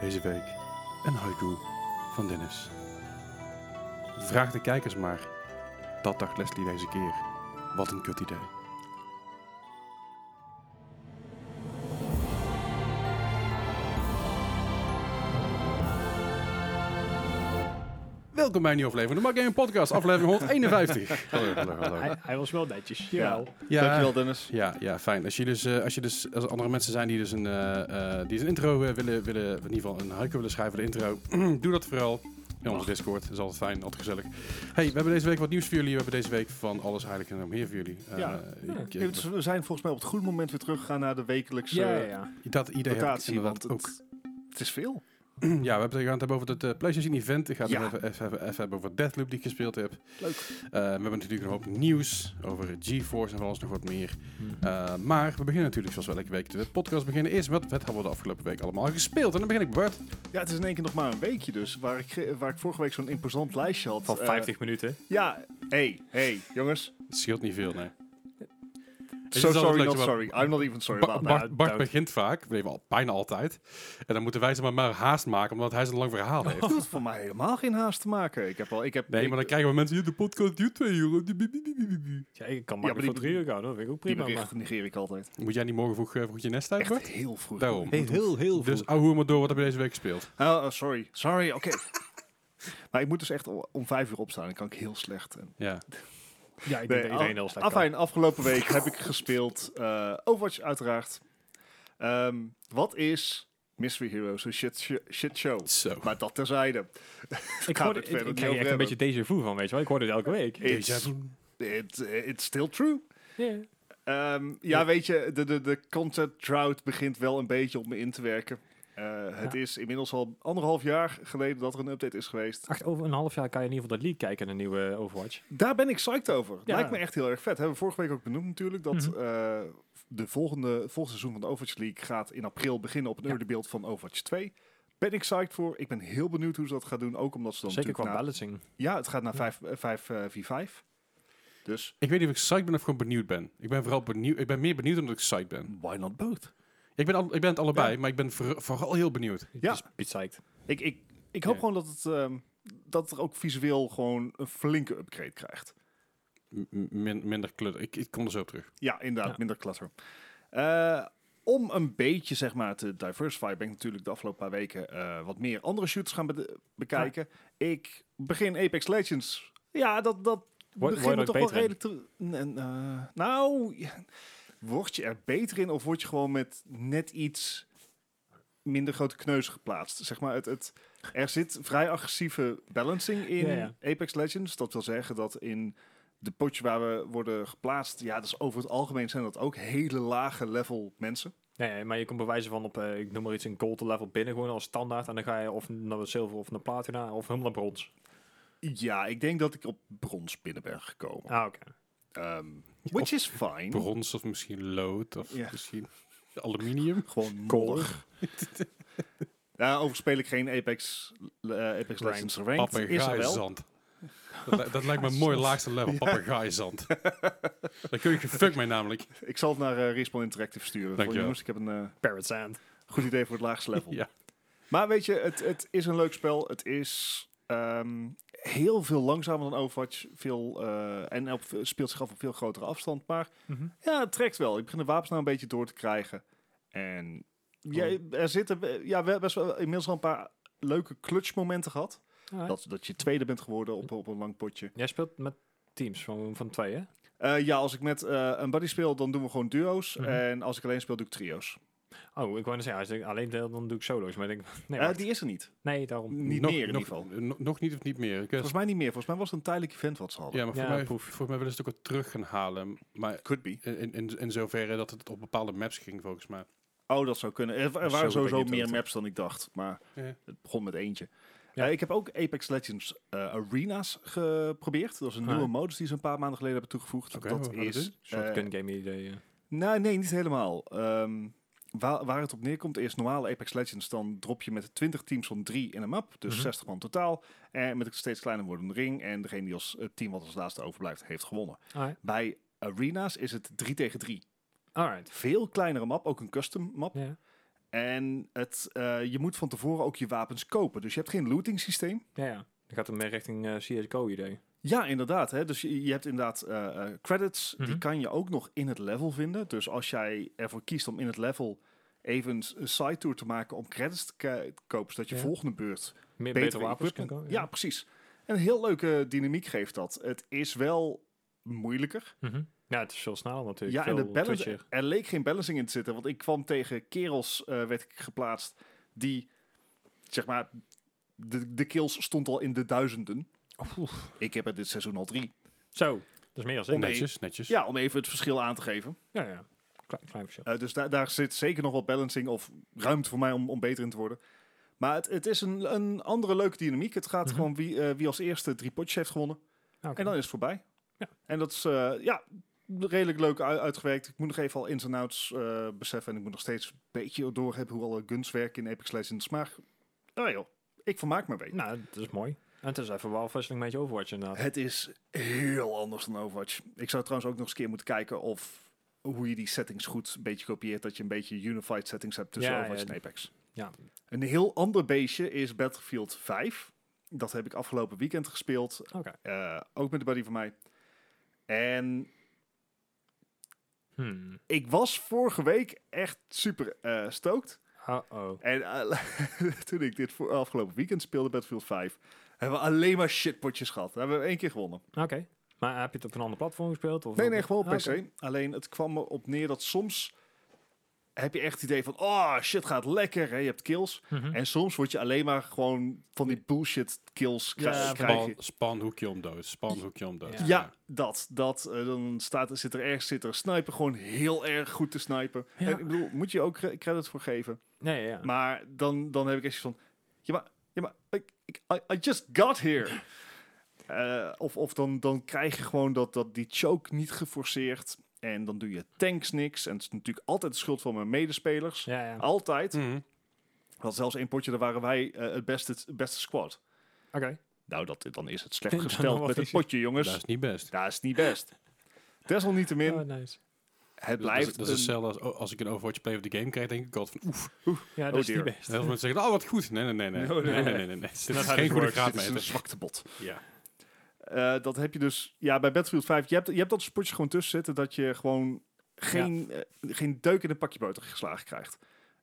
Deze week een haiku van Dennis. Vraag de kijkers maar. Dat dacht Leslie deze keer. Wat een kut idee. Welkom bij een nieuwe aflevering van de Mark Gaming Podcast, aflevering 151. Hallo, hallo, hallo. Hij, hij was wel netjes. Ja. Dankjewel Dennis. Ja, ja, fijn. Als je dus, eh, als je dus als er andere mensen zijn die dus een, eh, eh, die een intro willen, willen, in ieder geval een haiku willen schrijven voor de intro, doe dat vooral. In onze Discord. Dat is altijd fijn, altijd gezellig. Hey, we hebben deze week wat nieuws voor jullie. We hebben deze week van alles eigenlijk en nog meer voor jullie. Eh, Ja. ik- Ja, ik- dus we zijn volgens mij op het goede moment weer teruggegaan naar de wekelijkse Ja, ja, ja. dat idee heb ik rotatie. Want ook. het, het is veel. ja, we hebben het gaan het hebben over het eh, PlayStation Event. Ik ga het Ja. even, even, even, even hebben over Deathloop die ik gespeeld heb. Leuk. Eh, we hebben natuurlijk nog een hoop nieuws over GeForce en van alles nog wat meer. Hm. Eh, maar we beginnen natuurlijk zoals we elke week de podcast beginnen. Eerst wat, wat hebben we de afgelopen week allemaal gespeeld? En dan begin ik Bart. Ja, het is in één keer nog maar een weekje dus. Waar ik, waar ik vorige week zo'n imposant lijstje had. Van eh, 50 minuten. ja, hey, hey, jongens. Het scheelt niet veel, nee. So sorry, not sorry. I'm not even sorry Ba- about Bart, that. Bart begint vaak, we al, bijna altijd. En dan moeten wij ze maar, maar haast maken, omdat hij zo'n lang verhaal heeft. Het hoeft voor mij helemaal geen haast te maken. Ik heb al, ik heb, Nee, ik- maar dan krijgen we mensen hier, de podcast duurt twee uur. Ja, ik kan maar die- voor drie uur gaan, dat vind ik ook die prima. Maar. berichten negeer ik altijd. Moet jij niet morgen vroeg, eh, vroeg je nest uit, Bart? heel vroeg. Daarom. heel, heel Dus ouwe maar door, wat heb je deze week gespeeld? Oh, oh, sorry. Sorry, oké. maar ik moet dus echt om om vijf uur opstaan. Dan kan ik heel slecht. En Ja. Ja, ik denk Nee, dat iedereen slecht Afijn, afgelopen week heb ik gespeeld eh, Overwatch uiteraard. Ehm, wat is Mystery Heroes? Een shit, sh- shit show. Zo. Maar dat terzijde. Ik, hoorde, het verder ik krijg echt een beetje déjà vu van, weet je wel. Ik hoor dit elke week. It's, it, it's still true. Ja. Ehm, ja, weet je, de, de, de content drought begint wel een beetje op me in te werken. Eh, het Ja. is inmiddels al anderhalf jaar geleden dat er een update is geweest. Echt over een half jaar kan je in ieder geval de league kijken naar een nieuwe Overwatch. Daar ben ik psyched over. Ja. Lijkt me echt heel erg vet. Hebben we vorige week ook benoemd natuurlijk. Dat Mhm. eh, de volgende, volgende seizoen van de Overwatch League gaat in april beginnen op een Ja. early build van Overwatch 2. Ben ik psyched voor. Ik ben heel benieuwd hoe ze dat gaan doen. Ook omdat ze dan Zeker qua natuurlijk balancing. Ja, het gaat naar Ja. 5 eh, 5 eh, v5. Dus Ik weet niet of ik psyched ben of gewoon benieuwd ben. Ik ben vooral benieuwd. Ik ben meer benieuwd omdat ik psyched ben. why not both? Ik ben, al, ik ben het allebei, Ja. maar ik ben voor- vooral heel benieuwd. Ja. Dus Piet psyched. Ik, ik, ik hoop Ja. gewoon dat het, ehm, dat er ook visueel gewoon een flinke upgrade krijgt. Min- minder kleur. Ik, ik kom er zo op terug. Ja, inderdaad, Ja. minder klatter. Eh, om een beetje zeg maar te diversify ben ik natuurlijk de afgelopen paar weken eh, wat meer andere shooters gaan be- bekijken. Ik begin Apex Legends. Ja, dat, dat begint toch wel redelijk te... eh, nou, ja, word je er beter in of word je gewoon met net iets minder grote kneuzen geplaatst? Zeg maar, het, het, er zit vrij agressieve balancing in Ja, ja. Apex Legends. Dat wil zeggen dat in de potje waar we worden geplaatst, ja, dus over het algemeen zijn dat ook hele lage level mensen. Nee, maar je komt bewijzen van op, eh, ik noem maar iets, een gold level binnen gewoon als standaard. En dan ga je of naar de zilver of naar platina of helemaal naar brons. Ja, ik denk dat ik op brons binnen ben gekomen. Ah, oké. Ehm, which is fine. Brons of misschien lood of Ja. misschien aluminium. Gewoon Kool. modder. Ja, overigens speel ik geen Apex, eh, Apex. Legends Ranked. Is er wel. Papegaaizand. Dat, dat lijkt me een mooi laagste level, papegaaizand. Daar kun je gefuck mee namelijk. Ik zal het naar eh, Respawn Interactive sturen. Voor Dankjewel. jongens, ik heb een eh, Parrot Sand. goed idee voor het laagste level. Ja. Maar weet je, het, het is een leuk spel. Het is ehm, heel veel langzamer dan Overwatch. Veel, eh, en op, speelt zich af op veel grotere afstand. Maar ja, het trekt wel. Ik begin de wapens nou een beetje door te krijgen. En ja, er zitten ja, we hebben best wel inmiddels al een paar leuke clutch momenten gehad. Alright. Dat, dat je tweede bent geworden op, op een lang potje. Jij speelt met teams van, van twee, hè? Eh, ja, als ik met eh, een buddy speel, dan doen we gewoon duo's. Mhm. En als ik alleen speel, doe ik trio's. Oh, ik wou net zeggen, als ik alleen deel, dan doe ik solo's. Maar ik denk, nee, Eh, die is er niet. nee, daarom. Niet nog, meer in nog, ieder geval. no- nog niet of niet meer. Ik weet- Volgens mij niet meer. Volgens mij was het een tijdelijk event wat ze hadden. ja, maar voor Ja, mij, volgens mij willen ze het ook wat terug gaan halen. Maar Could be. in, in, in zoverre dat het op bepaalde maps ging, volgens mij. Oh, dat zou kunnen. Er, er Zo waren sowieso meer maps dan ik dacht. Maar Ja. het begon met eentje. Ja. Eh, ik heb ook Apex Legends eh, Arenas geprobeerd. Dat is een Ah. nieuwe modus die ze een paar maanden geleden hebben toegevoegd. Oké, dat is... Shotgun eh, game idee. eh. nou, nee, niet helemaal. Ehm, waar, waar het op neerkomt is normale Apex Legends. Dan drop je met 20 teams van 3 in een map. Dus Mhm. 60 man totaal. En met een steeds kleiner wordende ring. En degene die als het team wat als laatste overblijft, heeft gewonnen. Alright. Bij Arenas is het 3 tegen 3. Alright. Veel kleinere map, ook een custom map. Ja. En het, eh, je moet van tevoren ook je wapens kopen. Dus je hebt geen looting systeem. Ja, ja. Dan gaat het meer richting eh, CSGO-idee. Ja, inderdaad. Hè? Dus je, je hebt inderdaad eh, eh, credits. Die Mhm. kan je ook nog in het level vinden. Dus als jij ervoor kiest om in het level even een side tour te maken om credits te kopen, zodat je Ja. volgende beurt Meer betere wapens kan komen. Ja, precies. En een heel leuke dynamiek geeft dat. Het is wel moeilijker. Mhm. Ja, het is veel sneller natuurlijk. Ja, en de balance, er leek geen balancing in te zitten. Want ik kwam tegen kerels, eh, werd ik geplaatst, die, zeg maar, de, de kills stond al in de duizenden. Ik heb er dit seizoen al drie. Zo, dat is meer als. Om- Netjes, netjes. Ja, om even het verschil aan te geven. Ja, ja. Klein, klein verschil. Eh, dus daar daar zit zeker nog wat balancing of ruimte voor mij om, om beter in te worden. Maar het, het is een, een andere leuke dynamiek. Het gaat Mhm. gewoon wie, eh, wie als eerste drie potjes heeft gewonnen. En dan is het voorbij. Ja. En dat is eh, ja, redelijk leuk uitgewerkt. Ik moet nog even al ins en outs beseffen. En ik moet nog steeds een beetje doorhebben hoe alle guns werken in Apex Legends. Maar oh joh, ik vermaak me een beetje. Nou, dat is mooi. En het is even wel met je Overwatch inderdaad. Het is heel anders dan Overwatch. Ik zou trouwens ook nog eens een keer moeten kijken of hoe je die settings goed een beetje kopieert. Dat je een beetje unified settings hebt tussen Ja, Overwatch ja. en Apex. Ja. Een heel ander beestje is Battlefield 5. Dat heb ik afgelopen weekend gespeeld. Eh, ook met de buddy van mij. En Hmm. ik was vorige week echt super eh stoked. Uh-oh. En eh, toen ik dit voor afgelopen weekend speelde, Battlefield 5, hebben we alleen maar shitpotjes gehad. We hebben één keer gewonnen. Oké. Maar heb je het op een ander platform gespeeld? Of Nee, nee, gewoon op Ah, PC. Alleen het kwam erop neer dat soms heb je echt het idee van, oh shit gaat lekker, hè? je hebt kills. Mhm. En soms word je alleen maar gewoon van die bullshit kills Ja, krijg, van krijg je. Span, hoekje om dood. Span hoekje om dood. Ja. Ja, dat. dat eh, dan staat, zit er ergens zit er een sniper gewoon heel erg goed te snipen. Ja. En ik bedoel, moet je ook cre- credit voor geven. Nee, ja. Maar dan, dan heb ik echt zoiets van, ja maar, ja, maar ik, ik, I, I just got here. Eh, of of dan, dan krijg je gewoon dat, dat die choke niet geforceerd. En dan doe je tanks niks. En het is natuurlijk altijd de schuld van mijn medespelers. ja, ja. Altijd. Mhm. Want zelfs één potje, daar waren wij eh, het, beste, het beste squad. Oké. Nou, dat, dan is het slecht gesteld met het potje, jongens. Dat is niet best. Dat is niet best. Desalniettemin, Oh, nice. Het Dat is, blijft dat is een- hetzelfde als, oh, als ik een Overwatch Play of the Game krijg, denk ik altijd van oef. Ja, dat Oh is niet best. Heel veel mensen zeggen, oh wat goed. Nee, nee, nee. Nee, No, nee, nee, nee, nee. nee. nee, nee. Dit is geen goede works. dit is een graadmeter. zwaktebot. Ja. Eh, dat heb je dus, ja, bij Battlefield 5. Je hebt, je hebt dat spotje gewoon tussen zitten dat je gewoon geen, eh, geen deuk in een pakje boter geslagen krijgt.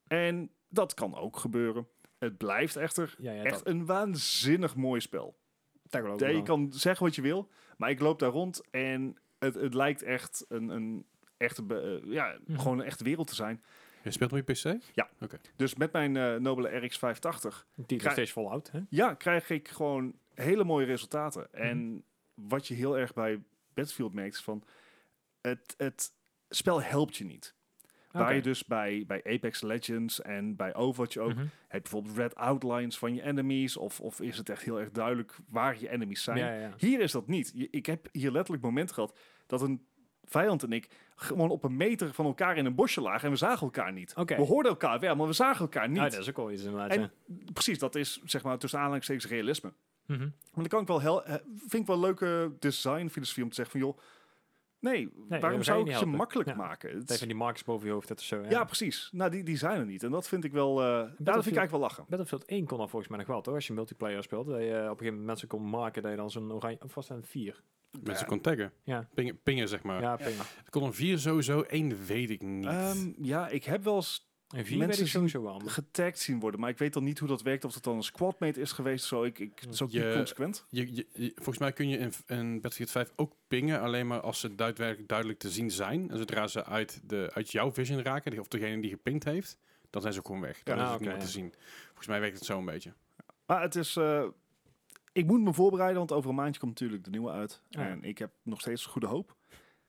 En dat kan ook gebeuren. Het blijft echter Ja, ja, echt dat, een waanzinnig mooi spel. dat Ja, je kan zeggen wat je wil, maar ik loop daar rond en het, het lijkt echt een, een echte, be- eh, ja, Mhm. gewoon een echte wereld te zijn. Je speelt op je PC? Dus met mijn eh, nobele RX 580 Die nog steeds voluit, hè? Ja, krijg ik gewoon hele mooie resultaten. En wat je heel erg bij Battlefield merkt, is van het, het spel helpt je niet. Waar Oké. je dus bij, bij Apex Legends en bij Overwatch ook, Mhm. heb je bijvoorbeeld red outlines van je enemies, of, of is het echt heel erg duidelijk waar je enemies zijn. Ja, ja, ja. Hier is dat niet. Je- Ik heb hier letterlijk moment gehad dat een vijand en ik gewoon op een meter van elkaar in een bosje lagen en we zagen elkaar niet. We hoorden elkaar wel, maar we zagen elkaar niet. Ah, dat is ook wel iets inderdaad, En precies, dat is zeg maar tussen aanhalingstekens realisme. Mhm. Maar dan kan ik wel heel, eh, vind ik wel leuke designfilosofie om te zeggen van joh, nee, waarom zou ik helpen. makkelijk Ja. maken? Het Tegen die marks boven je hoofd, dat is zo. Ja, ja. precies. Nou, die, die zijn er niet. En dat vind ik wel, eh dat vind ik eigenlijk wel lachen. Battlefield 1 kon dan volgens mij nog wel, toch? Als je multiplayer speelt, dat je eh, op een gegeven moment mensen kon maken dat je dan zo'n oranje, of was dat een 4? Mensen Ja. kon taggen. Ja. Pingen, pingen zeg maar. Ja, prima. Ik kon een 4 sowieso, één weet ik niet. Ehm, ja, ik heb wel eens En 4 Mensen weet ik zien sowieso wel. getagd zien worden, maar ik weet dan niet hoe dat werkt. Of het dan een squadmate is geweest. Zo, ik, ik, het is ook Je- niet consequent. je, je, je- volgens mij kun je in, in Battlefield 5 ook pingen, alleen maar als ze daadwerkelijk duidelijk te zien zijn. En zodra ze uit, de, uit jouw vision raken, of degene die gepinkt heeft, dan zijn ze ook gewoon weg. Dan Ja, is het niet meer te zien. Volgens mij werkt het zo een beetje. Maar het is... eh, ik moet me voorbereiden, want over een maandje komt natuurlijk de nieuwe uit. Ja. En ik heb nog steeds goede hoop.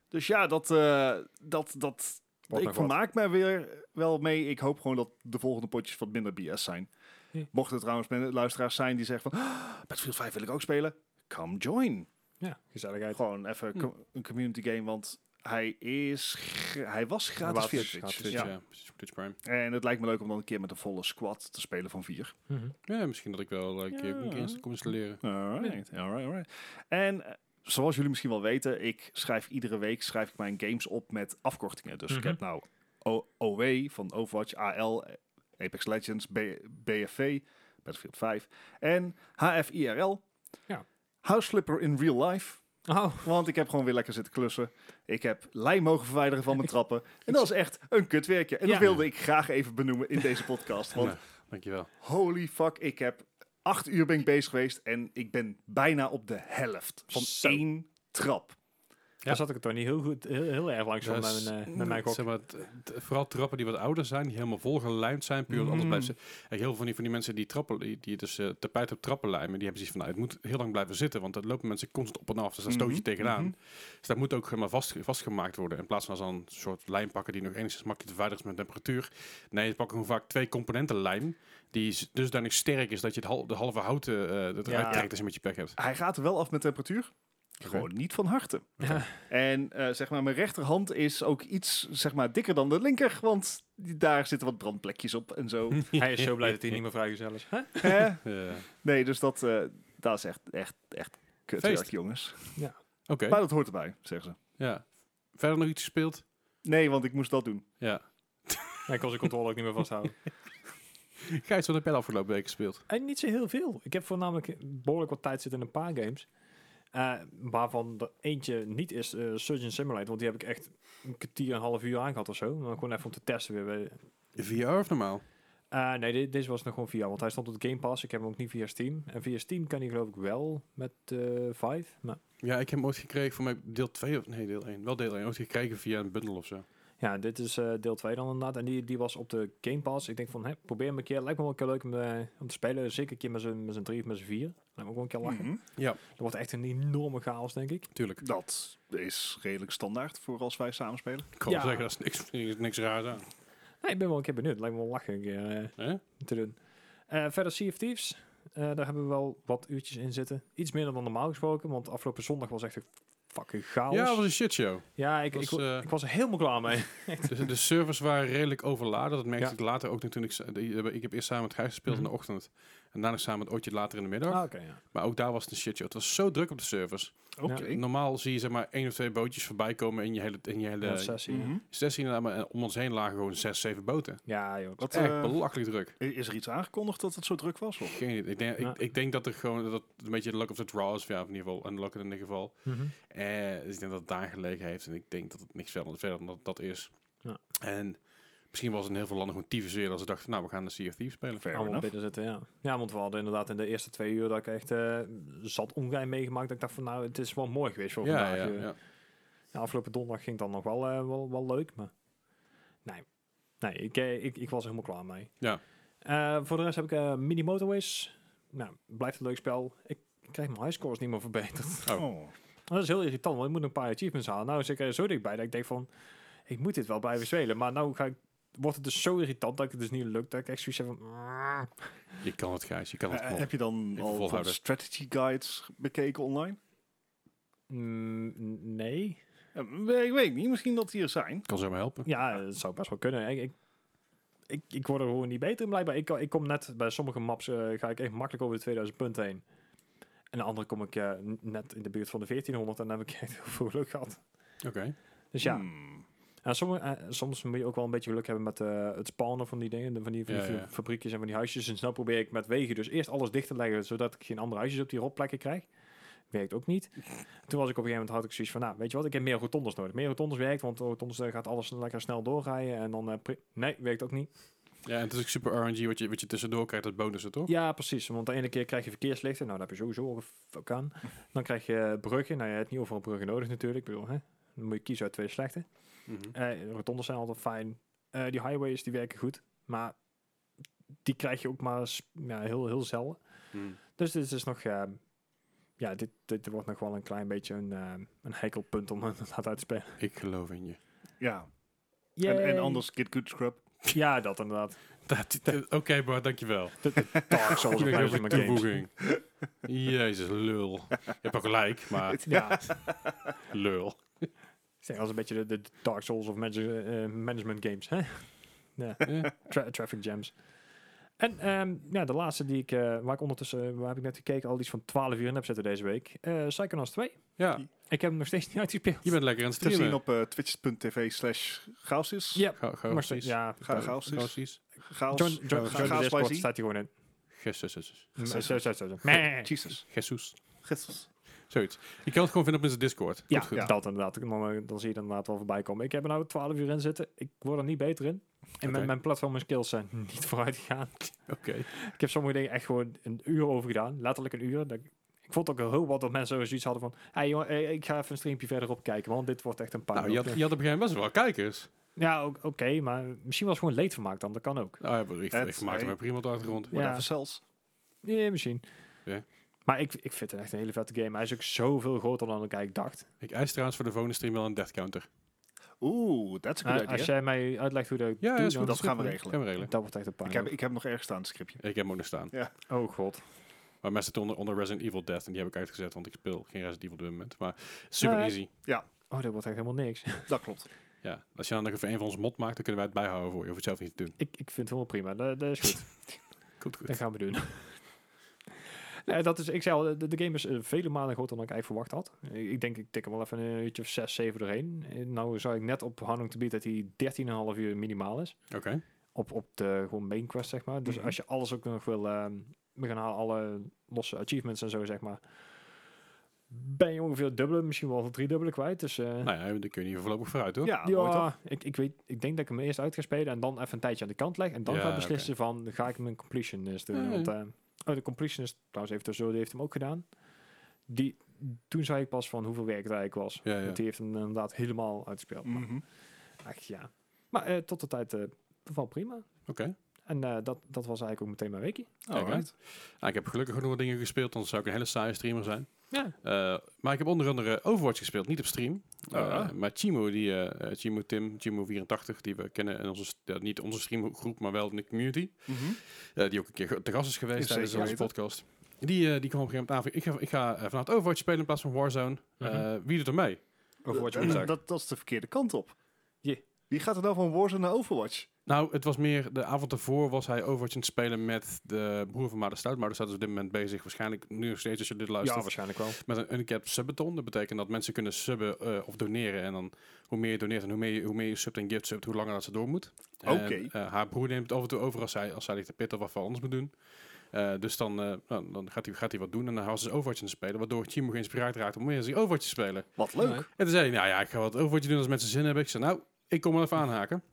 Dus ja, dat... eh, dat, dat Wordt ik vermaak me weer wel mee. Ik hoop gewoon dat de volgende potjes wat minder BS zijn. Ja. Mochten er trouwens luisteraars zijn die zeggen van... "Ah, Battlefield 5 wil ik ook spelen. Come join. Ja, gezelligheid. Gewoon even Hm. een community game, want hij is... Hij was gratis via gratis, Twitch. Twitch, Ja. ja. precies, Twitch Prime. En het lijkt me leuk om dan een keer met een volle squad te spelen van vier. Mhm. Ja, misschien dat ik wel een keer een keer Ja. insta- kom installeren. Alright, alright, alright. En eh, zoals jullie misschien wel weten, ik schrijf iedere week schrijf ik mijn games op met afkortingen. Dus ik Mhm. heb nou O- OW van Overwatch, AL, Apex Legends, B- BFV, Battlefield 5 en HFIRL. Ja. House Flipper in real life. Oh, Want ik heb gewoon weer lekker zitten klussen. Ik heb lijm mogen verwijderen van mijn trappen. En dat is echt een kutwerkje. En Ja. dat wilde ik graag even benoemen in deze podcast. Want Nou, dankjewel. holy fuck, ik heb acht uur ben ik bezig geweest. En ik ben bijna op de helft van Zo. één trap. Daar zat ik het toch niet heel goed, heel, heel erg langs van Dat is- mijn, eh, met mijn gok. Zeg maar, t- t- vooral trappen die wat ouder zijn, die helemaal volgelijmd zijn, puur anders Mm. blijven ze. Kijk, heel veel van die, van die mensen die trappen, die, die dus uh, tapijt op trappen lijmen, die hebben zoiets van, nou, het moet heel lang blijven zitten, want er lopen mensen constant op en af, dus daar stoot je Mhm, tegenaan. mhm. Dus dat moet ook helemaal vast, vastgemaakt worden, in plaats van zo'n soort lijm pakken die nog enigszins makkelijk te verwijderen is met temperatuur. Nee, ze pakken gewoon vaak twee componenten lijm, die dusdanig sterk is dat je het hal- de halve houten uh, eruit Ja. trekt als je met je pek hebt. Hij gaat er wel af met temperatuur. Gewoon niet van harte. Ja. En eh, zeg maar, mijn rechterhand is ook iets zeg maar, dikker dan de linker. Want die- daar zitten wat brandplekjes op en zo. Hij is zo blij dat hij niet meer vrijgezel is. Huh? Ja. Nee, dus dat, eh, dat is echt, echt, echt kutwerk, Feest. jongens. Oké, Maar dat hoort erbij, zeggen ze. ja. Verder nog iets gespeeld? Nee, want ik moest dat doen. Ja. Hij kon zijn controle ook niet meer vasthouden. Gijs, wat heb jij de afgelopen week gespeeld? En niet zo heel veel. Ik heb voornamelijk behoorlijk wat tijd zitten in een paar games. Eh, waarvan er eentje niet is eh, Surgeon Simulator. Want die heb ik echt een kwartier, een half uur aangehad of zo. Maar gewoon even om te testen weer. bij- VR of normaal? Eh, nee, de- deze was nog gewoon via. Want hij stond op Game Pass. Ik heb hem ook niet via Steam. En via Steam kan hij geloof ik wel met Vive. Maar Ja, ik heb hem ooit gekregen voor mij deel 2 of nee, deel 1. Wel deel 1. Ooit gekregen via een bundle of zo. Ja, dit is eh, deel 2 dan inderdaad. En die, die was op de Game Pass. Ik denk van, hè, probeer hem een keer. Lijkt me wel een keer leuk om, eh, om te spelen. Zeker een keer met z'n met z'n drie of met z'n vier. Lijkt me ook wel een keer lachen. Mhm. Ja, Dat wordt echt een enorme chaos, denk ik. tuurlijk. Dat is redelijk standaard voor als wij samen spelen. Ik kan Ja. zeggen, dat is niks, niks, niks raars aan. Nee, ik ben wel een keer benieuwd. Lijkt me wel lachen een keer eh, Hè? te doen. Eh, verder Sea of Thieves. Eh, daar hebben we wel wat uurtjes in zitten. Iets minder dan normaal gesproken, want afgelopen zondag was echt een fucking chaos. Ja, het was een shitshow. Ja, ik, was, ik, wa- eh, ik was er helemaal klaar mee. de, de servers waren redelijk overladen. Dat merkte Ja. ik later ook toen ik... Ik heb eerst samen met Gijs gespeeld in Mhm. de ochtend. En daarna samen met Ootje later in de middag. Ah, oké, ja. Maar ook daar was het een shitshow. Het was zo druk op de servers. Oké. Normaal zie je zeg maar één of twee bootjes voorbij komen in je hele, in je hele Ja, sessie. Mhm. sessie. Maar om ons heen lagen gewoon zes, zeven boten. Ja, joh. Wat, Echt eh, belachelijk druk. is er iets aangekondigd dat het zo druk was? Of? Geen idee. Ik denk, Ja. ik, ik denk dat er gewoon dat het een beetje de luck of the draw is. Ja, in ieder geval. En luck in ieder geval. Mhm. Eh, dus ik denk dat het daar gelegen heeft. En ik denk dat het niks verder, verder dan dat, dat is. Ja. En misschien was het in heel veel landen gewoon tyfus weer. Als ze dachten, nou, we gaan de Sea of Thieves spelen. Fair Allemaal binnen zitten, ja. Ja, want we hadden inderdaad in de eerste twee uur dat ik echt eh, zat ongeveer meegemaakt. Dat ik dacht van, nou, het is wel mooi geweest voor Ja, vandaag. ja, eh. ja. Ja, afgelopen donderdag ging het dan nog wel, eh, wel, wel leuk, maar nee, nee ik, ik, ik was er helemaal klaar mee. Ja. Eh, voor de rest heb ik eh, Mini Motorways. Nou, blijft een leuk spel. Ik krijg mijn highscores niet meer verbeterd. Oh. Oh. Dat is heel irritant, want ik moet een paar achievements halen. Nou zit ik er zo dichtbij dat ik denk van, ik moet dit wel blijven spelen. Maar nou ga ik, wordt het dus zo irritant dat ik het dus niet lukt. Dat ik echt zoiets heb van... "Mm." Je kan het, Gijs. Je kan het Eh, heb je dan Even al strategy guides bekeken online? Mm, nee. Ja, ik weet niet, misschien dat die er zijn. kan zo maar helpen. Ja, dat zou best wel kunnen. Ik, ik, ik, ik word er gewoon niet beter in blijkbaar. Ik, ik kom net bij sommige maps eh, ga ik echt makkelijk over de 2000 punten heen. En de andere kom ik eh, net in de buurt van de 1400 en dan heb ik echt heel veel geluk gehad. Oké. Dus ja, Hmm. En sommige, eh, soms moet je ook wel een beetje geluk hebben met eh, het spawnen van die dingen, van die, van die Ja, fa- ja. fabriekjes en van die huisjes. En snel probeer ik met wegen dus eerst alles dicht te leggen, zodat ik geen andere huisjes op die rotplekken krijg. Werkt ook niet. Toen was ik op een gegeven moment had ik zoiets van, nou, weet je wat, ik heb meer rotondes nodig. Meer rotondes werkt, want rotondes eh, gaat alles lekker snel doorrijden. En dan, nee, werkt ook niet. Ja, en het is ook super RNG wat je, wat je tussendoor krijgt als bonussen, toch? Ja, precies. Want de ene keer krijg je verkeerslichten. Nou, daar heb je sowieso fuck aan. Dan krijg je bruggen. Nou, je hebt niet overal bruggen nodig natuurlijk. Ik bedoel, hè? Dan moet je kiezen uit twee slechte. Mhm. Eh rotondes zijn altijd fijn. Eh, die highways, die werken goed. Maar die krijg je ook maar ja, heel, heel zelden. Mhm. Dus dit is nog... eh, ja, dit, dit wordt nog wel een klein beetje een, een hekelpunt om het uit te spelen. Ik geloof in je. Ja, en, en anders Kid Good Scrub. Ja, dat inderdaad. Dat- dat- Oké, Bart, dankjewel. De, de Dark Souls over toevoeging. Jezus, lul. Je hebt ook gelijk, maar Ja, lul. Zeg als een beetje de, de Dark Souls of manage- eh, management games. Hè? Ja. Ja. Tra- traffic jams. En ehm, ja, de laatste die ik, eh, waar ik ondertussen, eh, waar heb ik net gekeken, al iets van 12 uur in heb zitten deze week. Eh Psychonauts 2. Ja, Ik heb hem nog steeds niet uitgespeeld. je bent lekker aan het Te zien streamen. op eh, twitch.tv slash Gausis. Ja, Ga, ga, maar precies. ja, Ga Gausis. Gaussies. Chaos. Join, join, Ga- join de Chaos Discord, YZ. staat hij gewoon in. Jesus. Zoiets. Je kan het gewoon vinden op onze Discord. Ja, Komt goed. ja. dat inderdaad. Dan, eh, dan zie je er inderdaad wel voorbij komen. Ik heb er nou 12 uur in zitten. Ik word er niet beter in. En mijn, mijn platform en skills zijn niet vooruit gegaan. Oké. Ik heb sommige dingen echt gewoon een uur over gedaan. Letterlijk een uur. Dat, ik vond ook heel wat dat mensen zoiets hadden van... Hey, jongen, eh, ik ga even een streampje verderop kijken, want dit wordt echt een paar Nou, je had, je had op een gegeven moment best wel kijkers. Ja, oké, maar misschien was het gewoon leedvermaak dan. Dat kan ook. Nou, ja, maar ik, maakte me prima op de achtergrond. Ja. Zelfs. Ja, misschien. Ja. Maar ik, ik vind het echt een hele vette game. Hij is ook zoveel groter dan ik eigenlijk dacht. Ik eis trouwens voor de volgende stream wel een death counter. Oeh, dat is een Eh, goed als idea. jij mij uitlegt hoe dat Ja, ja, is goed. Dat gaan we regelen. Gaan we regelen. dat wordt echt een Ik pijn. heb, ik heb nog ergens staan, het scriptje. Ik heb hem ook nog staan. Oh god. Maar mensen zitten onder, onder Resident Evil Death en die heb ik uitgezet, want ik speel geen Resident Evil op dit moment. Maar super Nee. easy. Oh, dat wordt echt helemaal niks. Dat klopt. Ja. Als je dan nog even een van ons mod maakt, dan kunnen wij het bijhouden voor je. Je hoeft het zelf niet te doen. ik, ik vind het helemaal prima. Dat, dat is goed. Goed, goed. dat gaan we doen. Nee, dat is, ik zei al, de, de game is eh, vele malen groter dan ik eigenlijk verwacht had. Ik, ik denk, ik tik er wel even een uurtje of 6, 7 doorheen. En nou zou ik net op Hanung te bieden dat hij 13,5 uur minimaal is. Oké. Op, op de gewoon main quest, zeg maar. Dus Mhm. als je alles ook nog wil... ehm, we gaan halen alle losse achievements en zo, zeg maar. Ben je ongeveer dubbele, misschien wel het driedubbele kwijt. Dus eh, Nou ja, dan kun je niet voorlopig vooruit, hoor. Ja, ja, ik, ik, weet, ik denk dat ik hem eerst uit ga spelen en dan even een tijdje aan de kant leg. En dan Ja, ga beslissen van, ga ik mijn completionist doen. Ja, ja. Want, eh, oh, de completionist, trouwens even zo, die heeft hem ook gedaan. Die, toen zei ik pas van hoeveel werk het eigenlijk was. Ja, ja. Want die heeft hem inderdaad helemaal uitgespeeld. Maar Mhm. echt, ja. Maar eh, tot de tijd eh wel prima. Oké. En eh, dat, dat was eigenlijk ook meteen mijn weekje. Alright. Nou, ik heb gelukkig wat dingen gespeeld, anders zou ik een hele saaie streamer zijn. Ja. Eh, maar ik heb onder andere Overwatch gespeeld, niet op stream. Oh, Eh, ja. Maar Chimo, die, eh Chimo Tim, Chimo84, die we kennen in onze, niet onze streamgroep, maar wel in de community. Mhm. eh, die ook een keer te gast is geweest Is tijdens onze podcast. Die, die kwam op een gegeven moment aan. Ik ga, ik ga vanuit Overwatch spelen in plaats van Warzone. Eh, Mhm. wie doet er mee? Overwatch dat, dat is de verkeerde kant op. Je. Wie gaat er nou van Warzone naar Overwatch? Nou, het was meer de avond ervoor was hij Overwatch aan het spelen met de broer van Maarten Stout. Maarten Stout is op dit moment bezig, waarschijnlijk nu nog steeds als je dit Ja, luistert. waarschijnlijk wel. met een uncapped subbeton. Dat betekent dat mensen kunnen subben eh, of doneren. En dan hoe meer je doneert en hoe meer je, hoe meer je subt en gift subt, hoe langer dat ze door moet. Oké. eh, haar broer neemt het af en toe over als zij, als zij ligt te pitten of wat anders moet doen. Eh, dus dan, eh, nou, dan gaat hij gaat hij wat doen en dan was ze Overwatch aan het spelen. Waardoor Chimo geïnspireerd raakt om meer Overwatch te spelen. Wat leuk. Nee. En toen zei hij, nou ja, ik ga wat Overwatch doen als mensen zin hebben. Ik zei, nou, ik kom wel even aanhaken.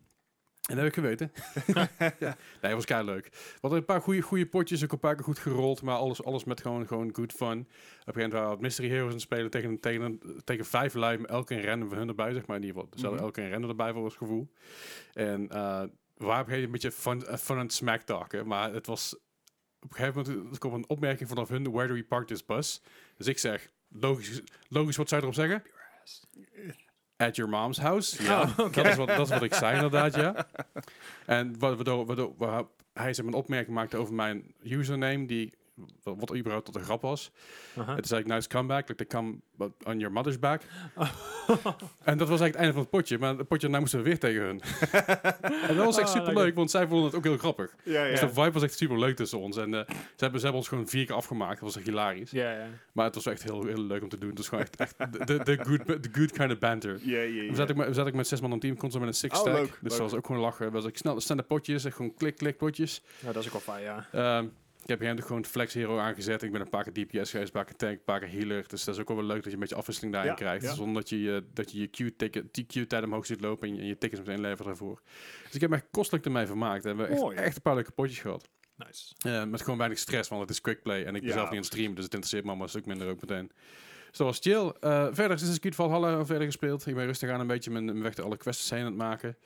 En dat heb ik geweten. ja. Nee, het was kei leuk. We hadden een paar goede, goede potjes, ook een paar keer goed gerold, maar alles, alles met gewoon, gewoon good fun. Op een gegeven moment waren Mystery Heroes aan het spelen tegen, tegen, tegen vijf lui, elke een random van hun erbij, zeg maar. In ieder geval, Mhm. elke een random erbij voor ons gevoel. En eh we waren op een een beetje fun, eh, fun en smack talken, maar het was... Op een gegeven moment er kwam een opmerking vanaf hun, where do we park this bus? Dus ik zeg, logisch, logisch wat zou je erop zeggen? At your mom's house. Ja, Oh, oké. dat, is wat, dat is wat ik zei inderdaad, ja. En wa- waardoor, waardoor wa- hij maar, een opmerking maakte over mijn username, die wat, überhaupt tot een grap was. En toen zei ik, nice comeback, like they come on your mother's back. en dat was eigenlijk het einde van het potje, maar het potje daarna moesten we weer tegen hun. en dat was echt Ah, super leuk, want zij vonden het ook heel grappig. Ja, Dus de vibe was echt super leuk tussen ons. En eh, ze, hebben, ze hebben ons gewoon vier keer afgemaakt, dat was echt hilarisch. Ja, ja. Maar het was echt heel, heel leuk om te doen. Het was gewoon echt, echt de, de, de good, de good kind of banter. Ja, ja, ja. We zaten, ook met, we zes man op team, kon ze met een six Oh, stack. leuk, dus leuk. dat was ook gewoon lachen. Dat was ook snel, snelle potjes, echt gewoon klik, klik potjes. Ja, dat is ook wel fijn, ja. Ehm, ik heb hier gewoon Flex Hero aangezet. Ik ben een paar keer DPS geweest, een paar keer tank, een paar keer healer. Dus dat is ook wel leuk dat je een beetje afwisseling daarin Ja, krijgt. ja. Zonder dat je, je- dat je je Q-tijd omhoog ziet lopen en je, en je tickets meteen levert daarvoor. Dus ik heb me echt kostelijk ermee vermaakt. En we hebben echt, echt een paar leuke potjes gehad. Nice. Eh, met gewoon weinig stress, want het is quick play. En ik ben Ja, zelf niet aan het streamen, dus het interesseert me allemaal een stuk minder ook meteen. Dus dat was chill. Eh verder is Assassin's Creed Valhalla verder gespeeld. Ik ben rustig aan een beetje mijn, mijn weg door alle quests heen aan het maken.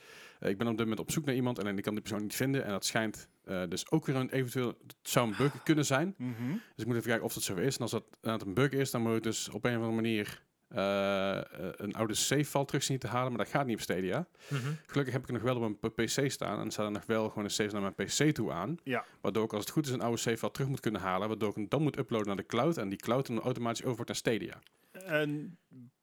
Eh, ik ben op dit moment op zoek naar iemand en ik kan die persoon niet vinden. En dat schijnt eh, dus ook weer een eventueel, het zou een bug kunnen zijn. Mhm. Dus ik moet even kijken of dat zo is. En als dat inderdaad een bug is, dan moet ik dus op een of andere manier eh, eh, een oude save file terug zien te halen. Maar dat gaat niet op Stadia. Mhm. Gelukkig heb ik nog wel op een p- PC staan. En staat er nog wel gewoon een save naar mijn PC toe aan. Ja. Waardoor ik als het goed is een oude save file terug moet kunnen halen. Waardoor ik hem dan moet uploaden naar de cloud. En die cloud dan automatisch over wordt naar Stadia. En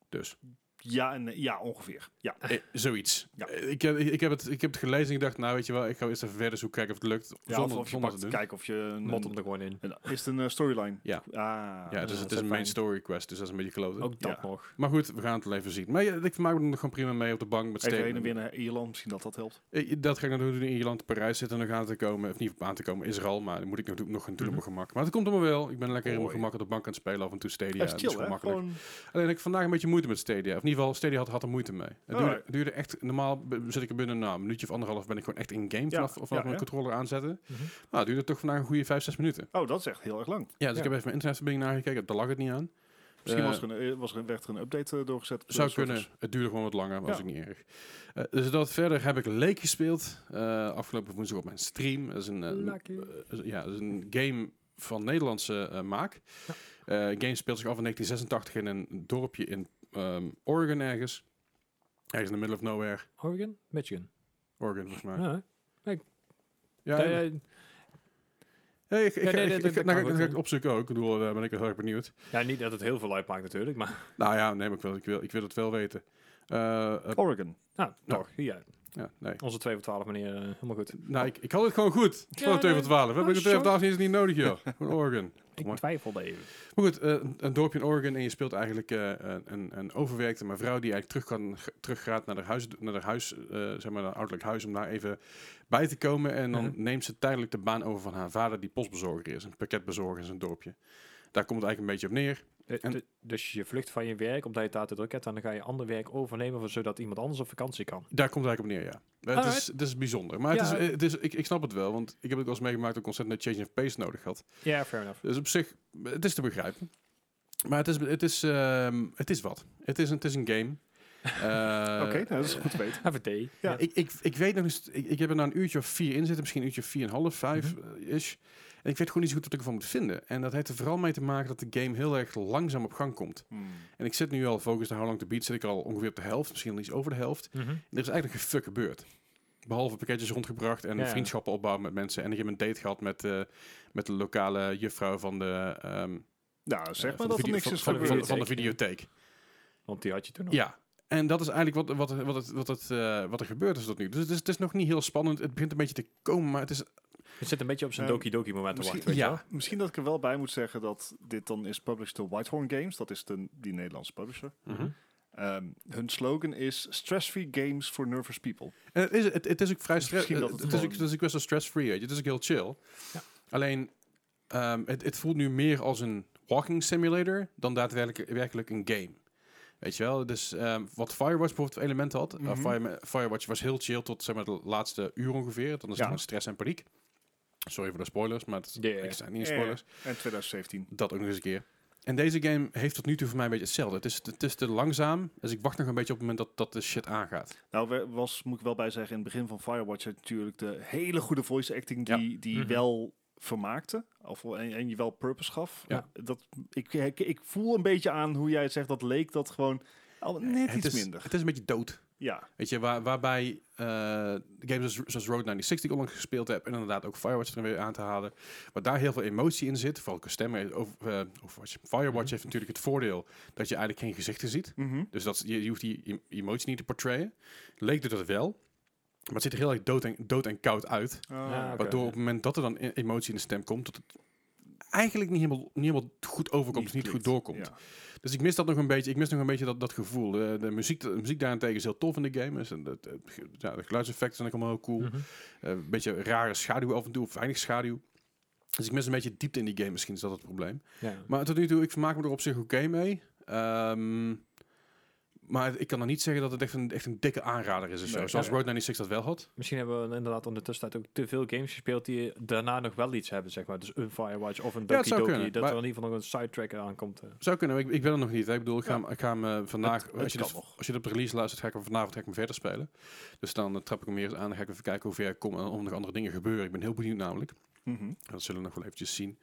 Dus Ja, en, ja, ongeveer. Ja. Eh, zoiets. Ja. Eh, Ik, heb, ik, heb het, ik heb het gelezen en ik dacht, nou weet je wel, ik ga eerst even verder zoeken, kijken of het lukt. ja zonder of, of je pakt, te doen. kijken of je... Een, een- hem er gewoon in. een- is het een eh, storyline? Ja. Ah, Ja, dus dat het is is een main story quest, dus dat is een beetje kloten. Ook dat Ja. nog. Maar goed, we gaan het wel even zien. Maar ja, ik vermaak me er nog gewoon prima mee op de bank met Even Steven. heen en weer naar Ierland, misschien dat dat helpt. Eh, Dat ga ik natuurlijk doen in Ierland, Parijs zitten nog aan te komen. Of niet aan te komen, Israël. Maar dan moet ik natuurlijk nog natuurlijk op mijn gemak. Maar het komt allemaal wel. Ik ben lekker in mijn gemak op de bank aan het spelen. Af en toe Stadia. Ja, is dat chill, gewoon hè? makkelijk. Gewoon, Alleen heb ik vandaag een beetje moeite met Stadia. Of in ieder geval, Stadia had, had er moeite mee. Het duurde, Alright. het duurde echt, normaal zit ik er binnen nou, een minuutje of anderhalf ben ik gewoon echt in game Ja, vanaf, ja, mijn ja. controller aanzetten. Mhm. Nou, het duurde toch vandaag een goede 5, 6 minuten. oh, dat is echt heel erg lang. Ja, dus Ja. ik heb even mijn internetverbinding nagekeken. Daar lag het niet aan. Misschien Eh, was er een, eh, was er, werd er een update eh, doorgezet. Zou kunnen. Het duurde gewoon wat langer, was Ja. ook niet erg. Eh, dus dat verder heb ik Leek gespeeld. eh, afgelopen woensdag op mijn stream. Dat is een, ja, dat is een game van Nederlandse eh, maak. Ja. Eh, game speelt zich af in 1986 in een dorpje in ehm, Oregon ergens. Ergens in the middle of nowhere. Oregon? Michigan. Oregon, volgens mij. Ja. Ja, Nee, ja, eh, hey, ik, ik, Ja, nee, ik- ik- dat ik- nou, ga- ga ik ja. opzoeken ook. Ik bedoel, daar ben ik heel erg benieuwd. ja, niet dat het heel veel uitmaakt natuurlijk, maar Nou ja, nee, maar ik wil, ik wil, ik wil het wel weten. Eh, eh, Oregon. nou, Ja. toch. Ja, ja, nee. onze 2 voor 12 meneer, eh, helemaal goed. Nou, ik, ik had het gewoon goed. Ja, Gewoon 2 nee. voor 12. We hebben Ah, de 2 voor zo. 12 is niet nodig, joh. Gewoon Oregon. Ik maar. twijfelde even. Maar goed, eh, een, dorpje in Oregon en je speelt eigenlijk eh, een, een, overwerkte mevrouw die eigenlijk terug, kan, teruggaat naar haar huis, naar haar huis eh, zeg maar, naar ouderlijk huis, om daar even bij te komen. En dan Mhm. neemt ze tijdelijk de baan over van haar vader, die postbezorger is, een pakketbezorger in zijn dorpje. Daar komt het eigenlijk een beetje op neer. En- dus je vlucht van je werk omdat je het daar te druk hebt en dan ga je ander werk overnemen zodat iemand anders op vakantie kan. Daar komt het eigenlijk op neer, ja. Eh, het, is, het is bijzonder. Maar het is, eh, het is, ik, ik snap het wel, want ik heb het ook wel eens meegemaakt dat ik ontzettend een change of pace nodig had. Ja, fair enough. Dus op zich, het is te begrijpen. Maar het is, het is, ehm, het is wat. Het is, een- het is een game. Eh, Oké, nou, dat is goed te weten. Have a day. Ja. Ik, ik, ik weet nog eens, ik, ik heb er nou een uurtje of vier in zitten, misschien een uurtje of vier en een half, vijf Mhm. is. En ik weet gewoon niet zo goed wat ik ervan moet vinden. En dat heeft er vooral mee te maken dat de game heel erg langzaam op gang komt. Hmm. En ik zit nu al, focus de How Long to Beat, zit ik al ongeveer op de helft, misschien al iets over de helft. Mhm. En er is eigenlijk geen fuck gebeurd. Behalve pakketjes rondgebracht en Ja. vriendschappen opbouwen met mensen. En ik heb een date gehad met, eh, met de lokale juffrouw van de, ehm, Nou, eh, zeg maar de dat er niks van- is van, van, van de videotheek. Want die had je toen nog. Ja, en dat is eigenlijk wat, wat, wat, het, wat, het, eh, wat er gebeurd is tot nu. Dus het is, het is nog niet heel spannend. Het begint een beetje te komen, maar het is... Het zit een beetje op zijn Ehm, Doki Doki moment te misschien- wachten. weet je ja. wel. Misschien dat ik er wel bij moet zeggen dat dit dan is published door Whitehorn Games. Dat is de, die Nederlandse publisher. Mhm. Ehm, hun slogan is stress-free games for nervous people. En het, is, het, het is ook vrij stress. Het, het het is, ook, het is ook best wel stress-free. weet je. Het is ook heel chill. Ja. Alleen, ehm, het, het voelt nu meer als een walking simulator dan daadwerkelijk werkelijk een game. Weet je wel? Dus ehm, wat Firewatch bijvoorbeeld voor elementen had. eh, Mhm. Fire- Firewatch was heel chill tot zeg maar, de laatste uur ongeveer. Dan is het Ja. gewoon stress en paniek. Sorry voor de spoilers, maar het, ik zijn niet ja. spoilers. En 2017. Dat ook nog eens een keer. En deze game heeft tot nu toe voor mij een beetje hetzelfde. Het is, het is te langzaam, dus ik wacht nog een beetje op het moment dat, dat de shit aangaat. Nou, was, moet ik wel bij zeggen, in het begin van Firewatch natuurlijk de hele goede voice acting die, die Mhm. wel vermaakte. Of, en, en je wel purpose gaf. Ja. Dat, ik, ik, ik voel een beetje aan hoe jij het zegt, dat leek dat gewoon al net het iets is, minder. Het is een beetje dood. Ja, Weet je, waar, waarbij eh, games zoals, zoals Road 96 die ik onlangs gespeeld heb, en inderdaad ook Firewatch er weer aan te halen, waar daar heel veel emotie in zit, vooral qua stemmen. Over, eh, Overwatch. Firewatch Mhm. heeft natuurlijk het voordeel dat je eigenlijk geen gezichten ziet. Mhm. Dus dat, je, je hoeft die em- emotie niet te portrayen. Leek het dat wel. Maar het ziet er heel erg dood en, dood en koud uit. Ja, oké. Waardoor op het moment dat er dan e- emotie in de stem komt, dat het eigenlijk niet helemaal, niet helemaal goed overkomt, dus niet goed doorkomt. Ja. Dus ik mis dat nog een beetje. Ik mis nog een beetje dat, dat gevoel. De, de, muziek, de muziek daarentegen is heel tof in de game. Dus, en het, ge- ja, de geluidseffecten zijn ook allemaal heel cool. Mhm. Eh, een beetje rare schaduw af en toe, of weinig schaduw. Dus ik mis een beetje diepte in die game. Misschien is dat het probleem. Ja. Maar tot nu toe, ik vermaak me er op zich oké mee. Ehm, maar ik kan dan niet zeggen dat het echt een, echt een dikke aanrader is of zo. Nee, Zoals ja. Road 96 dat wel had. Misschien hebben we inderdaad in de tussentijd ook te veel games gespeeld die daarna nog wel iets hebben, zeg maar. Dus een Firewatch of een Doki zou Doki. kunnen, Dat er in ieder geval nog een sidetracker aankomt. eh. Zou kunnen, ik, ik ben er nog niet. Hè. Ik bedoel, ik ga, hem- ik ga hem eh, vandaag, Het- het als, je dit, als je op de release luistert, ga ik hem vanavond ga ik hem verder spelen. Dus dan eh, trap ik hem weer eens aan. Dan ga ik even kijken hoe ver ik kom en of er nog andere dingen gebeuren. Ik ben heel benieuwd namelijk. Mhm. Dat zullen we nog wel eventjes zien.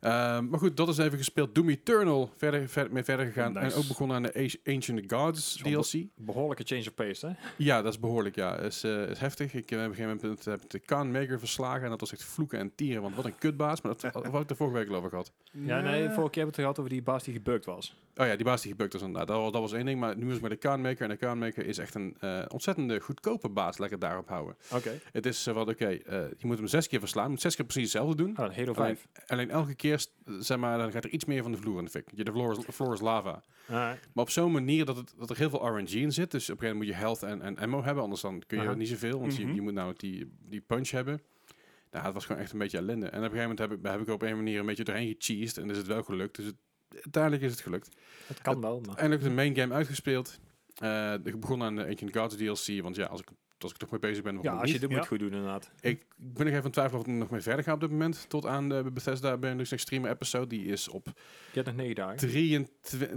Ehm, maar goed, dat is even gespeeld. Doom Eternal verder, verder, mee verder gegaan. Nice. En ook begonnen aan de Ancient Gods DLC. Behoorlijke change of pace, hè? Ja, dat is behoorlijk, ja. Is, eh, is heftig. Ik heb op een gegeven moment heb de Khan Maker verslagen. En dat was echt vloeken en tieren. Want wat een kutbaas. Maar dat had ik de vorige week al over gehad. Ja, nee, vorige keer hebben we het gehad over die baas die gebukt was. Oh ja, die baas die gebukt was inderdaad. Dat, was- dat was één ding. Maar nu is het met de Khan Maker. En de Khan Maker is echt een eh, ontzettende goedkope baas. Lekker daarop houden. Oké. Het is eh, wat, oké, eh, je moet hem zes keer verslaan. Je moet zes keer precies hetzelfde doen. Een Halo Alleen, 5. alleen elke keer, st- zeg maar, dan gaat er iets meer van de vloer in de fik. Je, de floor is, floor is lava. Alright. Maar op zo'n manier dat, het, dat er heel veel RNG in zit. Dus op een gegeven moment moet je health en, en ammo hebben. Anders dan kun je Aha. niet zoveel. Want Mhm. je, je moet nou die, die punch hebben. Nou, het was gewoon echt een beetje ellende. En op een gegeven moment heb ik, heb ik op een manier een beetje doorheen gecheesed. En is het wel gelukt. Dus het, uiteindelijk is het gelukt. Het kan wel, maar... Eindelijk de main game uitgespeeld. Eh ik begon aan de Ancient Gods DLC. Want ja, als ik, als ik toch mee bezig ben, Ja, als je dit moet Ja. goed doen, inderdaad. Ik ben nog even aan het twijfelen of ik nog mee verder ga op dit moment. Tot aan de Bethesda Benelux Extreme episode. Die is op Je hebt nog negen dagen. 23,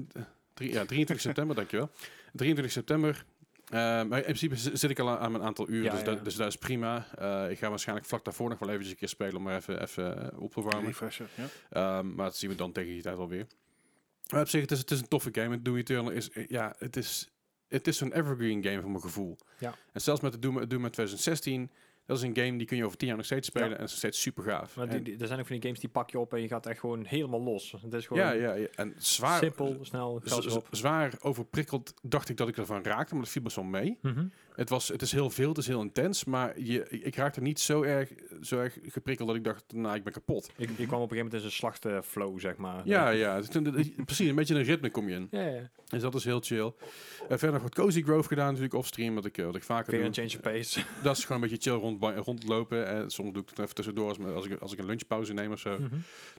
drie- ja, 23 september, dankjewel. 23 september. Eh, maar in principe zi- zit ik al aan, aan mijn aantal uren, Ja, dus, ja. Dat, dus dat is prima. Eh, ik ga waarschijnlijk vlak daarvoor nog wel eventjes een keer spelen om er even, even eh, op te warmen. Refresher, ja. Ehm, maar dat zien we dan tegen die tijd alweer. Maar op zich, het is, het is een toffe game. Het Doom Eternal is, ja, het is, het is zo'n evergreen game voor mijn gevoel. Ja. En zelfs met de Doom, Doom uit 2016, dat is een game die kun je over 10 jaar nog steeds spelen Ja. en is steeds super gaaf. Maar die, er zijn ook van die games die pak je op en je gaat echt gewoon helemaal los. Het is gewoon ja, ja, ja, en zwaar, simpel, snel, z- erop. zwaar overprikkeld dacht ik dat ik ervan raakte, maar dat viel best wel mee. Mhm. Het, was, het is heel veel, het is heel intens, maar je, ik raakte niet zo erg, zo erg geprikkeld dat ik dacht, nou, ik ben kapot. Je, je kwam op een gegeven moment in zijn slachtflow, zeg maar. Ja, ja, precies, een beetje een ritme kom je in. Ja, ja. Dus dat is heel chill. Eh, verder nog wat Cozy Grove gedaan natuurlijk offstream, wat ik, eh, wat ik vaker Weer een change of pace. Dat is gewoon een beetje chill rond, rondlopen. En soms doe ik het even tussendoor als, als, ik, als ik een lunchpauze neem of zo. Mhm.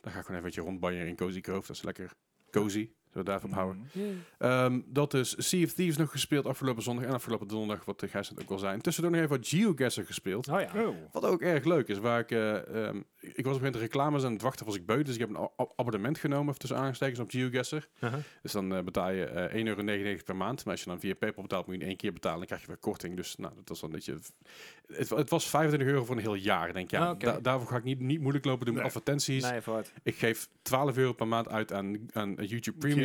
Dan ga ik gewoon even een beetje rondbanjeren in Cozy Grove. Dat is lekker cozy. Zullen we op houden. Mhm. Ehm, dat is Sea of Thieves nog gespeeld afgelopen zondag en afgelopen donderdag, wat de Gijs net ook al zei. En tussendoor nog even wat GeoGuessr gespeeld. Oh ja. Oh. Wat ook erg leuk is, waar ik, eh, ehm, ik was op een reclames aan het wachten was ik beu, dus ik heb een abonnement genomen tussen aanstekens op GeoGuessr. Uh-huh. Dus dan eh, betaal je eh 1,99 euro per maand. Maar als je dan via PayPal betaalt, moet je in één keer betalen. Dan krijg je weer korting. Dus nou, dat was dan een beetje... Het, het was 25 euro voor een heel jaar, denk ik. Ja, Ah, da- daarvoor ga ik niet, niet moeilijk lopen doen met Nee. advertenties. Nee. Ik geef 12 euro per maand uit aan, aan YouTube Premium.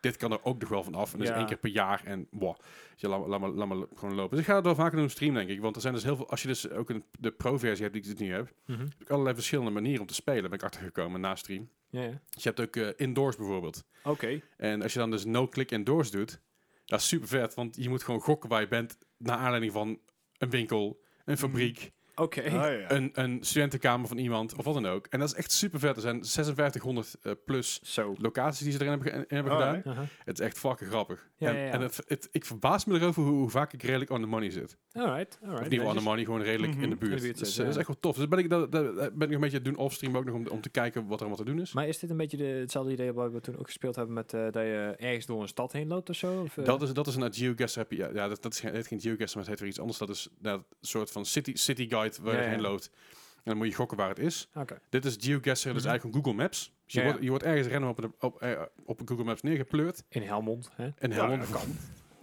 Dit kan er ook nog wel van af. En dat is één keer per jaar. En wow, je laat, maar- laat, maar, laat maar gewoon lopen. Dus ik ga het wel vaker doen op stream, denk ik. Want er zijn dus heel veel... Als je dus ook een, de pro-versie hebt die ik dus nu heb... Mhm. heb ik allerlei verschillende manieren om te spelen. Ben ik achtergekomen na stream. Ja, ja. Dus je hebt ook eh, indoors bijvoorbeeld. Oké. En als je dan dus no-click indoors doet, dat is super vet, want je moet gewoon gokken waar je bent naar aanleiding van een winkel, een fabriek, Oké. Ah, ja. een, een studentenkamer van iemand of wat dan ook. En dat is echt super vet. Er zijn 5600 eh, plus Zo. locaties die ze erin hebben, in hebben Oh, gedaan. Uh-huh. Het is echt fucking grappig. Ja, en ja, ja. en het, het, ik verbaas me erover hoe, hoe vaak ik redelijk on the money zit. Alright, alright. of niet on the money, gewoon redelijk Mhm. in de In buurt. de buurt dus, zitten, eh, dat is echt wel tof. Dus ben ik, dat, dat, dat ben ik een beetje aan het doen offstream ook nog om, om te kijken wat er allemaal te doen is. Maar is dit een beetje de, hetzelfde idee wat we toen ook gespeeld hebben met eh, dat je ergens door een stad heen loopt of zo? Of? Dat is, dat is een GeoGuessr. Heb je, ja, ja, dat, dat is geen, het heet geen GeoGuessr, maar het heet weer iets anders. Dat is nou, een soort van city, city guide waar je heen loopt. En dan moet je gokken waar het is. Dit is GeoGuessr, dat is Mhm. eigenlijk een Google Maps. Dus je. Wordt, je wordt ergens rennen op, een, op, eh, op Google Maps neergepleurd. In Helmond, hè? Ja, Helmond kan.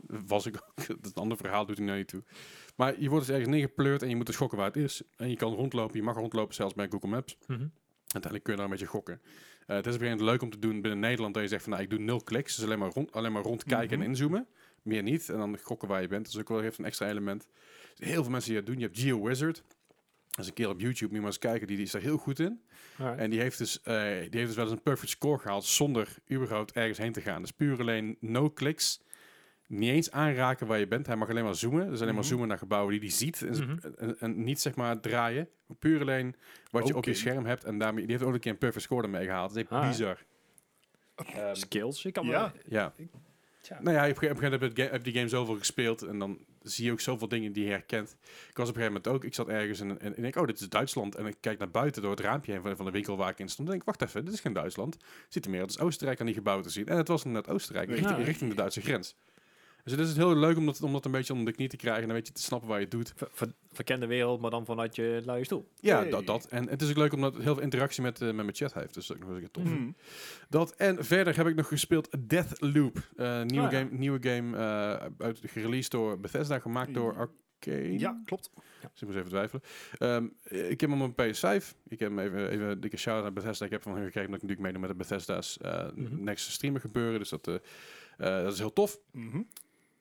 was ik ook. Dat is een ander verhaal, doet hij nou niet toe. Maar je wordt dus ergens neergepleurd en je moet dus gokken waar het is. En je kan rondlopen, je mag rondlopen zelfs bij Google Maps. Mhm. Uiteindelijk kun je daar een beetje gokken. Eh, het is op een leuk om te doen binnen Nederland. Dat je zegt van nou, ik doe nul kliks. Dus alleen maar, rond, alleen maar rondkijken Mhm. en inzoomen. Meer niet. En dan gokken waar je bent. Is ook wel heeft een extra element. Dus heel veel mensen die dat doen. Je hebt GeoWizard. Dat is een keer op YouTube. Moet je maar eens kijken. Die, die is daar heel goed in. Alright. En die heeft, dus, eh, die heeft dus wel eens een perfect score gehaald. Zonder überhaupt ergens heen te gaan. Dus puur alleen no kliks. Niet eens aanraken waar je bent. Hij mag alleen maar zoomen. Dus alleen maar Mhm. zoomen naar gebouwen die hij ziet. En, Mhm. en, en niet zeg maar draaien. Puur alleen wat je op je scherm hebt. En daarmee, die heeft ook een keer een perfect score ermee gehaald. Dat is echt Ah. bizar. Ehm, Skills. Ik kan Ja. wel- ja. Nou ja, op een gegeven moment heb heb die game zoveel gespeeld. En dan zie je ook zoveel dingen die je herkent. Ik was op een gegeven moment ook. Ik zat ergens en, en, ik denk, oh, dit is Duitsland. En ik kijk naar buiten door het raampje heen van, van de winkel waar ik in stond. En denk, ik, wacht even, dit is geen Duitsland. Ziet er meer als Oostenrijk aan die gebouwen te zien. En het was inderdaad Oostenrijk, richting de Duitse grens. Dus het is het heel leuk om dat, om dat een beetje onder de knie te krijgen. En een beetje te snappen waar je het doet. Ver- ver- verkende wereld, maar dan vanuit je luie stoel. Ja, Hey. dat, dat. En het is ook leuk omdat het heel veel interactie met, eh, met mijn chat heeft. Dus dat is ook nog eens een keer tof. Mhm. Dat en verder heb ik nog gespeeld Deathloop. Eh nieuwe, Ah, ja. game, nieuwe game eh, uit, gereleased door Bethesda, gemaakt door Ja. Ja, klopt. Dus ik moest even twijfelen. Ehm, ik heb hem op mijn PS5. Ik heb hem even, even een dikke shout-out naar Bethesda. Ik heb van hen gekregen dat ik natuurlijk meedoen met de Bethesda's eh Mhm. next streamen gebeuren. Dus dat, dat is heel tof. Mhm.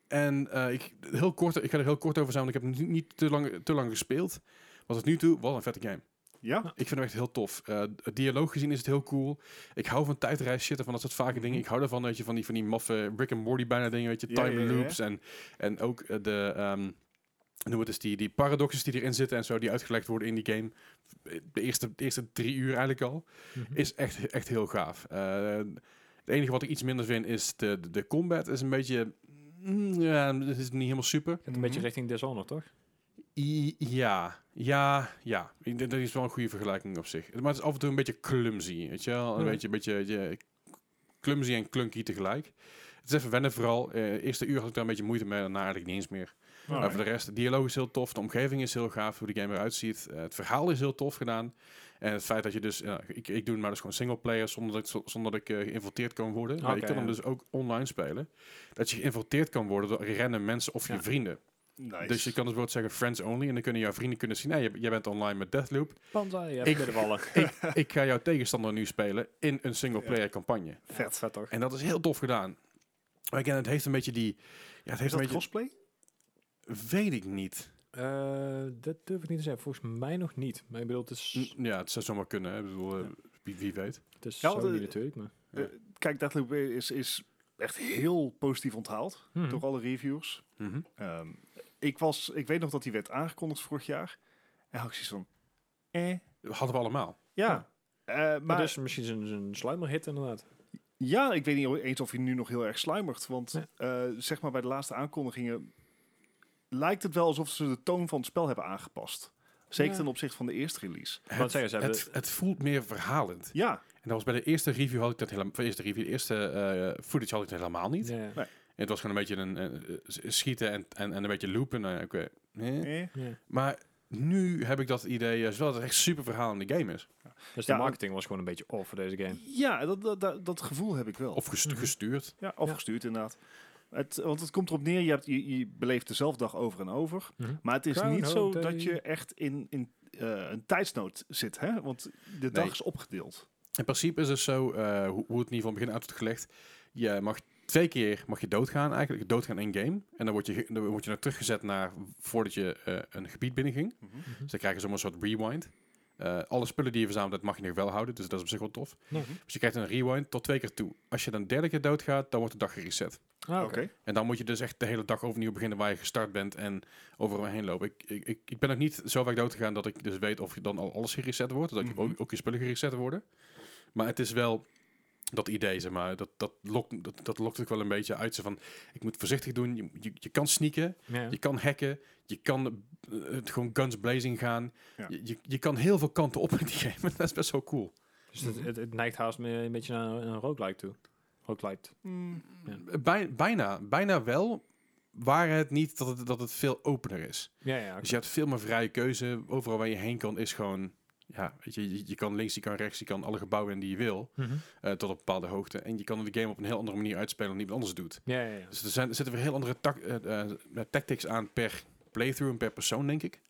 En eh, ik, heel kort, ik ga er heel kort over zijn, want ik heb hem niet, te, lang, te lang gespeeld. Wat het nu toe, wel een vette game. Ja, Ik vind hem echt heel tof. Het dialoog gezien is het heel cool. Ik hou van tijdreis shit en van dat soort vage dingen. Ik hou ervan, weet je, van die, van die maffe Rick and Morty bijna dingen, weet je, time ja, ja, ja. loops en, en ook eh, de, ehm noem het eens, die, die paradoxes die erin zitten en zo, die uitgelegd worden in die game. De eerste, de eerste drie uur eigenlijk al, Mhm. is echt, echt heel gaaf. Het enige wat ik iets minder vind is de, de, de combat is een beetje, mm, ja, het is niet helemaal super. Gaat een beetje richting Dishonored, toch? I- ja, ja, ja. Ik denk Dat is wel een goede vergelijking op zich. Maar het is af en toe een beetje clumsy, weet je wel? Een Ja. beetje, beetje, beetje clumsy en clunky tegelijk. Het is even wennen vooral. Eh eerste uur had ik daar een beetje moeite mee, daarna eigenlijk niet eens meer. Maar voor de rest, de dialoog is heel tof, de omgeving is heel gaaf, hoe de game eruit ziet. Eh, het verhaal is heel tof gedaan. En het feit dat je dus, ja, ik, ik doe het maar dus gewoon singleplayer zonder dat, zonder dat ik geïnviteerd kan worden. maar je kan hem dus ook online spelen. Dat je geïnviteerd kan worden door random mensen of je Ja. vrienden. Nice. Dus je kan dus bijvoorbeeld zeggen friends only. En dan kunnen jouw vrienden kunnen zien, hey, jij- bent online met Deathloop. Panza, ja, Ik- ik ga jouw tegenstander nu spelen in een single player campagne. Vet, vet toch? En dat is heel tof gedaan. Maar again, het heeft een beetje die... Ja, het is heeft een dat beetje... crossplay? Weet ik niet. Eh, dat durf ik niet te zeggen. Volgens mij nog niet. Maar ik bedoel, het is, Ja, het zou zomaar kunnen. Hè. Ik bedoel, eh, wie, wie weet. het is Ja, Sony eh, natuurlijk. Maar. Ja. Eh, kijk, Deathloop is, is echt heel positief onthaald Mhm. door alle reviews. Mhm. Ehm, ik, was, ik weet nog dat die werd aangekondigd vorig jaar. En had ik zoiets van, eh, Hadden we allemaal. ja. Eh, Maar maar dus misschien zijn een sluimerhit inderdaad. ja, ik weet niet eens of hij nu nog heel erg sluimert. Want Ja. eh, zeg maar bij de laatste aankondigingen lijkt het wel alsof ze de toon van het spel hebben aangepast. Zeker Ja. ten opzichte van de eerste release. Wou zeggen, ze hebben... Het, het voelt meer verhalend. Ja, En dat was bij de eerste review had ik dat helemaal... De eerste review, de eerste eh, footage had ik dat helemaal niet. ja, Nee. Het was gewoon een beetje een, een- een schieten en, en, en een beetje loopen. Nou, ja, oké. Eh. eh. ja. Maar nu heb ik dat idee, eh, zowel dat het echt super verhaal in de game is. Dus de Ja, marketing was gewoon een beetje off voor deze game. ja dat, dat, dat, dat gevoel heb ik wel. Of gestu- Mhm. gestuurd. Ja, of Ja. gestuurd inderdaad. Het, want het komt erop neer, je, hebt, je, je beleeft dezelfde dag over en over. Mhm. Maar het is niet zo Day. dat je echt in, in eh, een tijdsnood zit. Hè? Want de dag Nee. is opgedeeld. In principe is het zo, eh, hoe, hoe het in ieder geval begin uit wordt gelegd. Je mag twee keer mag je doodgaan eigenlijk. Doodgaan in game. En dan word je, dan word je naar teruggezet naar voordat je eh, een gebied binnenging. Mhm. Dus dan krijg je zomaar een soort rewind. Eh, alle spullen die je verzamelt, dat mag je nog wel houden. Dus dat is op zich wel tof. Nee. Dus je krijgt een rewind tot twee keer toe. Als je dan derde keer doodgaat, dan wordt de dag gereset. Ah, Oké. En dan moet je dus echt de hele dag overnieuw beginnen waar je gestart bent en overal heen lopen. Ik, ik, ik, ben nog niet zo vaak dood gegaan dat ik dus weet of je dan al alles gereset wordt. Dat Mhm. ook, ook je spullen gereset worden. Maar het is wel dat idee, zeg maar. Dat, dat, lokt, dat, dat lokt ook wel een beetje uit. Zo van, ik moet voorzichtig doen. Je, je, je kan sneaken, je kan hacken, je kan het gewoon guns blazing gaan. Ja. Je, je, je kan heel veel kanten op in die game. Dat is best wel cool. Dus het, het, het neigt haast meer een beetje naar een roguelike toe. Roguelite. Mm, Ja. Bij, bijna, bijna wel. Waar het niet dat het, dat het veel opener is. Ja, ja. Dus je hebt veel meer vrije keuze. Overal waar je heen kan is gewoon... Ja, weet je, je, je kan links, je kan rechts, je kan alle gebouwen in die je wil. Mhm. eh, tot op bepaalde hoogte. En je kan de game op een heel andere manier uitspelen dan iemand anders doet. Ja, ja, ja. Dus er, zijn, er zitten weer heel andere tak- eh, eh, tactics aan per playthrough en per persoon, denk ik.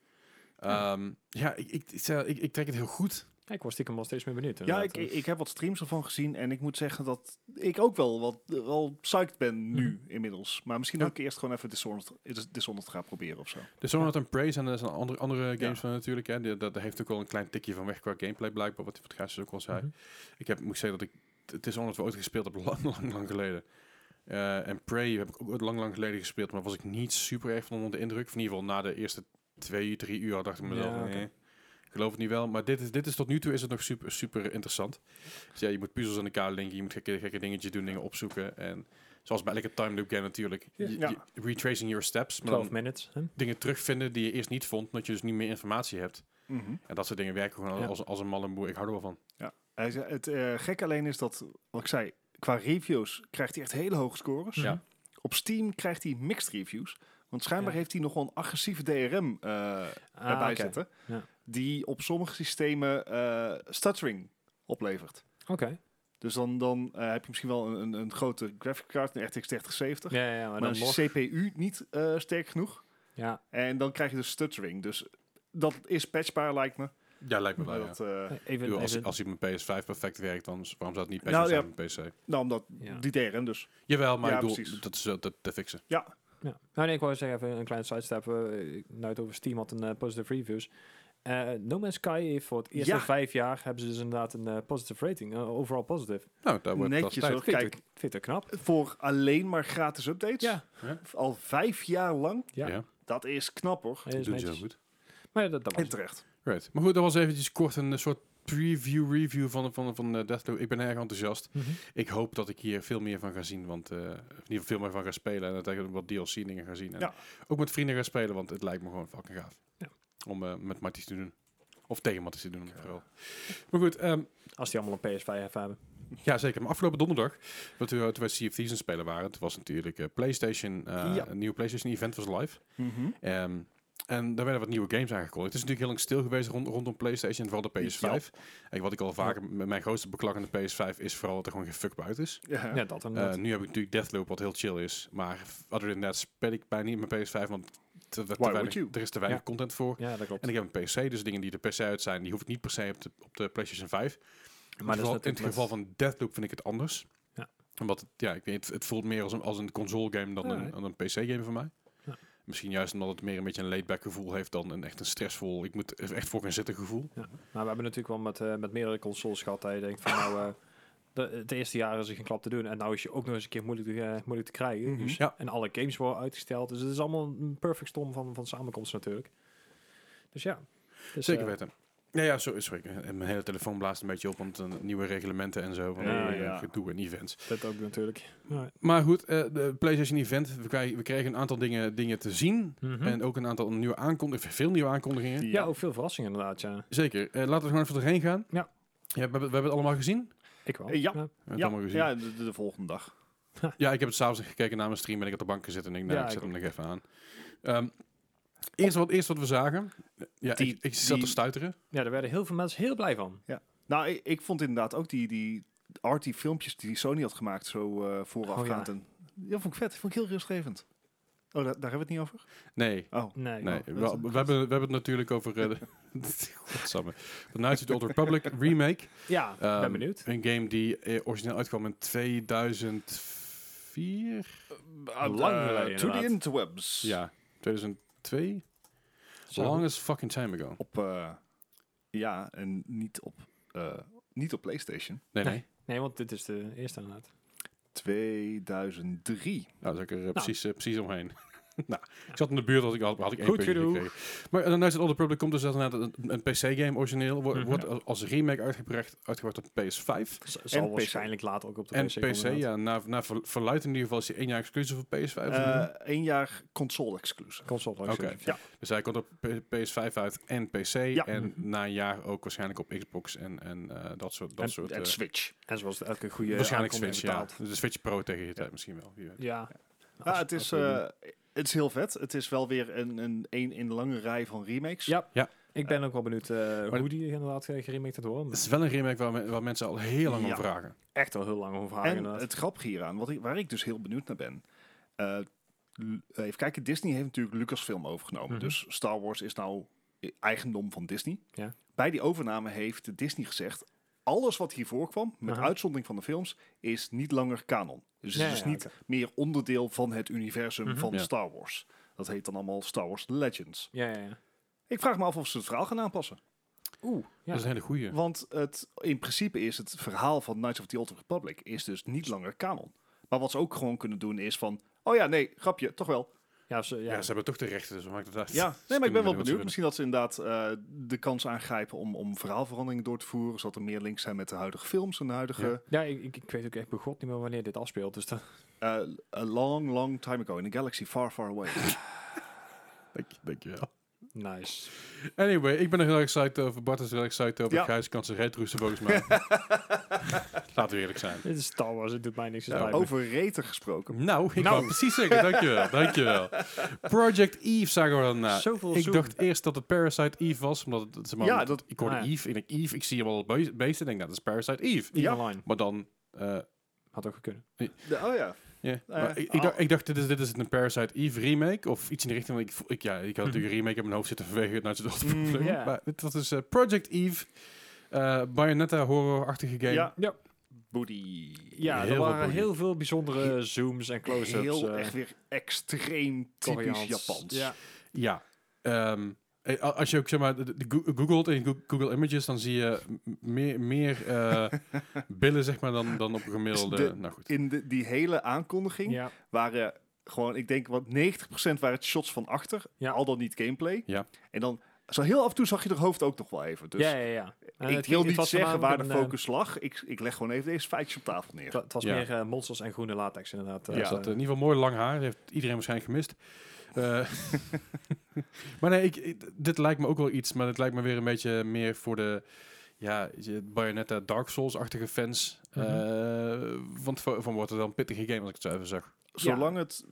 Ja. Ehm, ja, ik, ik, ik, zeg, ik, ik trek het heel goed. Ja, ik was stiekem wel steeds meer benieuwd. ja, ik, ik heb wat streams ervan gezien. En ik moet zeggen dat ik ook wel wat wel psyched ben nu inmiddels. Maar misschien Ja. dat ik eerst gewoon even Dishonored, Dishonored ga proberen of zo. De Dishonored en Praise en er zijn andere, andere games Ja. van natuurlijk. Hè. Die- Dat, dat heeft ook wel een klein tikje van weg qua gameplay blijkbaar. Wat, wat Gijs ook al zei. Mhm. Ik heb, moet zeggen dat ik het Dishonored wel ooit gespeeld heb, lang, lang, lang geleden. Eh, en Prey heb ik ook lang, lang geleden gespeeld, maar was ik niet super erg van onder de indruk. Of in ieder geval na de eerste twee, drie uur dacht ik mezelf, Ja, oké. eh, ik geloof het niet wel. Maar dit is, dit is tot nu toe is het nog super, super interessant. Dus ja, je moet puzzels aan elkaar linken, je moet gekke, gekke dingetjes doen, dingen opzoeken. En zoals bij elke time loop game natuurlijk, je, Ja. je- retracing your steps, maar 12 dan minutes. Hè? dingen terugvinden die je eerst niet vond, omdat je dus niet meer informatie hebt. Mhm. En dat soort dingen werken gewoon Ja. als, als een malle boer. Ik hou er wel van. Hij zei, het eh gek alleen is dat, wat ik zei, qua reviews krijgt hij echt hele hoge scores. Ja. Op Steam krijgt hij mixed reviews. Want schijnbaar Ja. heeft hij nog wel een agressieve DRM eh, erbij oké. zitten. Ja. Die op sommige systemen eh stuttering oplevert. Oké. Dus dan, dan eh, heb je misschien wel een, een, een grote graphic card, een RTX 3070. Ja, ja, maar, maar dan is. CPU niet eh, sterk genoeg, Ja, En dan krijg je dus stuttering. Dus dat is patchbaar, lijkt me. Ja, lijkt me wel, Maar ja. dat, eh, even, als, even- als hij met PS5 perfect werkt, dan waarom zou het niet Nou, PS5 ja. zijn met PC? nou, omdat Ja. die DRM dus. Jawel, maar Ja, ik bedoel, precies. dat is wel te, te fixen. Ja, Ja. Nou, nee, ik wou zeggen even een kleine sidestep. ik- nou, het over Steam had een eh, positive reviews. Eh, no Man's Sky heeft voor het eerste Ja. vijf jaar hebben ze dus inderdaad een positive rating. overall positive. Nou, daar wordt Netjes, dat hoor. Kijk. ik, vind ik knap. voor alleen maar gratis updates. Ja. Al vijf jaar lang. Ja, Ja, Dat is knap hoor. Doen ze heel netjes. goed. Maar ja, dat, dat was En terecht. Right. Maar goed, dat was eventjes kort een eh, soort preview review van, van, van eh, Deathloop. Ik ben erg enthousiast. Mhm. Ik hoop dat ik hier veel meer van ga zien, want eh, in ieder geval veel meer van ga spelen en dat ik wat DLC dingen ga zien. En Ja. ook met vrienden ga spelen, want het lijkt me gewoon fucking gaaf. Ja. Om met Matties te doen. Of tegen Matties te doen, vooral. Maar goed, ehm, Als die allemaal een PS5 hebben. ja zeker. Maar afgelopen donderdag, wat we, toen wij Sea of Thieves aan het spelen waren, het was natuurlijk PlayStation, Ja. een nieuwe PlayStation event was live. Mhm. Ehm, en daar werden wat nieuwe games aangekondigd. Het is natuurlijk heel lang stil geweest rond, rondom PlayStation, vooral de PS5. En wat ik al vaker, met mijn grootste beklag aan de PS5 is vooral dat er gewoon geen fuck buiten is. Ja. Ja, dat Eh, nu heb ik natuurlijk Deathloop, wat heel chill is. Maar other than that speel ik bijna niet mijn PS5, want te, te would weinig, you? er is te weinig Ja. content voor. ja, dat klopt. En ik heb een PC, dus dingen die er per se uit zijn, die hoef ik niet per se op de, op de PlayStation 5. maar in, geval, in het geval van Deathloop vind ik het anders. Ja. Omdat het, ja, ik weet, het, het voelt meer als een, als een console game dan, Ja, een, dan een PC game voor mij. Misschien juist omdat het meer een beetje een laid-back gevoel heeft dan een echt een stressvol, ik moet er echt voor gaan zitten gevoel. Ja. Maar we hebben natuurlijk wel met, eh, met meerdere consoles gehad dat je denkt van nou, eh, de, het eerste jaar is er geen klap te doen en nou is je ook nog eens een keer moeilijk te, eh, moeilijk te krijgen. Mhm. dus, Ja. En alle games worden uitgesteld. Dus het is allemaal een perfect storm van, van samenkomst natuurlijk. Dus ja. Dus, Zeker weten. Ja, ja, zo is het. En mijn hele telefoon blaast een beetje op, want uh, nieuwe reglementen en zo. Van Ja, uh, ja. gedoe en events. Dat ook natuurlijk. Maar goed, uh, de PlayStation Event. We krijgen, we kregen een aantal dingen, dingen te zien. Mhm. En ook een aantal nieuwe aankondigingen. Veel nieuwe aankondigingen. ja, ook veel verrassingen inderdaad, ja. Zeker. Uh, laten we gewoon even doorheen gaan. Ja. ja we, hebben, we hebben het allemaal gezien. Ik wel. Eh, ja. We het allemaal gezien. ja de, de, de volgende dag. Ja, ik heb het s'avonds gekeken na mijn stream en ik op de bank gezeten en ik, nou, Ja, ik ik zet hem nog even aan. Um, eerst, wat, eerst wat we zagen. Ja, Die- ik, ik zat die- te stuiteren. Ja, daar werden heel veel mensen heel blij van. Nou, ik, ik vond inderdaad ook die, die arty filmpjes die Sony had gemaakt zo uh, voorafgaand. Oh, en, ja, vond ik vet. Vond ik heel rustgevend. Oh, daar, daar hebben we het niet over? Nee. Oh, Nee. Nee, dat we, hebben, we hebben het natuurlijk over... Uh, de, Godsamme. The Knights of the Old Republic remake. Ja, ben Ehm, benieuwd. Een game die eh, origineel uitkwam in 2004? Lang Uh, geleden, to the interwebs. Ja, 2002? Zo. Longest fucking time ago. Op, uh, ja, en niet op, uh, niet op PlayStation. Nee, nee. Nee. Nee, want dit is de eerste inderdaad. 2003. Nou, daar zat ik er uh, precies, uh, precies omheen. nou, ik zat in de buurt, had ik, had, ik één Goed gekregen. Maar uh, Knights of the Old Republic komt dus inderdaad een, een PC-game origineel. Wordt, Mhm. wordt als remake uitgebracht, uitgebracht op PS5. Z- zal PC. waarschijnlijk later ook op de En PC, PC, komen, inderdaad. ja. Na, na ver- verluidt in ieder geval is hij één jaar exclusief op PS5. of Uh? Eén jaar console exclusive. Console Oké. exclusive, Ja. Dus hij komt op P- PS5 uit en PC. Ja. En na een jaar ook waarschijnlijk op Xbox en, en uh, dat soort, dat En- soort En eh, Switch. En zoals elke goede waarschijnlijk Switch, ja. De Switch Pro tegen je tijd misschien wel. Ja. Ja, Als- het is, het is heel vet. Het is wel weer een, een, een in de lange rij van remakes. Ja. Ja. Ik ben ook wel benieuwd uh, Maar- hoe die inderdaad uh, geremaked gaat worden. Het is wel een remake waar, me- waar mensen al heel lang Ja. om vragen. echt wel heel lang over vragen En inderdaad. het grappige hieraan, wat ik, waar ik dus heel benieuwd naar ben. eh, even kijken, Disney heeft natuurlijk Lucasfilm overgenomen. Mhm. Dus Star Wars is nou eigendom van Disney. Ja. Bij die overname heeft Disney gezegd... alles wat hiervoor kwam, met Aha. uitzondering van de films... is niet langer canon. Dus het Ja, is dus ja, niet meer onderdeel van het universum Mhm. van Ja. Star Wars. Dat heet dan allemaal Star Wars Legends. Ja, ja, ja. Ik vraag me af of ze het verhaal gaan aanpassen. Oeh. Ja. Dat is een hele goeie. Want het, in principe is het verhaal van Knights of the Old Republic is dus niet langer canon. Maar wat ze ook gewoon kunnen doen is van... Oh ja, nee, grapje, toch wel. Ja, ze, Ja, ja. ze hebben toch de rechten, dus maakt het uit. Ja, nee, maar ik ben wel benieuwd. Misschien dat ze inderdaad eh, de kans aangrijpen om, om verhaalveranderingen door te voeren. Zodat er meer links zijn met de huidige films en de huidige... Ja. ja ik, ik, ik weet ook echt begot niet meer wanneer dit afspeelt. Dus dat, eh, a long, long time ago in a galaxy far, far away. willen. Dank, dankjewel. Nice. Anyway, ik ben er heel erg psyched over. Bart is er heel erg psyched over. Ja. Gijs kan retroesten volgens mij. Laten we eerlijk zijn. Dit is Star Wars, het doet mij niks me. Over reten gesproken. Nou, ik Nou. wou precies zeggen. Dankjewel. Dankjewel. Project Eve zagen we dan na. Zoveel Ik dacht eerst dat het Parasite Eve was. Omdat het, zeg maar, Ja, dat- ik hoorde ah, ja. Eve. Ik denk Eve, ik zie hem al be- beesten. Ik denk, nou, dat is Parasite Eve. Eve Ja. Online. Maar dan... eh, Had ook gekund. De, oh ja. Ja, maar ik, dacht, ik dacht, dit is, dit is een Parasite Eve remake of iets in die richting. want Ik, ik, ja, ik had Mhm. natuurlijk een remake in mijn hoofd zitten vanwege het of Old Mm. Maar dit was dus eh, Project Eve, eh Bayonetta horror-achtige game. Ja. Ja. Booty. Ja, Heel er waren heel veel bijzondere zooms en close-ups. Heel eh, echt weer extreem typisch Koreaans. Japans. Ja. Ja. a- als je ook zeg maar googelt in Go- Google Images, dan zie je meer, meer eh, billen zeg maar dan, dan op een gemiddelde. De- nou goed. In de, die hele aankondiging Ja. waren gewoon, ik denk, wat 90% waren het shots van achter. Ja. Al dan niet gameplay. Ja. En dan, zo heel af en toe zag je er hoofd ook nog wel even. Dus ja, ja, ja. En ik het- wil niet zeggen waar de een, focus lag. Ik, ik leg gewoon even deze feitjes op tafel neer. eh, Het was Ja. meer eh, monsters en groene latex inderdaad. eh, Ja, had in ieder geval mooi lang haar. Dat heeft iedereen waarschijnlijk gemist. Eh, maar nee, ik, ik- dit lijkt me ook wel iets, maar het lijkt me weer een beetje meer voor de ja, je- Bayonetta Dark Souls-achtige fans. Mhm. Eh, want van, van wordt het wel een pittige game als ik het zo even zeg. Zolang het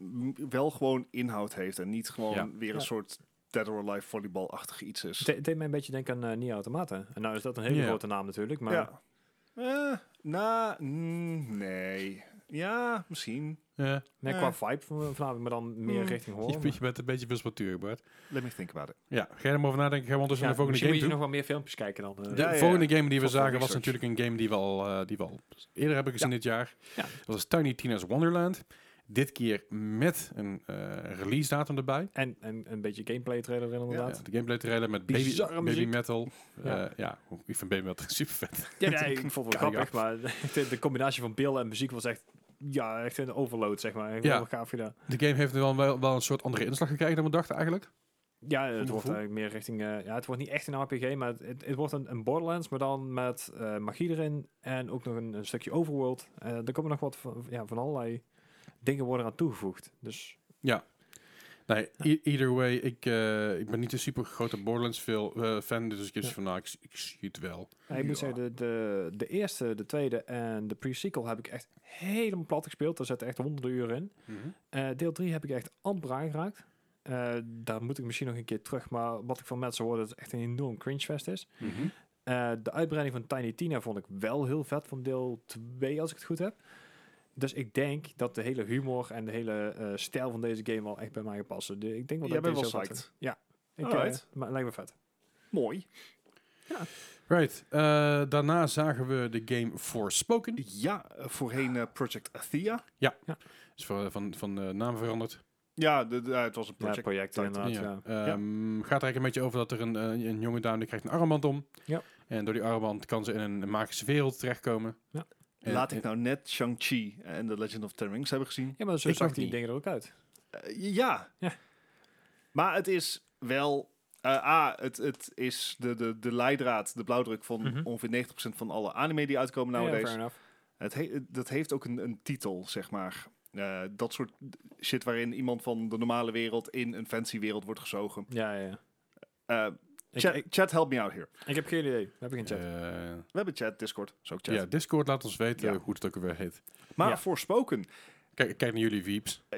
wel gewoon inhoud heeft en niet gewoon Ja. weer een Ja. soort Dead or Alive volleybal-achtig iets is. Het de- het deed mij een beetje denken aan eh Nier Automata. En nou is dat een hele grote naam natuurlijk, maar ja. Eh, na, mm, nee. Ja, misschien. Ja, nee, qua vibe van- vanavond, maar dan meer Hmm. richting je, horror. je bent een beetje wispelturig, Bart. Let me think about it. Ja, ga je er maar over nadenken. Gaan we ondertussen Ja, naar de volgende game moet je toe. nog wel meer filmpjes kijken dan. eh. De Ja, ja, volgende game die we zagen was natuurlijk een game die we al, eh, die we al eerder hebben gezien dit jaar. Ja. Dat was Tiny Tina's Wonderland. Dit keer met een eh, release datum erbij. En, en een beetje gameplay trailer erin Ja, inderdaad. de gameplay trailer met baby, metal. Ja. Ja. ja, ik vind baby metal super vet. Ja, nee, ik vond het wel grappig, maar de, de combinatie van beelden en muziek was echt, ja, echt een overload, zeg maar. Ja. Wel gaaf gedaan. De game heeft wel, wel, wel een soort andere inslag gekregen dan we dachten eigenlijk. Ja, het wordt eigenlijk meer richting, eh, ja, het wordt niet echt een RPG, maar het, het, wordt een, een Borderlands, maar dan met eh, magie erin en ook nog een, een stukje overworld. Eh er komen nog wat van, ja, van allerlei dingen worden aan toegevoegd. Dus Nee, e- either way, ik, eh, ik ben niet een super grote Borderlands veel, eh, fan, dus ik Ja. van, nou, ik, ik zie het wel. Ja, ik moet Ja. zeggen, de, de, de eerste, de tweede en de pre-sequel heb ik echt helemaal plat gespeeld. Daar zitten echt honderden uren in. Eh, deel 3 heb ik echt amper aangeraakt. Daar moet ik misschien nog een keer terug. Maar wat ik van mensen hoor, dat het echt een enorm cringefest is. Mhm. De uitbreiding van Tiny Tina vond ik wel heel vet van deel 2, als ik het goed heb. Dus ik denk dat de hele humor en de hele eh, stijl van deze game wel echt bij mij passen. De, ik denk wel Jij dat bent ik wel psyched. Ja, ik, eh, maar lijkt me vet. Mooi. Right, eh, daarna zagen we de game Forspoken. Ja, voorheen Project Athea. Is van, van, van eh, naam veranderd. Ja, de, de- ja, het was een Ja, project. project title. inderdaad. Ja. Ehm, Gaat er eigenlijk een beetje over dat er een, eh, een jonge dame die krijgt een armband om. Ja. En door die armband kan ze in een, magische wereld terechtkomen. Ja. En- Laat ik en- nou net Shang-Chi en The Legend of the Rings hebben gezien. ja, maar zo zag die dingen er ook uit. Eh, ja. Ja. Maar het is wel... eh A, het, het is de, de, de leidraad, de blauwdruk van Mhm. ongeveer 90% van alle anime die uitkomen Ja, nowadays. fair enough. het he- dat heeft ook een, een titel, zeg maar. Eh, dat soort shit waarin iemand van de normale wereld in een fancy wereld wordt gezogen. Ja, ja, ja. Eh, chat, ik, chat, help me out here. ik heb geen idee. We hebben geen chat. Eh, We hebben chat, Discord, zo ook chat. ja, Discord laat ons weten Ja. hoe het ook weer heet. Maar Ja. voorspoken. Kijk, kijk naar jullie Vieps.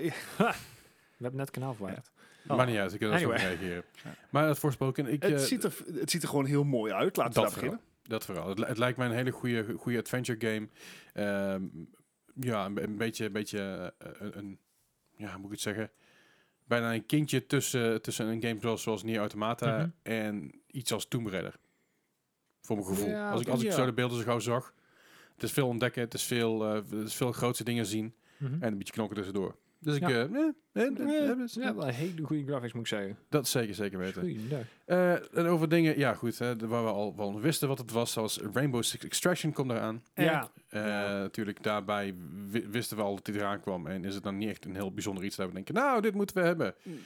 We hebben net kanaal verwijderd. Oh. Maar niet uit, ik kan er zo Anyway. reageren. Maar het Forspoken, ik, Het, eh, ziet er, het ziet er gewoon heel mooi uit. Laten we dat daar vooral. beginnen. Dat vooral. Het, het lijkt mij een hele goede, goede adventure game. Ehm, ja, een, be- een beetje, een, beetje eh, een, een- ja, hoe moet ik het zeggen? Bijna een kindje tussen, tussen een game zoals, zoals Nier Automata Mhm. en iets als Tomb Raider. Voor mijn gevoel. Ja, als ik, als ik ja. zo de beelden zo gauw zag. Het is veel ontdekken, het is veel, eh, het is veel grootste dingen zien Mhm. en een beetje knokken tussendoor. Dus ik, Ja. eh, Ja, wel hele goede graphics moet ik zeggen. dat zeker, zeker weten. Goeiedag. Eh, en over dingen, ja goed, hè, de- waar we al wel wisten wat het was, zoals Rainbow Six Extraction komt eraan. Ja, Eh, Ja. Natuurlijk, daarbij wi- wisten we al dat hij eraan kwam. En is het dan niet echt een heel bijzonder iets dat we denken, nou, dit moeten we hebben. Mm.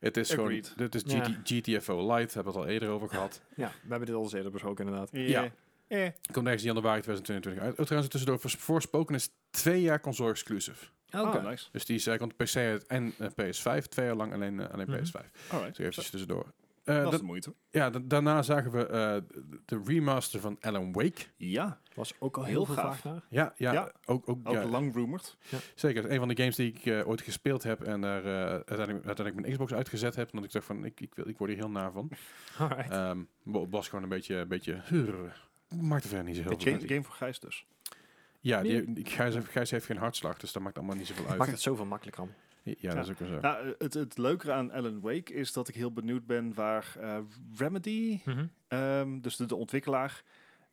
Het is Agreed. gewoon, dit is Ja. GT, GTFO Lite, hebben we het al eerder over gehad. ja, we hebben dit al eens eerder besproken inderdaad. Ja. Eh. Komt ergens in januari 2022 uit. Oh, trouwens, tussendoor, voor Forspoken is twee jaar console exclusive. Oké. Oh, nice. Dus die is, komt op PC en eh, PS5, twee jaar lang alleen, eh, alleen Mhm. PS5. Alright. Zo eventjes tussendoor. Eh, Dat da- is de moeite. ja, da- daarna zagen we eh, de remaster van Alan Wake. Ja, Was ook al Heel heel gaaf. vraag naar. Ja, ja, Ja. ook, ook, ook ja, lang rumored. Zeker, het is een van de games die ik eh, ooit gespeeld heb en daar eh, uiteindelijk, uiteindelijk mijn Xbox uitgezet heb. Omdat ik dacht van, ik, ik, wil, ik word hier heel naar van. Alright. Ehm wa- was gewoon een beetje, een beetje maakt er verder niet zo heel Het veel game, uit. game voor Gijs dus. Ja, die, die- Gijs, heeft- Gijs heeft geen hartslag, dus dat maakt allemaal niet zoveel uit. Maakt het zoveel makkelijker aan. Ja, dat is ook wel zo. Nou, het, het leuke aan Alan Wake is dat ik heel benieuwd ben waar eh, Remedy, ehm, dus de, de ontwikkelaar,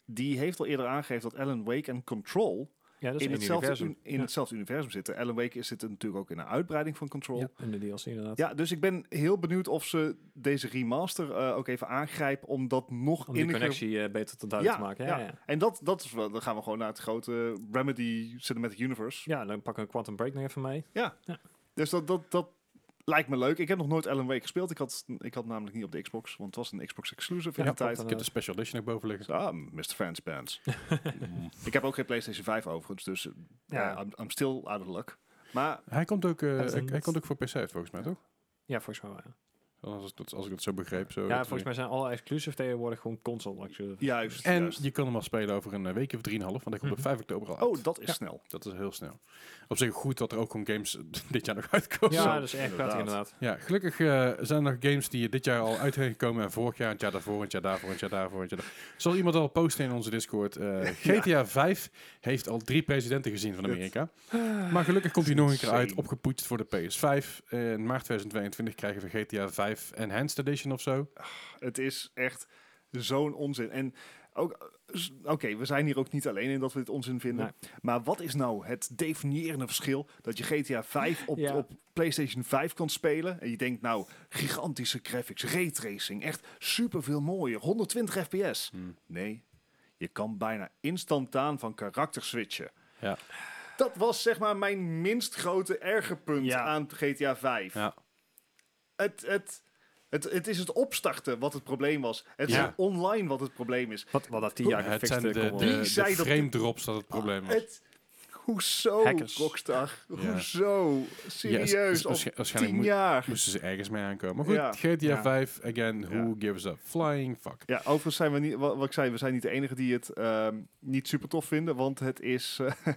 die heeft al eerder aangegeven dat Alan Wake en Control Ja, dat is in, hetzelfde, universum. un- in Ja. hetzelfde universum zitten. Alan Wake is zit natuurlijk ook in een uitbreiding van Control. Ja, Ja. in de DLC inderdaad. dus ik ben heel benieuwd of ze deze remaster eh, ook even aangrijpen om dat nog die inniger... connectie eh, beter te duidelijk Ja, te maken. Ja, ja. ja. En dat, dat is wel, dan gaan we gewoon naar het grote Remedy Cinematic Universe. ja, dan pakken we Quantum Break nog even mee. Dus dat, dat, dat lijkt me leuk. Ik heb nog nooit Alan Wake gespeeld. Ik had, ik had namelijk niet op de Xbox, want het was een Xbox exclusive in Ja, de tijd. Ik heb de special edition ook boven liggen. Ah, Mr. Fancy Pants. ik heb ook geen PlayStation 5 overigens, dus eh, Ja. I'm, I'm still out of luck. Maar Hij komt ook, eh, hij komt ook voor PC uit, volgens mij, toch? Ja, volgens mij wel. Ja, Als, ik- als ik het zo begreep. Zo ja volgens mij zijn alle exclusive tegenwoordig gewoon console exclusive. juist, En juist. je kan hem al spelen over een eh, week of drieënhalf, want hij komt op Mhm. 5 oktober al uit. Oh, dat is Ja. snel. Dat is heel snel. Op zich goed dat er ook gewoon games dit jaar nog uitkomen. Ja, dat is echt prettig inderdaad. Ja, gelukkig eh, zijn er nog games die dit jaar al uit zijn gekomen. En vorig jaar, het jaar daarvoor, het jaar daarvoor, het jaar daarvoor. Het jaar daar- Zal iemand al posten in onze Discord? eh, GTA 5 heeft al drie presidenten gezien van Amerika. Maar gelukkig komt hij nog een keer uit, opgepoetst voor de PS5. Eh, in maart 2022 krijgen we GTA 5 Enhanced Edition of zo. Het is echt zo'n onzin. En ook, oké, we zijn hier ook niet alleen in dat we dit onzin vinden. Maar wat is nou het definiërende verschil dat je GTA 5 op, Ja. op PlayStation 5 kan spelen? En je denkt, nou, gigantische graphics, raytracing, echt superveel mooier, 120 fps. Hmm. Nee, je kan bijna instantaan van karakter switchen. Ja. Dat was zeg maar mijn minst grote ergerpunt Ja. aan GTA 5. Ja. Het, het, het, het is het opstarten wat het probleem was. Het is Ja. het online wat het probleem is. Wat, wat dat tien jaar het gefixt zijn de, kon de, de dat frame drops dat het probleem was. Het, hoezo, Hackers. Rockstar? Ja. Hoezo? Ja, Serieus, waarsch- al waarsch- waarschijnlijk tien moet- jaar. moesten ze ergens mee aankomen. Maar goed, Ja. GTA Ja. 5, again, Ja. who gives a flying fuck. Ja, overigens zijn we niet, wat, wat ik zei, we zijn niet de enige die het ehm, niet super tof vinden, want het is, eh,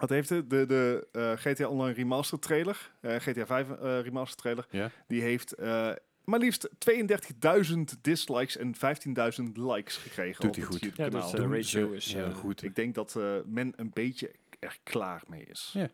wat heeft het? De, de eh, GTA Online Remastered trailer, eh, GTA 5 eh, Remastered trailer, Ja. die heeft eh, maar liefst 32.000 dislikes en 15.000 likes gekregen Doet op hij het goed. YouTube Ja, kanaal. dus, ratio is, heel eh, goed. Ik denk dat eh, men een beetje er klaar mee is. Ja.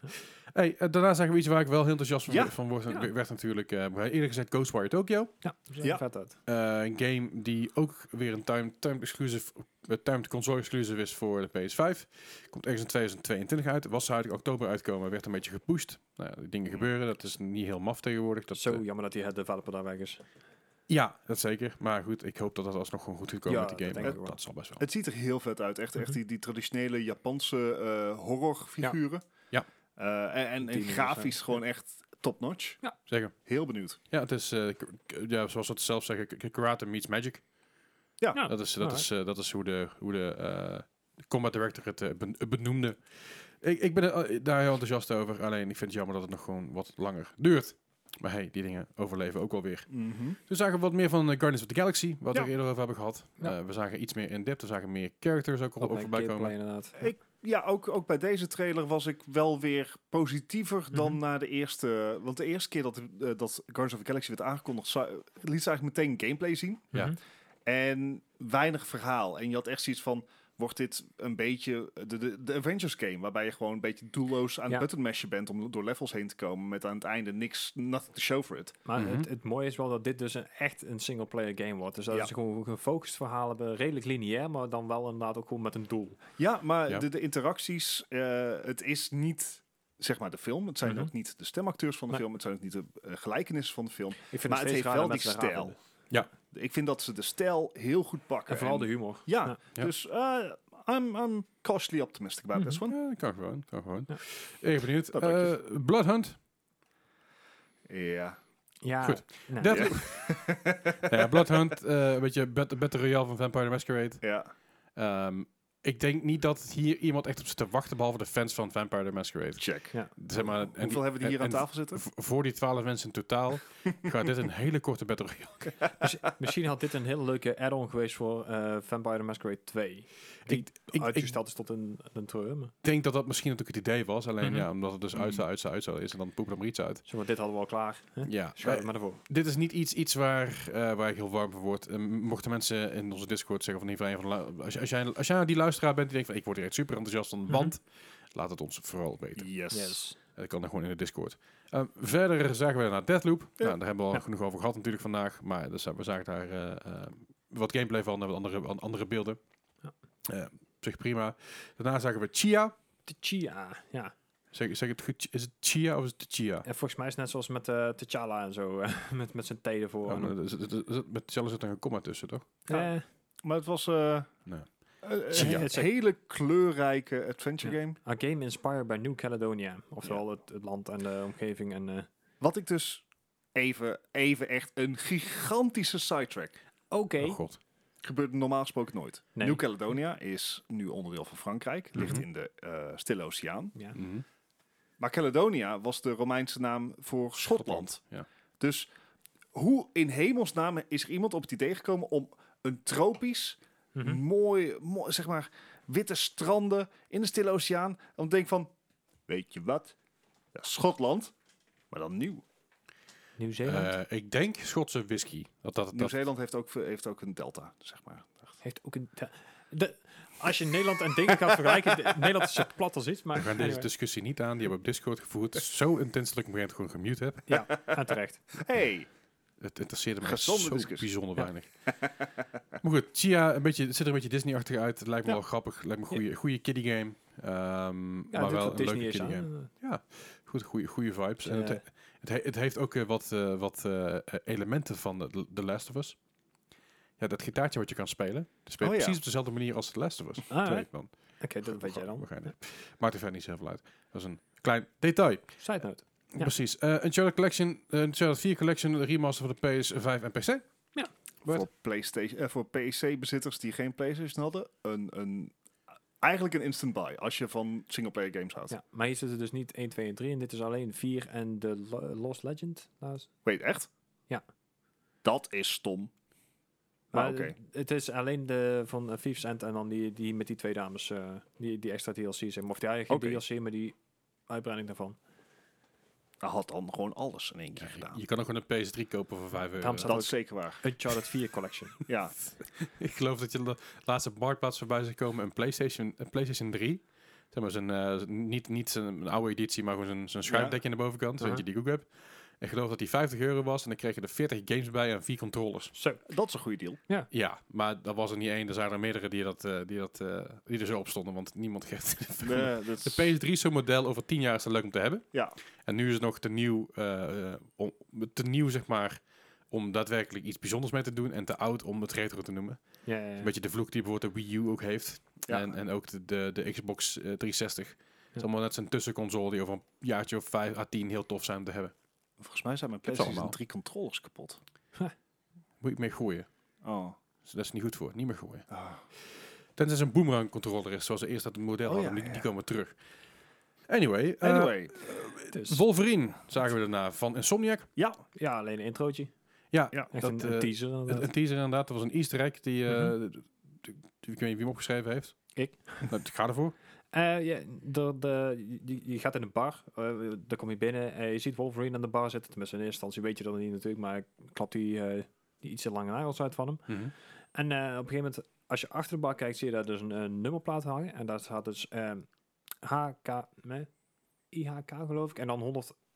Hey, eh, daarna zeggen we iets waar ik wel heel enthousiast van, Ja. van word, Ja. werd natuurlijk. eh, we hebben eerder gezegd Ghostwire Tokyo. Ja, Ja. vet uit. Eh, een game die ook weer een timed, timed, exclusive, eh, timed console exclusive is voor de PS5. Komt ergens in 2022 uit. Was zou eigenlijk oktober uitkomen, werd een beetje gepusht. Nou, dingen gebeuren, dat is niet heel maf tegenwoordig. Dat, Zo eh, jammer dat die developer daar weg is. Ja, dat zeker. Maar goed, ik hoop dat dat alsnog gewoon goed gaat komen Ja, met die game. Dat, zal best wel. Het ziet er heel vet uit. Echt, echt Mhm. die, die traditionele Japanse eh, horrorfiguren. Ja. Eh, en en, grafisch zijn- gewoon echt top-notch. Zeker. Heel benieuwd. Ja, het is, eh, ja, zoals ze het zelf zeggen, karate meets magic. Ja. Ja. Dat is, dat alright. is, dat is hoe de, hoe de combat director het ben- benoemde. Ik, ik ben daar heel enthousiast over. Alleen ik vind het jammer dat het nog gewoon wat langer duurt. Maar hey, die dingen overleven ook wel weer. Mhm. We zagen wat meer van eh, Guardians of the Galaxy, wat Ja. we eerder over hebben gehad. Ja. Eh, we zagen iets meer in depth, we zagen meer characters ook al mijn voorbij komen. inderdaad. Ik, ja, ook, ook bij deze trailer was ik wel weer positiever dan Mhm. na de eerste. Want de eerste keer dat, eh, dat Guardians of the Galaxy werd aangekondigd, zou- liet ze eigenlijk meteen gameplay zien. Ja. Mhm. En weinig verhaal. En je had echt zoiets van. Wordt dit een beetje de, de, de Avengers game, waarbij je gewoon een beetje doelloos aan Ja. het button mashen bent om door levels heen te komen met aan het einde niks, nothing to show for it. Maar Mhm. het, het mooie is wel dat dit dus een, echt een single-player game wordt. Dus dat Ja. is gewoon een gefocust verhaal hebben, redelijk lineair, maar dan wel inderdaad ook gewoon met een doel. Ja, maar Ja. De, de interacties, eh, het is niet zeg maar de film. Het zijn Mhm. ook niet de stemacteurs van de Nee. film. Het zijn ook niet de eh, gelijkenissen van de film. Ik vind Maar het steeds heeft wel die stijl. Vinden. Ik vind dat ze de stijl heel goed pakken. En vooral En- de humor. Ja, Ja. Ja. dus eh, I'm, I'm cautiously optimistic about Mhm. this one. Ja, kan gewoon, kan gewoon. Ja. Even benieuwd. Eh, Bloodhunt. Ja. Ja, Goed. nou, Dat, Ja. ja, Bloodhunt, eh, een beetje Bat- Battle Royale van Vampire the Masquerade. Ja. Ehm, ik denk niet dat hier iemand echt op zit te wachten, behalve de fans van Vampire the Masquerade. Check. Ja. Zeg maar, en Hoeveel hebben we die hier en- aan tafel zitten? Voor die twaalf mensen in totaal gaat dit een hele korte Battle Royale. Miss- misschien had dit een hele leuke add-on geweest voor eh, Vampire the Masquerade 2. Die Ik, ik, ik uitgesteld is tot een, een treur. maar- denk dat dat misschien natuurlijk het idee was. Alleen Mhm. ja, omdat het dus uit zou, uit zou, uit zou is en dan poepen er maar iets uit. Zeg maar, dit hadden we al klaar. Hè? Ja, Schuif maar ervoor. dit is niet iets, iets waar, eh, waar ik heel warm voor word. En mochten mensen in onze Discord zeggen van in ieder geval een van als, je- als, jij, als jij naar die luisteraar bent die denkt van ik word hier echt super enthousiast van, Mhm. want laat het ons vooral weten. Yes. Yes. Dat kan dan gewoon in de Discord. Ehm, verder zagen we naar Deathloop. Ja. Nou, daar hebben we al Ja. genoeg over gehad natuurlijk vandaag. Maar dus, eh, we zagen daar eh, wat gameplay van en wat andere, an- andere beelden. Eh, op zich prima. Daarna zagen we Chia. De Chia, ja. Zeg, zeg het goed? Is het Chia of is het Chia? En volgens mij is het net zoals met eh T'Challa en zo. eh, met, met zijn T ervoor. Maar zit- er zit- met zelfs zit er een komma tussen, toch? Ja. Eh, Maar het was eh, Nee. een- een hele kleurrijke adventure Ja. game. a game inspired by New Caledonia. Oftewel het, het land en de omgeving. En, eh, Wat ik dus even, even echt een gigantische sidetrack. Oké. Oh god. Gebeurt normaal gesproken nooit. Nee. Nieuw Caledonia is nu onderdeel van Frankrijk. Ligt Mhm. in de eh, Stille Oceaan. Ja. Mhm. Maar Caledonia was de Romeinse naam voor Schotland. Ja. Dus hoe in hemelsnaam is er iemand op het idee gekomen om een tropisch, Mhm. mooi, mooi, zeg maar, witte stranden in de Stille Oceaan. Om te denken van, weet je wat? Ja, Schotland, maar dan nieuw. Nieuw-Zeeland Eh, ik denk Schotse whisky. Dat, dat, dat, Nieuw-Zeeland heeft ook, heeft ook een delta, zeg maar. heeft ook een... De, als je Nederland en dingen gaat vergelijken, de- Nederland is zo plat als iets, maar... we gaan deze discussie niet aan. Die hebben we op Discord gevoerd. Zo intens dat ik op een gegeven moment gewoon gemute heb. Ja, en terecht. Hey, Het interesseerde me Gezonde zo discussie. bijzonder Ja. weinig. maar goed, Chia, een beetje, het ziet er een beetje Disney-achtig uit. Het lijkt me Ja. wel grappig. Het lijkt me een goede, goede kiddie game. Ehm, Ja, maar wel een Disney leuke kiddie game. Ja, goed, goede, goede vibes. Dus, en het, eh, het, he- het heeft ook eh, wat, eh, wat eh, elementen van The, The Last of Us. Ja, dat gitaartje wat je kan spelen. Dat speelt Oh, ja. precies op dezelfde manier als The Last of Us. Ah, ja. Oké, dat weet jij dan. Waarschijnlijk. Maakt er verder niet zoveel uit. Dat is een klein detail. Side note. Ja. Precies. Eh Uncharted Collection, uh, Uncharted 4 Collection, de remaster voor de PS5 en PC. Wat? voor, PlayStation, eh, voor PC-bezitters die geen PlayStation hadden, een, een, eigenlijk een instant buy. Als je van singleplayer games houdt. Ja, maar hier zitten dus niet 1, 2 en 3 en dit is alleen 4 en de Lo- Lost Legend. Weet echt? Ja. Dat is stom. Maar Maar oké. het- het is alleen de van uh, Thieves End en dan die, die met die twee dames, eh, die, die extra DLC's. Of die eigenlijk Oké. DLC, maar die uitbreiding daarvan. Hij had dan gewoon alles in één keer Ja, gedaan. je kan ook gewoon een PS3 kopen voor 5 euro. Daarom staat Dat is zeker waar. Uncharted 4 Collection. Ja, Ik geloof dat je de laatste marktplaats voorbij zag komen een PlayStation, een PlayStation 3. Zeg maar zijn, eh, niet, niet zijn een oude editie, maar gewoon zijn, zijn schrijfdekje aan de bovenkant. Zodat je Aha. die ook hebt. Ik geloof dat die 50 euro was en dan kreeg je er 40 games bij en 4 controllers. Zo. dat is een goede deal. Ja, maar dat was er niet één. Er zijn er meerdere die, dat, eh, die, dat, eh, die er zo op stonden, want niemand geeft. Nee, De PS3 is zo'n model, over 10 jaar is het leuk om te hebben. Ja, En nu is het nog te nieuw, eh, om, te nieuw zeg maar, om daadwerkelijk iets bijzonders mee te doen. En te oud om het retro te noemen. Ja, ja, ja. Een beetje de vloek die bijvoorbeeld de Wii U ook heeft. Ja. En, en ook de, de, de Xbox eh, 360. Het Ja. is allemaal net zo'n tussenconsole die over een jaartje of 5 à 10 heel tof zijn om te hebben. Volgens mij zijn mijn ze PlayStation allemaal. 3 controllers kapot. Moet ik mee gooien. Oh. Dus dat is niet goed voor. Niet meer gooien. Ah. Tenzij het een boomerang controller is, zoals we eerst dat model Oh, hadden. ja, die, die komen terug. Anyway, eh, Anyway, Dus, Wolverine zagen we daarna van Insomniac. ja, ja, alleen een introotje. Ja, Ja, dat, een, een eh, teaser. een, inderdaad. een teaser inderdaad. Dat was een easter egg die... eh, Mhm. d- d- ik weet niet wie hem opgeschreven heeft. Ik. Nou, ik ga ervoor. Eh, ja, de, de, je, je gaat in een bar, eh daar kom je binnen en je ziet Wolverine aan de bar zitten. Tenminste, in eerste instantie weet je dat niet natuurlijk, maar klapt die, eh, die iets te lange nagels uit van hem. Mhm. En eh, op een gegeven moment, als je achter de bar kijkt, zie je daar dus een, een nummerplaat hangen. En daar staat dus HK, nee, IHK geloof ik, en dan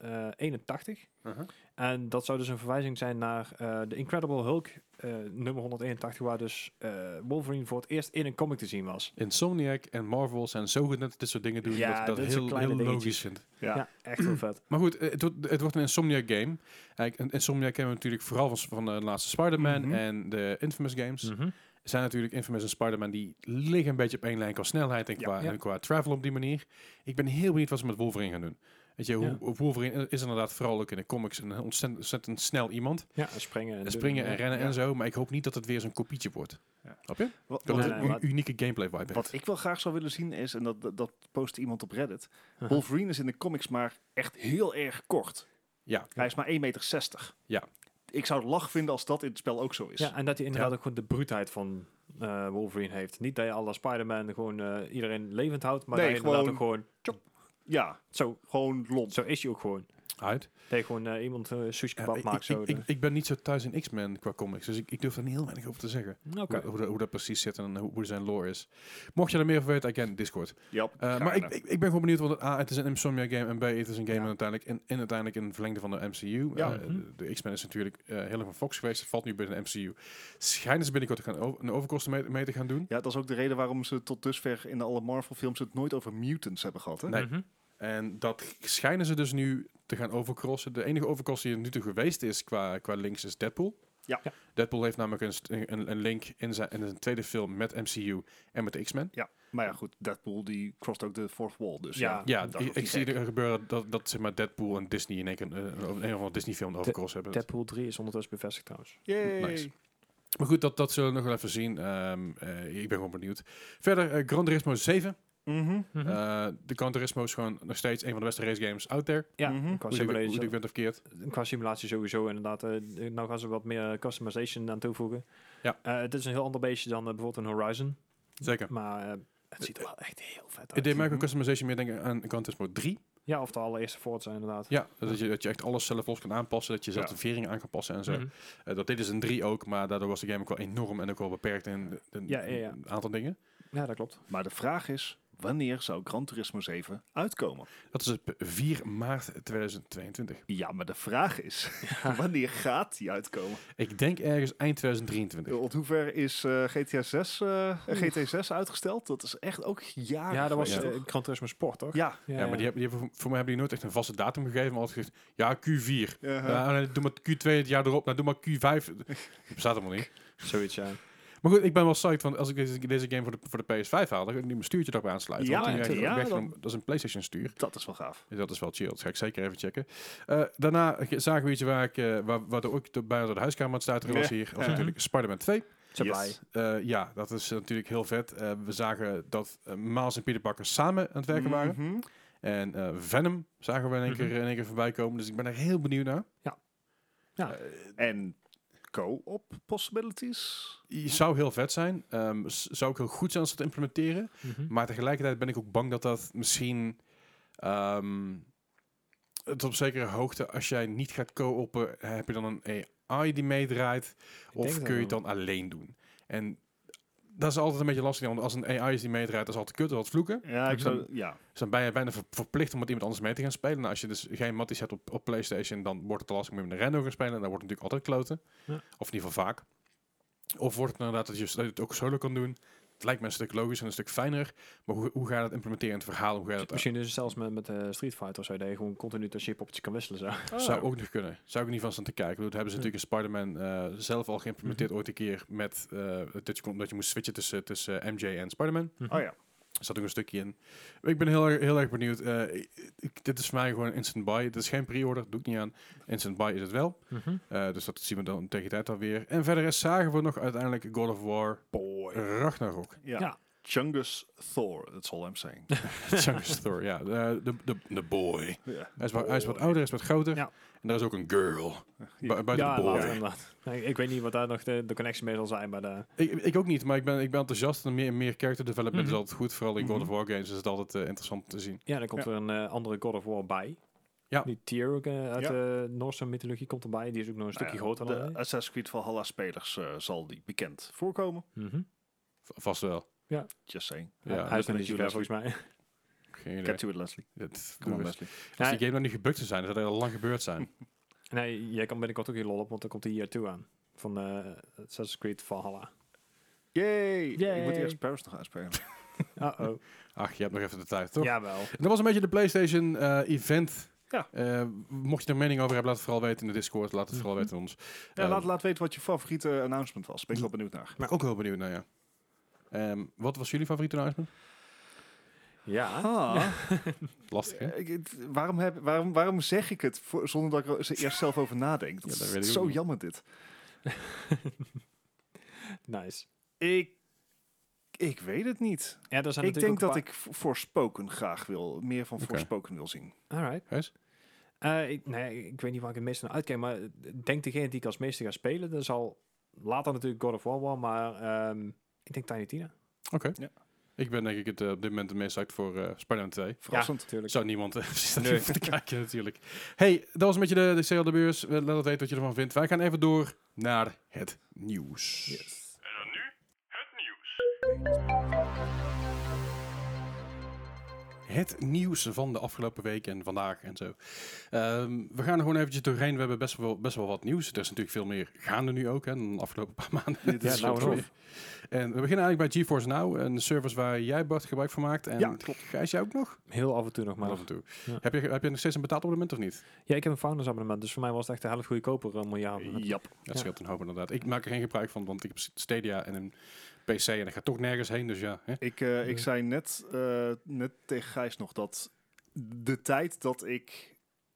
181. Uh-huh. En dat zou dus een verwijzing zijn naar eh de Incredible Hulk, eh, nummer 181, waar dus eh, Wolverine voor het eerst in een comic te zien was. Insomniac en Marvel zijn zo goed dat dit soort dingen doen. Ja, dat ik dat heel, heel logisch vind. ja. Ja, echt heel vet. Maar goed, eh, het wordt, het wordt een Insomniac game. Eigenlijk, een Insomniac kennen we natuurlijk vooral van, van de laatste Spider-Man Mhm. en de Infamous games. Mhm. zijn natuurlijk Infamous en Spider-Man die liggen een beetje op één lijn qua snelheid en Ja. qua, Ja. en qua travel op die manier. Ik ben heel benieuwd wat ze met Wolverine gaan doen. Weet je, Ja. Wolverine is inderdaad vooral ook in de comics een ontzettend, ontzettend snel iemand. Ja, en springen. En En springen en rennen ja. en zo, maar ik hoop niet dat het weer zo'n kopietje wordt. Ja. Snap je? Wat, Dat nee, een unieke gameplay vibe wat heeft. ik wel graag zou willen zien is, en dat, dat, dat post iemand op Reddit, Uh-huh. Wolverine is in de comics maar echt heel erg kort. Ja, Hij is maar 1,60 meter. Ja. Ik zou het lach vinden als dat in het spel ook zo is. Ja, en dat hij inderdaad Ja. ook gewoon de bruutheid van eh, Wolverine heeft. Niet dat je alle Spider-Man gewoon eh, iedereen levend houdt, maar Nee, dat je inderdaad gewoon- ook gewoon... Ja, Zo, gewoon lomp. zo is hij ook gewoon. Uit. Dat gewoon eh, iemand uh, sushi kebab ik, maakt ik, zo. ik, ik, ik ben niet zo thuis in X-Men qua comics, dus ik, ik durf er niet heel weinig over te zeggen. Oké. Hoe, hoe, dat- hoe dat precies zit en hoe, hoe zijn lore is. Mocht je er meer over weten, again, Discord. Ja, Eh, maar ik, ik, ik ben gewoon benieuwd, want A, het is een Insomnia game en B, het is een game Ja. uiteindelijk in, in uiteindelijk een verlengde van de MCU. Ja. Eh, Mhm. de, de X-Men is natuurlijk eh, heel erg van Fox geweest, het valt nu binnen de MCU. Schijnen ze binnenkort te gaan over, een overkosten mee, mee te gaan doen. Ja, dat is ook de reden waarom ze tot dusver in alle Marvel-films het nooit over mutants hebben gehad. Hè? Nee. Mhm. En dat schijnen ze dus nu te gaan overcrossen. De enige overcross die er nu toe geweest is qua, qua links is Deadpool. Ja. Ja. Deadpool heeft namelijk een, een, een link in zijn, in zijn tweede film met MCU en met de X-Men. Ja, maar ja, goed, Deadpool die crossed ook de fourth wall. Dus Ja. ja, ik, zie er gebeuren dat, dat zeg maar Deadpool en Disney in één keer een, een, een of andere Disney film overcross hebben. Deadpool 3 is ondertussen bevestigd trouwens. Yay. Nice. Maar goed, dat, dat zullen we nog wel even zien. Ehm, eh, ik ben gewoon benieuwd. Verder, eh, Gran Turismo 7. Mhm. Mhm. Eh, de Gran Turismo is gewoon nog steeds een van de beste race games out there. ja, mhm. qua, Hoe ik- hoe simulatie, ik ben verkeerd. qua simulatie sowieso inderdaad. eh, nou gaan ze wat meer customization aan toevoegen. Ja. Eh, het is een heel ander beestje dan bijvoorbeeld een Horizon. Zeker. Maar eh, het ziet er wel echt heel vet uit. deed mij ook een customization meer denken aan Gran Turismo 3. Ja, of de allereerste Forza inderdaad. Ja, dat je, dat je echt alles zelf los kan aanpassen. Dat je zelf Ja. de veringen aan kan passen en zo. Mhm. Eh, dat deden ze in 3 ook, maar daardoor was de game ook wel enorm en ook wel beperkt in een Ja, ja, ja. aantal dingen. Ja, dat klopt. Maar de vraag is, wanneer zou Gran Turismo 7 uitkomen? Dat is op 4 maart 2022. Ja, maar de vraag is, wanneer gaat die uitkomen? Ik denk ergens eind 2023. Tot hoe ver is eh, GTA 6, eh, GT 6 uitgesteld? Dat is echt ook jaren ja, dat was? Gran Turismo Sport, toch? Ja. Ja, maar die hebben, die hebben, voor mij hebben die nooit echt een vaste datum gegeven. Maar altijd gezegd, ja, Q4. Uh-huh. Ja, nee, doe maar Q2 het jaar erop. Nou, doe maar Q5. Dat bestaat helemaal niet. Zoiets, ja. Maar goed, ik ben wel psyched, want als ik deze, deze game voor de, voor de PS5 haal, dan kan ik nu mijn stuurtje erop aansluiten. Ja, want die ja, ja, dan- dat is een PlayStation stuur. Dat is wel gaaf. Dus dat is wel chill. Dat ga ik zeker even checken. Eh, daarna ge- zagen we iets waar ik, eh, waar, waar ook de- bijna door de huiskamer aan het stuiteren was Ja. hier. was Ja. natuurlijk Spider-Man 2. Supply. Yes. Eh, ja, dat is natuurlijk heel vet. Eh, we zagen dat Miles en Peter Parker samen aan het werken waren. Mhm. En eh, Venom zagen we in één, Mhm. keer, in één keer voorbij komen. Dus ik ben er heel benieuwd naar. Ja. En co-op possibilities? Zou heel vet zijn. Ehm, zou ook heel goed zijn als ze het implementeren. Mhm. Maar tegelijkertijd ben ik ook bang dat dat misschien... ehm, tot op zekere hoogte, als jij niet gaat co-oppen, heb je dan een AI die meedraait? Of kun je het dan alleen doen? En dat is altijd een beetje lastig, want als een AI is die meedraait, dat is altijd kut, dat is vloeken. Ja, ik Dus zou, ja. Dus dan ben je bijna ver- verplicht om met iemand anders mee te gaan spelen. Nou, als je dus geen matties hebt op, op PlayStation, dan wordt het lastig om met een random gaan spelen. En dan wordt het natuurlijk altijd kloten. Ja. Of in ieder geval vaak. Of wordt het inderdaad dat je, dat je het ook solo kan doen. Het lijkt me een stuk logischer en een stuk fijner. Maar hoe, hoe ga je dat implementeren in het verhaal? Hoe ga je dat Misschien dus zelfs met, met eh, Street Fighter of zo, dat je gewoon continu tussen je kan wisselen. Zo. Zou ook nog kunnen. Zou ik niet van staan te kijken. Dat hebben ze natuurlijk in Spider-Man eh, zelf al geïmplementeerd ooit een keer. Met eh, dat, je kon, dat je moest switchen tussen, tussen eh, MJ en Spider-Man. Oh ja. Er zat ook een stukje in. Ik ben heel, erg- heel erg benieuwd. Eh, ik- dit is voor mij gewoon instant buy. Dit is geen pre-order, doe ik niet aan. Instant buy is het wel. Mhm. Eh, dus dat zien we dan tegen tijd alweer. En verder is zagen we nog uiteindelijk God of War Boy. Ragnarok. Ja. Ja. Chungus Thor, that's all I'm saying. Chungus Thor, ja. De, de, de, boy. ja. Hij is, wat, hij is wat ouder, hij is wat groter. Ja. En daar is ook een girl. Bu- buiten Ja, de boy. later ik weet niet wat daar nog de, de connectie mee zal zijn, maar de, Ik, ik ook niet, maar ik ben, ik ben enthousiast. En meer, meer character development Mhm. is altijd goed. Vooral in God Mhm. of War games is het altijd eh, interessant te zien. ja, dan komt Ja. er een eh, andere God of War bij. Ja. Die Tyr ook eh, uit Ja. de Noorse mythologie komt erbij. Die is ook nog een stukje Nou ja, groter dan De hij. Assassin's Creed Valhalla spelers eh, zal die bekend voorkomen. Mhm. Vast wel. Just saying. Ja, hij is ver volgens mij. Geen idee. Catch you with Leslie. Het- Come on als Leslie. Ja, die game nog niet gebukt zou zijn, dan zou dat al lang gebeurd zijn. Nee, jij kan binnenkort ook hier lol op, want dan komt hij hier toe aan. Van eh Assassin's Creed Valhalla. Yay! Ik Yay. moet eerst Paris nog uitspelen. Uh-oh. Ach, je hebt nog even de tijd, toch? Jawel. En dat was een beetje de PlayStation eh, event. Ja. Eh, mocht je er mening over hebben, laat het vooral weten in de Discord. Laat het vooral Mhm. weten ons. Ja, laat, laat weten wat je favoriete announcement was. Ben ik wel benieuwd naar. ben ik ook heel benieuwd naar, ja. Ehm, wat was jullie favoriete announcement? Ja. Ah, Lastig, hè? waarom, heb, waarom, waarom zeg ik het voor, zonder dat ik er eerst zelf over nadenk? Dat Ja, dat is weet ik ook zo niet. jammer dit. nice. Ik, ik weet het niet. Ja, zijn Ik denk dat ik... ik v- Forspoken graag wil, meer van Oké. Forspoken wil zien. Alright. Gijs? Eh, ik, nee, ik weet niet waar ik het meeste naar uitkijk, maar ik denk degene die ik als meeste ga spelen, dat zal later natuurlijk God of War maar ehm, ik denk Tiny Tina. Oké. Ja. Ik ben denk ik het, eh, op dit moment het meest uit voor eh Spider-Man 2. Verrassend. natuurlijk. Zou niemand uh, zitten Nee. te kijken natuurlijk. Hey, dat was een beetje de, de sale de beurs. Eh, Laat het weten wat je ervan vindt. Wij gaan even door naar het nieuws. Yes. Het nieuws van de afgelopen week en vandaag en zo. Ehm, we gaan er gewoon eventjes doorheen. We hebben best wel, best wel wat nieuws. Er is natuurlijk veel meer gaande nu ook hè, dan de afgelopen paar maanden. Dit Ja, is nou zo en. En we beginnen eigenlijk bij GeForce Now, een service waar jij Bart gebruik van maakt. En Ja, klopt. Gijs, jij ook nog? Heel af en toe nog Maar af en toe. Ja. Heb, je, heb je nog steeds een betaald abonnement of niet? Ja, ik heb een founders abonnement, dus voor mij was het echt de helft goedkoper een miljard. Jap. Dat Ja. scheelt een hoop inderdaad. Ik maak er geen gebruik van, want ik heb Stadia en een PC en ik ga toch nergens heen. Dus ja, hè? Ik, eh, ik zei net, eh, net tegen Gijs nog dat de tijd dat ik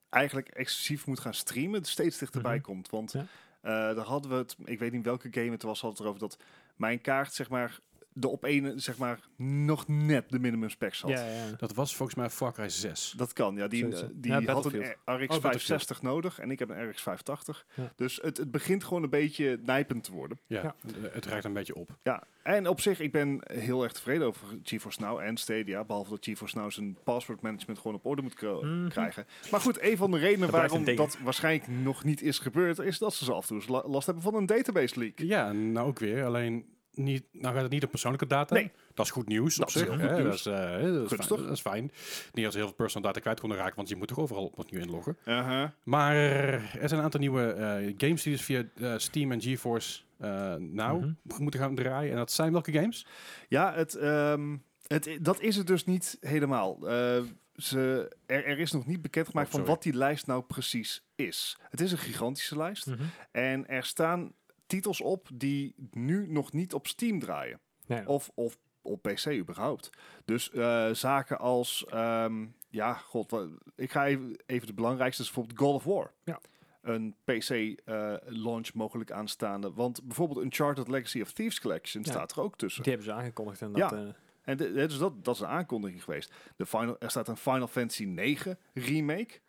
eigenlijk exclusief moet gaan streamen steeds dichterbij Mhm. komt. Want Ja. eh, daar hadden we het, ik weet niet welke game het was, had het erover dat mijn kaart zeg maar de op ene zeg maar nog net de minimum specs had. Ja, ja. Dat was volgens mij Far Cry 6. Dat kan, ja. Die, Zoiets, die Ja, had een. RX Oh, Battlefield. 560 nodig en ik heb een RX 580. Ja. Dus het, het begint gewoon een beetje nijpend te worden. Ja, Ja. het rijdt een beetje op. Ja, en op zich, ik ben heel erg tevreden over GeForce Now en Stadia. Behalve dat GeForce Now zijn password management gewoon op orde moet Mhm. krijgen. Maar goed, een van de redenen Dat waarom dat waarschijnlijk nog niet is gebeurd, is dat ze zo af en toe last hebben van een database leak. Ja, nou ook weer. Alleen, niet, nou gaat het niet om persoonlijke data. Nee. Dat is goed nieuws Dat op zich. goed hè. nieuws. Dat, is, eh, dat, is fijn, dat is fijn. Niet als heel veel personal data kwijt konden raken, want je moet toch overal opnieuw inloggen. Uh-huh. Maar er zijn een aantal nieuwe eh, games die dus via eh, Steam en GeForce eh nou Mhm. moeten gaan draaien. En dat zijn welke games? Ja, het, ehm, het, dat is het dus niet helemaal. Eh, ze, er, er is nog niet bekendgemaakt Oh, van wat die lijst nou precies is. Het is een gigantische lijst. Mhm. En er staan titels op die nu nog niet op Steam draaien. Ja. Of, of op PC überhaupt. Dus eh, zaken als, ehm, ja, god, ik ga even, even de belangrijkste, is bijvoorbeeld God of War. Ja. Een PC-launch mogelijk aanstaande. Want bijvoorbeeld Uncharted Legacy of Thieves Collection Ja. staat er ook tussen. Die hebben ze aangekondigd. En Ja. dat, eh, En de- dus dat, dat is een aankondiging geweest. De final, er staat een Final Fantasy 9 remake.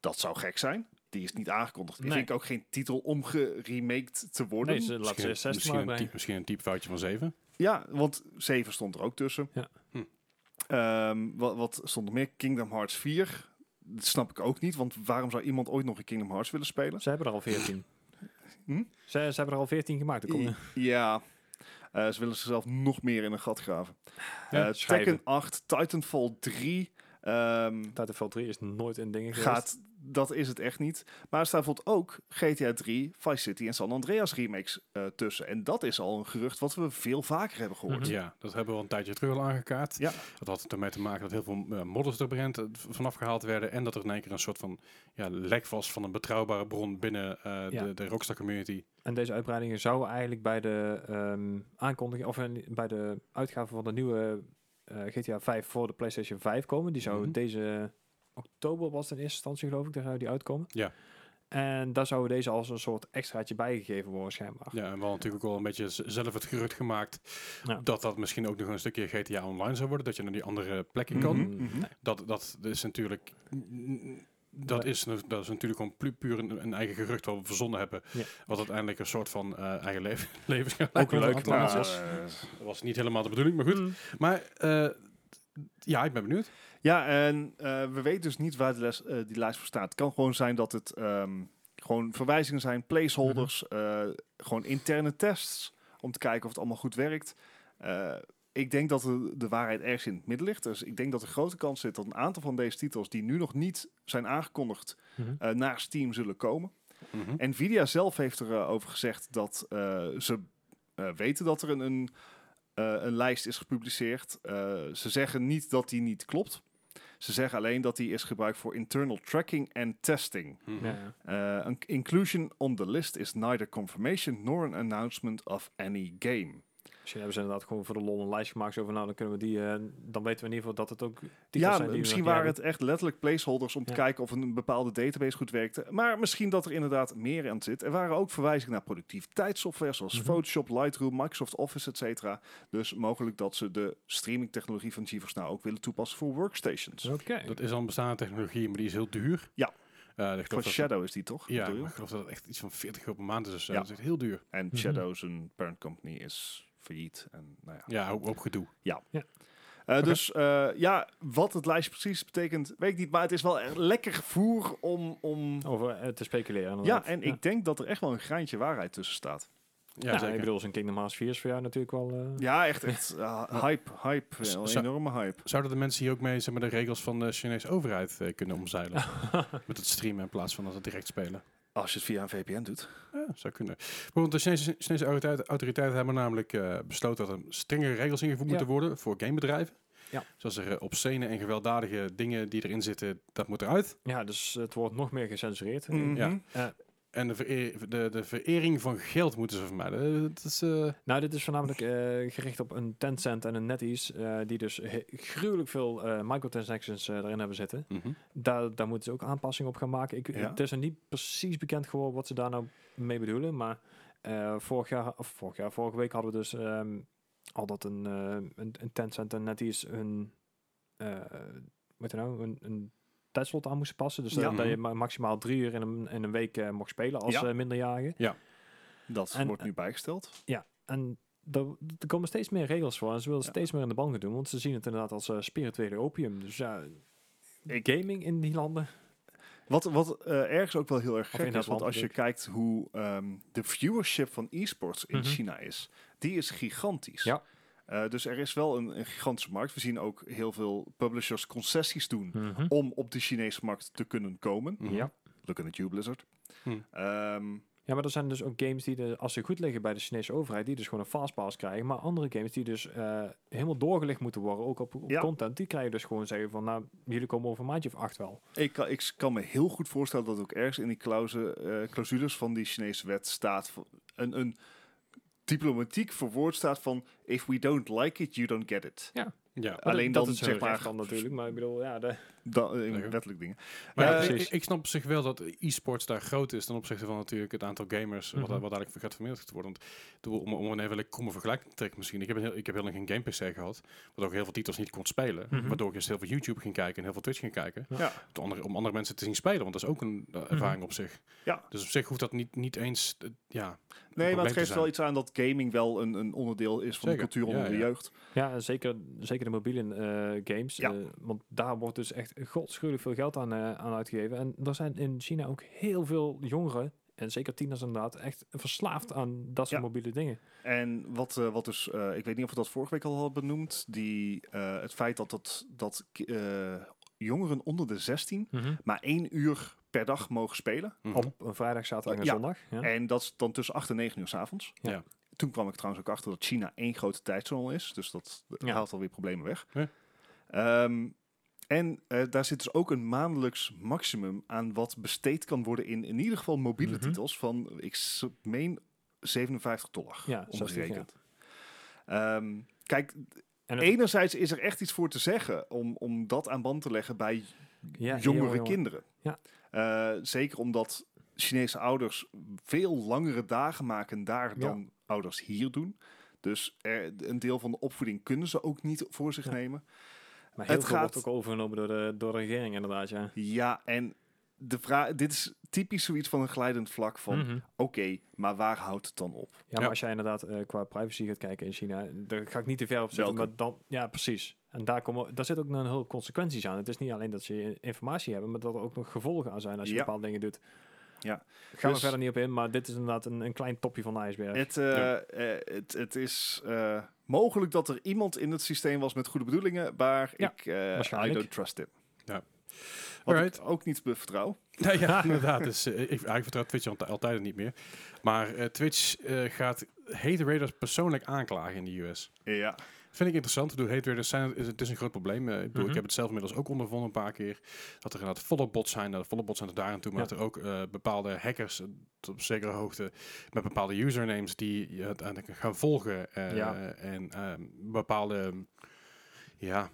Dat zou gek zijn. Die is niet aangekondigd. Nee. vind ik ook geen titel om geremaked te worden. nee, ze laten ze Misschien, 60 misschien, maar een type, misschien een typefoutje van 7. Ja, want 7 stond er ook tussen. Ja. Hm. Ehm, wat, wat stond er meer? Kingdom Hearts 4. Dat snap ik ook niet, want waarom zou iemand ooit nog een Kingdom Hearts willen spelen? Ze hebben er al 14. Hm? Ze, ze hebben er al 14 gemaakt. Dan kom je- Ja, Eh, ze willen zichzelf nog meer in een gat graven. Ja, schrijven. Tekken 8, Titanfall 3. ehm, Titanfall 3 is nooit een ding geweest. gaat, dat is het echt niet. Maar er staat bijvoorbeeld ook GTA 3, Vice City en San Andreas remakes eh, tussen. En dat is al een gerucht wat we veel vaker hebben gehoord. Mhm. Ja, dat hebben we al een tijdje terug al aangekaart. Ja. Dat had ermee te maken dat heel veel eh, modders er begint eh, vanaf gehaald werden. En dat er in één keer een soort van ja, lek was van een betrouwbare bron binnen eh, Ja. de, de Rockstar community. En deze uitbreidingen zouden eigenlijk bij de ehm, aankondiging of in- bij de uitgave van de nieuwe eh, GTA 5 voor de PlayStation 5 komen. Die zou Mhm. deze oktober was het in eerste instantie geloof ik, daar zou die uitkomen. Ja. En daar zouden deze als een soort extraatje bijgegeven worden schijnbaar. Ja, en we hadden natuurlijk ook al een beetje zelf het gerucht gemaakt Ja. dat dat misschien ook nog een stukje GTA Online zou worden. Dat je naar die andere plekken kan. Mhm, mhm. Dat, dat is natuurlijk... Dat Nee. is, dat is natuurlijk gewoon pu- puur een, een eigen gerucht wat we verzonnen hebben. Ja. Wat uiteindelijk een soort van eh, eigen leven, leven gaat Ook leuk, maar- was. Dat was niet helemaal de bedoeling, maar goed. Mm. Maar eh, ja, ik ben benieuwd. Ja, en eh, we weten dus niet waar de les, eh, die lijst voor staat. Het kan gewoon zijn dat het ehm, gewoon verwijzingen zijn, placeholders, eh, gewoon interne tests om te kijken of het allemaal goed werkt. Eh, ik denk dat de, de waarheid ergens in het midden ligt. Dus ik denk dat er grote kans zit dat een aantal van deze titels die nu nog niet zijn aangekondigd Mhm. eh, naar Steam zullen komen. Mhm. Nvidia zelf heeft erover over gezegd dat eh, ze eh, weten dat er een, een, eh, een lijst is gepubliceerd. Eh, ze zeggen niet dat die niet klopt. Ze zeggen alleen dat die is gebruikt voor internal tracking en testing. Mhm. Eh, an inclusion on the list is neither confirmation nor an announcement of any game. Misschien hebben ze inderdaad gewoon voor de lol een lijst gemaakt. Zo van, nou, dan kunnen we die... eh, dan weten we in ieder geval dat het ook Ja, zijn misschien waren hebben. het echt letterlijk placeholders om te kijken of een bepaalde database goed werkte. Maar misschien dat er inderdaad meer aan zit. Er waren ook verwijzingen naar productiviteitssoftware zoals Mhm. Photoshop, Lightroom, Microsoft Office, etc. Dus mogelijk dat ze de streamingtechnologie van GeForce Now ook willen toepassen voor workstations. Oké. Dat is al een bestaande technologie, maar die is heel duur. Ja. Eh, ik Van dat- Shadow is die toch? Ja, ik geloof dat het echt iets van 40 euro per maand is. Dus Ja. dat is echt heel duur. En Mhm. Shadow, zijn parent company, is failliet. En, nou ja. Ja, hoop gedoe. Eh, Dus eh, ja, wat het lijstje precies betekent, weet ik niet. Maar het is wel echt lekker voer om... om Over eh, te speculeren. ja, en ik denk dat er echt wel een graantje waarheid tussen staat. Ja, Ja, zeker. ik bedoel, Kingdom Hearts 4 is voor jou natuurlijk wel... eh, Ja, echt, echt hype, hype. Z- Een enorme hype. Zouden de mensen hier ook mee zeg maar, de regels van de Chinese overheid eh, kunnen omzeilen? Met het streamen in plaats van dat het direct spelen. Als je het via een VPN doet. Ja, zou kunnen. Bijvoorbeeld de Chinese, Chinese autoriteiten, autoriteiten hebben namelijk eh, besloten dat er strengere regels ingevoerd Ja. moeten worden voor gamebedrijven. Ja. Zoals er eh, obscene en gewelddadige dingen die erin zitten, dat moet eruit. ja, dus het wordt nog meer gecensureerd. Mhm. Ja. En de, vereer- de, de verering van geld moeten ze vermijden. Eh, Dat is, eh, nou, dit is voornamelijk eh, gericht op een Tencent en een NetEase, eh, die dus gruwelijk veel microtransactions erin hebben zitten. mhm. Daar, daar moeten ze ook aanpassingen op gaan maken. Ik, Ja. Het is er niet precies bekend geworden wat ze daar nou mee bedoelen. Maar vorig jaar, of vorig jaar, vorige week hadden we dus ehm, al dat een, een, een Tencent en NetEase hun, wat nou, een, een tijdslot aan moesten passen. Dus Ja. dat, dat je ma- maximaal drie uur in een, in een week eh, mocht spelen als Ja. eh, minderjarige. Dat En- wordt nu bijgesteld. Ja, en er, komen steeds meer regels voor. En ze willen Ja. steeds meer in de band gaan doen. Want ze zien het inderdaad als eh, spirituele opium. Dus ja, Ik- gaming in die landen. Wat, wat eh, ergens ook wel heel erg gek dat is, want als je kijkt hoe ehm, de viewership van e-sports in Mhm. China is, die is gigantisch. Ja. Eh, dus er is wel een, een gigantische markt. We zien ook heel veel publishers concessies doen Mhm. om op de Chinese markt te kunnen komen. Mhm. Ja. Look at you, Blizzard. Hm. Ehm, Ja, maar er zijn dus ook games die, de, als ze goed liggen bij de Chinese overheid, die dus gewoon een fastpass krijgen. Maar andere games die dus eh, helemaal doorgelicht moeten worden, ook op, op Ja. content, die krijgen dus gewoon zeggen van, nou, jullie komen over een maandje of acht wel. ik, kan, ik kan me heel goed voorstellen dat ook ergens in die clause, eh, clausules van die Chinese wet staat van- een, een diplomatiek verwoord staat van if we don't like it, you don't get it. Ja. Maar Alleen dat, dan, dat is zeg maar, dan natuurlijk, maar ik bedoel, ja, de, Dan, eh, wettelijk dingen. Maar ja, Eh, ik, ik snap op zich wel dat e-sports daar groot is ten opzichte van natuurlijk het aantal gamers wat, Mhm. wat eigenlijk gaat verminderd te worden. Want, om, om een even kromme vergelijking te trekken misschien. Ik heb, een heel, ik heb heel lang geen game PC gehad, wat ook heel veel titels niet kon spelen. Mhm. Waardoor ik dus heel veel YouTube ging kijken en heel veel Twitch ging kijken. Ja. Om andere, om andere mensen te zien spelen, want dat is ook een eh, ervaring op zich. Ja. Dus op zich hoeft dat niet, niet eens, eh, ja... Nee, maar het geeft wel iets aan dat gaming wel een, een onderdeel is van Zeker, de cultuur onder ja, de ja. jeugd. ja, zeker, zeker de mobiele eh, games. Ja. eh, want daar wordt dus echt godschuwelijk veel geld aan, eh, aan uitgegeven. En er zijn in China ook heel veel jongeren, en zeker tieners inderdaad, echt verslaafd aan dat soort Ja. mobiele dingen. En wat, wat dus, eh, ik weet niet of we dat vorige week al hadden benoemd, die, eh, het feit dat, dat, dat eh, jongeren onder de 16 maar één uur per dag mogen spelen. mhm. Op een vrijdag, zaterdag en Ja. zondag. Ja. En dat is dan tussen 8 en 9 uur s'avonds. Ja. Toen kwam ik trouwens ook achter dat China één grote tijdzone is. Dus dat Ja. haalt alweer problemen weg. Ehm, en eh, daar zit dus ook een maandelijks maximum aan wat besteed kan worden in in ieder geval mobiele Mhm. titels van, ik meen, 57 dollar Ja, 60, omgerekend. Ehm, kijk, En het- enerzijds is er echt iets voor te zeggen om, om dat aan band te leggen bij ja, jongere jongen, jongen. kinderen. Ja. Eh, zeker omdat Chinese ouders veel langere dagen maken daar dan ouders hier doen. Dus er, een deel van de opvoeding kunnen ze ook niet voor zich Ja. nemen. Maar heel Het veel gaat- wordt ook overgenomen door de, door de regering inderdaad, ja. Ja, en de vraag, dit is typisch zoiets van een glijdend vlak van, Mhm. oké, maar waar houdt het dan op? Ja, maar Ja. als jij inderdaad eh, qua privacy gaat kijken in China, daar ga ik niet te ver op zitten, maar dan, ja, precies. En daar, komen, daar zit ook een heel consequenties aan. Het is niet alleen dat ze informatie hebben, maar dat er ook nog gevolgen aan zijn als je Ja. bepaalde dingen doet. Ja. Gaan Dus- we verder niet op in, maar dit is inderdaad een, een klein topje van de ijsberg. Het, eh, eh, het, het is eh, mogelijk dat er iemand in het systeem was met goede bedoelingen, maar Ja, ik, eh, I don't trust him. Ja. Wat Alright. ik ook niet vertrouw. Nee, ja, inderdaad. Dus, ik, ik vertrouw Twitch al- altijd niet meer. Maar eh, Twitch eh, gaat hate raiders persoonlijk aanklagen in de US. Ja. Vind ik interessant. Ik bedoel, hate raiders zijn, het is een groot probleem. Eh, ik, bedoel, Mhm. ik heb het zelf inmiddels ook ondervonden een paar keer. Dat er inderdaad volle bots zijn. Nou, volle bots zijn er daar en toe. Maar Ja. dat er ook eh, bepaalde hackers eh, tot op zekere hoogte met bepaalde usernames die je uiteindelijk gaan volgen. eh, Ja. En ehm, bepaalde ja,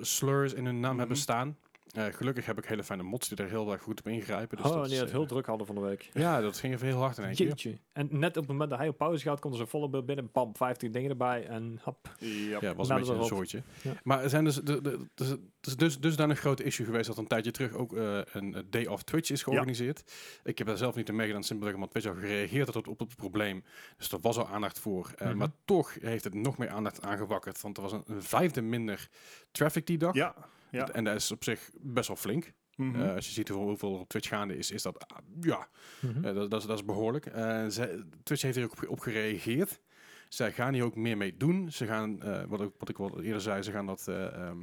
slurs in hun naam Mhm. hebben staan. Eh, gelukkig heb ik hele fijne mods die er heel erg goed op ingrijpen. Dus oh, dat die is, het heel eh, druk hadden van de week. Ja, dat ging even heel hard in één keer. Jeetje. En net op het moment dat hij op pauze gaat, komt er zo'n volle beeld binnen. Bam, 15 dingen erbij. En hap. Ja. Ja, was een beetje een soortje. Ja. Maar er zijn dus, de, de, dus, dus, dus, dus daar een groot issue geweest dat een tijdje terug ook eh, een Day of Twitch is georganiseerd. Ik heb daar zelf niet in meegedaan, simpelweg omdat Twitch al gereageerd had op, op het probleem. Dus er was al aandacht voor. Eh, Mhm. Maar toch heeft het nog meer aandacht aangewakkerd, want er was een, een vijfde minder traffic die dag. Ja. Ja. En dat is op zich best wel flink. Mhm. Eh, als je ziet hoeveel, er op Twitch gaande is, is dat, ah, ja, Mhm. eh, dat, dat, is, dat is behoorlijk. Eh, zij- Twitch heeft hier ook op, op gereageerd. Zij gaan hier ook meer mee doen. Ze gaan, eh, wat, ik, wat ik al eerder zei, ze gaan dat eh, ehm,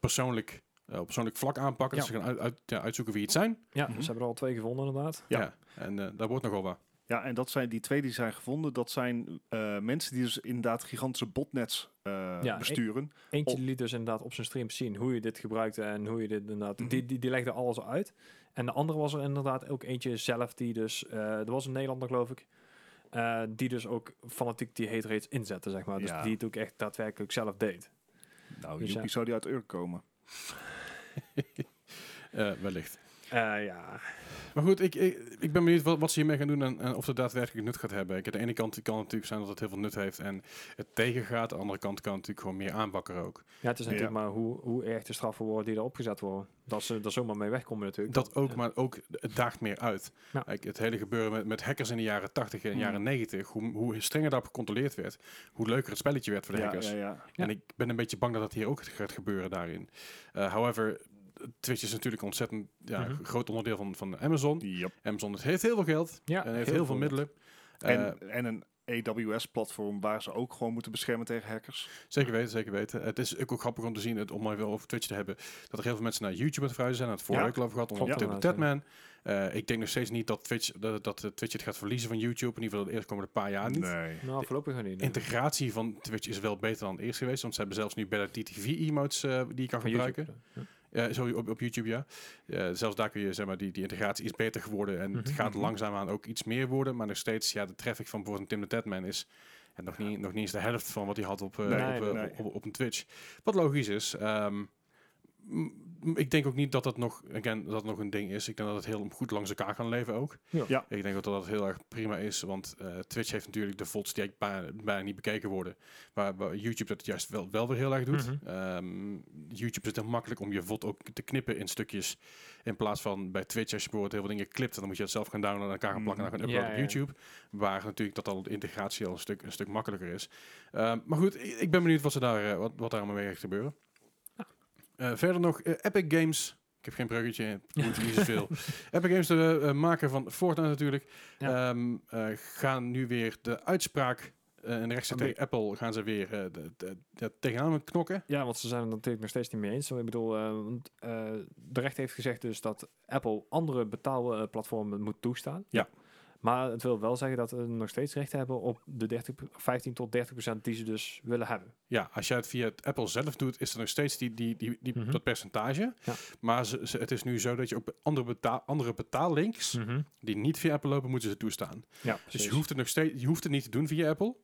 persoonlijk, eh, op persoonlijk vlak aanpakken. Ja. Dus ze gaan uit, uit- ja, uitzoeken wie het zijn. Ja, Mhm. ze hebben er al twee gevonden inderdaad. Ja. En eh, daar wordt nogal wat. Ja, en dat zijn die twee die zijn gevonden. Dat zijn eh, mensen die dus inderdaad gigantische botnets eh, Ja, besturen. Eentje Op- liet dus inderdaad op zijn stream zien hoe je dit gebruikte en hoe je dit inderdaad... Mhm. Die, die, die legde alles uit. En de andere was er inderdaad ook eentje zelf die dus... eh er was een Nederlander geloof ik. eh, die dus ook fanatiek die hate rates inzette, zeg maar. Dus Ja. die het ook echt daadwerkelijk zelf deed. Nou, Dus ja. Zou die uit Urk komen. Eh, wellicht. Eh, ja, Maar goed, ik, ik, ik ben benieuwd wat, wat ze hiermee gaan doen en, en of het daadwerkelijk nut gaat hebben. Ik, aan de ene kant kan het natuurlijk zijn dat het heel veel nut heeft en het tegengaat. Aan de andere kant kan het natuurlijk gewoon meer aanbakkeren ook. ja het is Ja. natuurlijk maar hoe, hoe erg de straffen worden die erop gezet worden. Dat ze er zomaar mee wegkomen natuurlijk. Dat ook, ja. maar ook het daagt meer uit. Ja. Kijk, het hele gebeuren met, met hackers in de jaren 80 en jaren 90, hoe, hoe strenger daarop gecontroleerd werd, hoe leuker het spelletje werd voor de Ja, hackers. ja, ja. Ja. En ik ben een beetje bang dat dat hier ook gaat gebeuren daarin. Eh, however, Twitch is natuurlijk een ontzettend ja, Mhm. groot onderdeel van, van Amazon. Yep. Amazon heeft heel veel geld Ja, en heeft heel, veel middelen. Eh, En, en een AWS-platform waar ze ook gewoon moeten beschermen tegen hackers. Zeker weten, zeker weten. Het is ook wel grappig om te zien, het, om maar weer over Twitch te hebben, dat er heel veel mensen naar YouTube aan het verhuizen zijn. Het vorige Ja. week al over gehad, onder inderdaad, Tatman. Eh, ik denk nog steeds niet dat Twitch, dat, dat Twitch het gaat verliezen van YouTube. In ieder geval de eerste komende paar jaar niet. Nee. Nou, voorlopig nog niet. nee. Integratie van Twitch is wel beter dan eerst geweest, want ze hebben zelfs nu better TTV-emotes eh, die je kan Van gebruiken. YouTube. Ja. Ja, sorry, op, op YouTube, ja. Zelfs daar kun je, zeg maar, die, die integratie is beter geworden. En het Mhm. gaat Mhm. langzaamaan ook iets meer worden. Maar nog steeds, ja, de traffic van bijvoorbeeld Tim de Tatman is en nog, niet, nog niet eens de helft van wat hij had op, eh, Nee, op, nee, eh, nee. op, op een Twitch. Wat logisch is. Ehm, ik denk ook niet dat dat nog, again, dat nog een ding is. Ik denk dat het heel goed langs elkaar kan leven ook. Ja. Ja. Ik denk dat dat heel erg prima is, want eh, Twitch heeft natuurlijk de VODs die eigenlijk bijna, bijna niet bekeken worden. Waar, waar YouTube dat juist wel, wel weer heel erg doet. Mhm. Ehm, YouTube is het heel makkelijk om je VOD ook te knippen in stukjes. In plaats van bij Twitch, als je bijvoorbeeld heel veel dingen klipt, dan moet je het zelf gaan downloaden, aan elkaar gaan plakken en dan gaan Mhm. uploaden Ja, op. YouTube. Waar natuurlijk dat al de integratie al een stuk, een stuk makkelijker is. Ehm, maar goed, ik, ben benieuwd wat, ze daar, eh, wat, wat daar allemaal mee gaat gebeuren. Eh, verder nog eh, Epic Games. Ik heb geen bruggetje, het moet niet zoveel. Epic Games, de eh, maker van Fortnite natuurlijk, Ja. ehm, eh, gaan nu weer de uitspraak en Oké. tegen Apple gaan ze weer eh, de, de, de, tegenaan knokken. Ja, want ze zijn het natuurlijk nog steeds niet mee eens. Ik bedoel, eh, de rechter heeft gezegd dus dat Apple andere betaalplatformen moet toestaan. Ja. Maar het wil wel zeggen dat we nog steeds recht hebben op de 30, 15 tot 30 procent die ze dus willen hebben. Ja, als jij het via het Apple zelf doet, is er nog steeds die, die, die, die, Mhm. dat percentage. Ja. Maar ze, ze- het is nu zo dat je ook andere, betaal, andere betaallinks, die niet via Apple lopen, moeten ze toestaan. Ja, Dus je hoeft het nog steeds, je hoeft het niet te doen via Apple.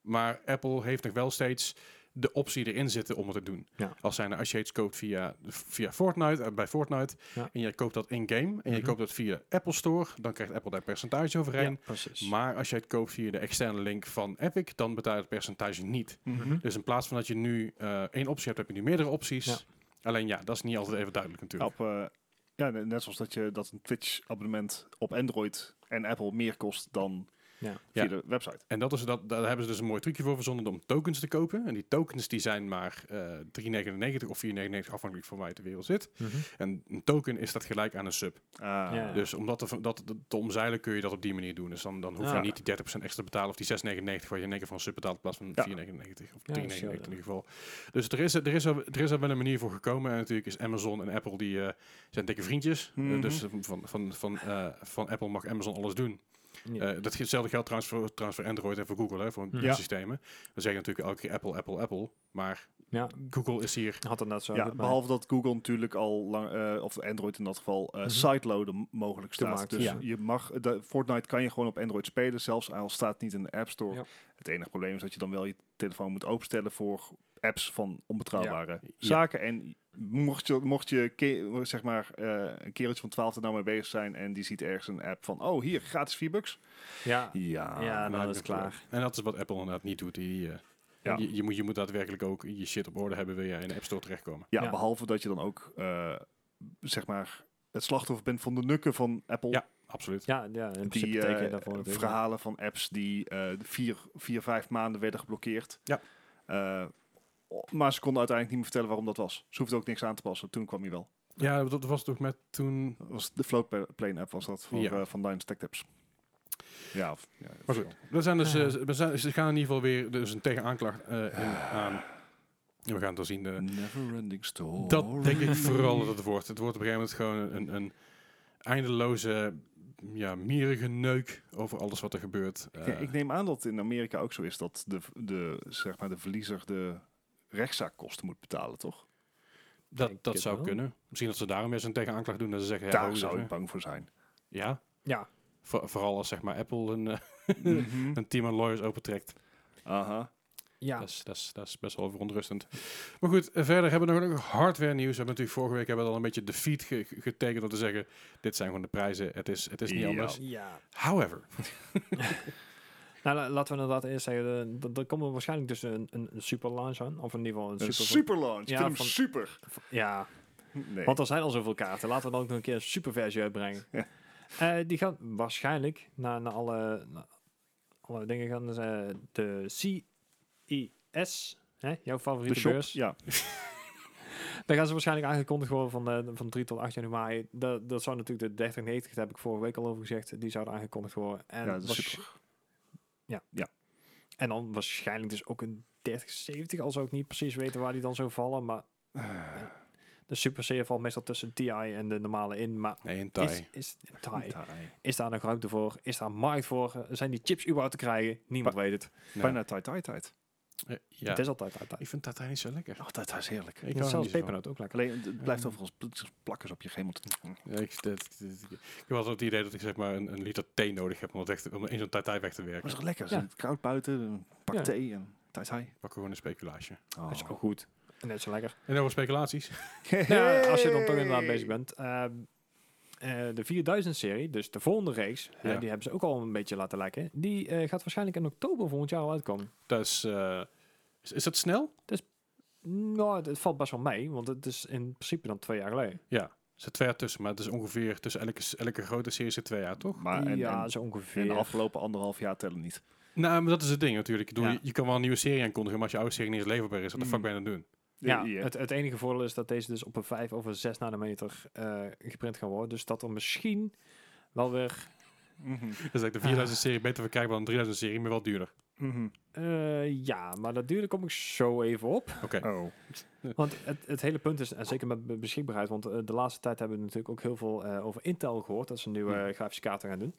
Maar Apple heeft nog wel steeds de optie erin zitten om het te doen. Ja. Als, zijn, als je iets koopt via, via Fortnite, eh, bij Fortnite, Ja. en je koopt dat in-game, en je Mhm. koopt dat via Apple Store, dan krijgt Apple daar percentage overheen. Ja. Maar als je het koopt via de externe link van Epic, dan betaal je het percentage niet. Mhm. Dus in plaats van dat je nu eh, één optie hebt, heb je nu meerdere opties. Ja. Alleen ja, dat is niet altijd even duidelijk natuurlijk. Op, eh, ja, ne- net zoals dat, je, dat een Twitch-abonnement op Android en Apple meer kost dan Ja. via Ja. de website. En dat is, dat, daar hebben ze dus een mooi trucje voor verzonnen om tokens te kopen. En die tokens die zijn maar eh 3,99 of 4,99 afhankelijk van waar je ter wereld zit. Mhm. En een token is dat gelijk aan een sub. Ah, Ja. Dus om dat te, dat te- te omzeilen kun je dat op die manier doen. Dus dan, dan hoef je niet die 30% extra te betalen of die 6,99 waar je in één keer van een sub betaalt in plaats van Ja. 4,99 of Ja, 3,99 dat in ieder geval. Dus er is, er, is er, er is er wel een manier voor gekomen. En natuurlijk is Amazon en Apple die eh, zijn dikke vriendjes. Eh, Mhm. dus van, van, van, eh, van Apple mag Amazon alles doen. Ja. Eh, dat hetzelfde geldt trouwens voor, trouwens voor Android en voor Google, hè, voor Ja. systemen. We zeggen natuurlijk elke keer Apple, Apple, Apple. Maar ja, Google is hier... had het net zo. ja, behalve dat Google natuurlijk al lang, eh, of Android in dat geval, eh Mhm. sideloaden mogelijk staat. Toemaakt, Dus ja. je mag, de, Fortnite kan je gewoon op Android spelen, zelfs al staat het niet in de App Store. Ja. Het enige probleem is dat je dan wel je telefoon moet openstellen voor apps van onbetrouwbare Ja. zaken. En mocht je, mocht je ke- zeg maar, eh, een kereltje van 12 er nou mee bezig zijn en die ziet ergens een app van, oh hier, gratis 4 bucks. Ja, Ja, Ja, Nou, dan is het klaar. En dat is wat Apple inderdaad niet doet. Die, eh, Ja. je, je, moet, je moet daadwerkelijk ook je shit op orde hebben, wil je in de App Store terechtkomen. ja, Ja. behalve dat je dan ook, eh, zeg maar, het slachtoffer bent van de nukken van Apple. Ja, absoluut. ja, ja principe die daarvoor verhalen van apps die eh, vier, vier, vijf maanden werden geblokkeerd. Ja. Maar ze konden uiteindelijk niet meer vertellen waarom dat was. Ze hoefden ook niks aan te passen. Toen kwam hij wel. Ja, dat was toch met toen... Dat was de Floatplane app was dat voor, Ja. eh, van Dyna's Tech Tips. Ja, of, ja Maar goed, we zijn dus, eh, we, zijn, ze gaan in ieder geval weer dus een tegenaanklacht eh in, aan. En we gaan het wel zien. eh, Never ending story. dat denk ik vooral dat het wordt. Het wordt op een gegeven moment gewoon een, een eindeloze, ja, mierige neuk over alles wat er gebeurt. Ja, ik neem aan dat het in Amerika ook zo is dat de, de, zeg maar de verliezer de rechtszaakkosten moet betalen, toch? dat denk dat zou wel. kunnen. Misschien dat ze daarom eens een tegenaanklacht doen. Dat ze zeggen, ja, Daar ho, zou ik bang voor zijn. Ja, Ja, voor- vooral als zeg maar Apple een, eh, Mhm. een team aan lawyers opentrekt. Aha. ja. Dat, is, dat, is, dat is best wel verontrustend. Maar goed, eh, verder hebben we nog hardware nieuws. We hebben natuurlijk vorige week hebben we al een beetje de feed ge- ge- getekend om te zeggen, dit zijn gewoon de prijzen. Het is, het is niet Ja. anders. ja. However, Nou, la- laten we inderdaad eerst zeggen, eh, dat er komt waarschijnlijk dus een, een, super launch aan. Of in ieder geval een Een super... super launch. Ja, van- super. Ja, Nee. want er zijn al zoveel kaarten. Laten we dan ook nog een keer een super versie uitbrengen. Ja. Eh, die gaan waarschijnlijk naar, naar alle, naar alle dingen gaan. Dus, eh, de CES, hè, jouw de favoriete shop. beurs. Ja. Daar gaan ze waarschijnlijk aangekondigd worden van, eh, van 3 tot 8 januari. Dat, dat zou natuurlijk de 3090, daar heb ik vorige week al over gezegd, die zouden aangekondigd worden. En, ja, dat is waarsch- super. en dan waarschijnlijk dus ook een 3070, al zou ik niet precies weten waar die dan zou vallen. Maar de Super C valt meestal tussen TI en de normale in. Maar nee, een is, taai. is, TI, is daar nog ruimte voor? Is daar een markt voor? Eh, Zijn die chips überhaupt te krijgen? Niemand weet het. Nee. Bijna tijd, tijd, tijd. Eh, ja. Het is altijd uit. Ik vind taai niet zo lekker. Oh, dat is heerlijk. Ik er Zelfs pepernoot ook lekker. Alleen, het blijft overigens pl- plakkers op je gemel. Ja, ik, dit- ik heb altijd het idee dat ik zeg maar een, een liter thee nodig heb om, dat weg te, om in zo'n taai weg te werken. het is toch lekker? Ja. Het koud buiten, een pak Ja. thee en tijd. Pak gewoon een speculaasje. Oh. Dat is ook goed. En net zo lekker. En over speculaties. Ja, als je dan toch inderdaad bezig bent. ehm, eh, de 4000-serie, dus de volgende reeks, eh, Ja. die hebben ze ook al een beetje laten lekken. Die eh, gaat waarschijnlijk in oktober volgend jaar al uitkomen. Dat is, eh, is, is dat snel? Nou, het, het valt best wel mee, want het is in principe dan twee jaar geleden. Ja. Er zit twee jaar tussen, maar het is ongeveer tussen elke, elke grote serie zit twee jaar, toch? Maar en, ja, en, zo en ongeveer. de afgelopen anderhalf jaar tellen niet. Nou, maar dat is het ding natuurlijk. Ik bedoel, Ja. je, je kan wel een nieuwe serie aankondigen, maar als je oude serie niet eens leverbaar is, wat de fuck Mm. ben je aan het Ja. Het, het enige voordeel is dat deze dus op een 5 of een 6 nanometer eh geprint gaan worden. Dus dat er misschien wel weer... Mhm. Dus dat ik de 4000 serie beter verkrijgbaar dan de 3000 serie, maar wel duurder. Mhm. eh, ja, maar dat duurde kom ik zo even op. Oké. Oh. Want het, het hele punt is, en zeker met be- beschikbaarheid, want eh, de laatste tijd hebben we natuurlijk ook heel veel eh, over Intel gehoord, dat ze nieuwe Hmm. grafische kaarten gaan doen.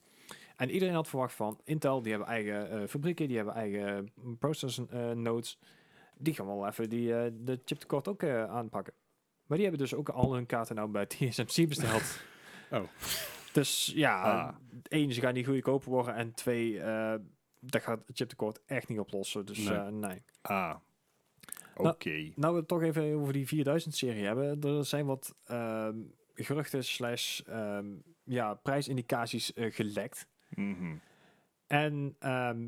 En iedereen had verwacht van Intel, die hebben eigen eh, fabrieken, die hebben eigen uh, processor eh, nodes. Die gaan wel even die, eh, de chiptekort ook eh, aanpakken. Maar die hebben dus ook al hun kaarten nou bij TSMC besteld. Oh. Dus ja, Ah. één, ze gaan niet goedkoper worden. En twee, eh, dat gaat het chiptekort echt niet oplossen. Dus Nee. nee. Ah. Oké. Nou, we het toch even over die 4000-serie hebben. Er zijn wat ehm, geruchten slash ehm, ja, prijsindicaties gelekt. Mhm. En ehm,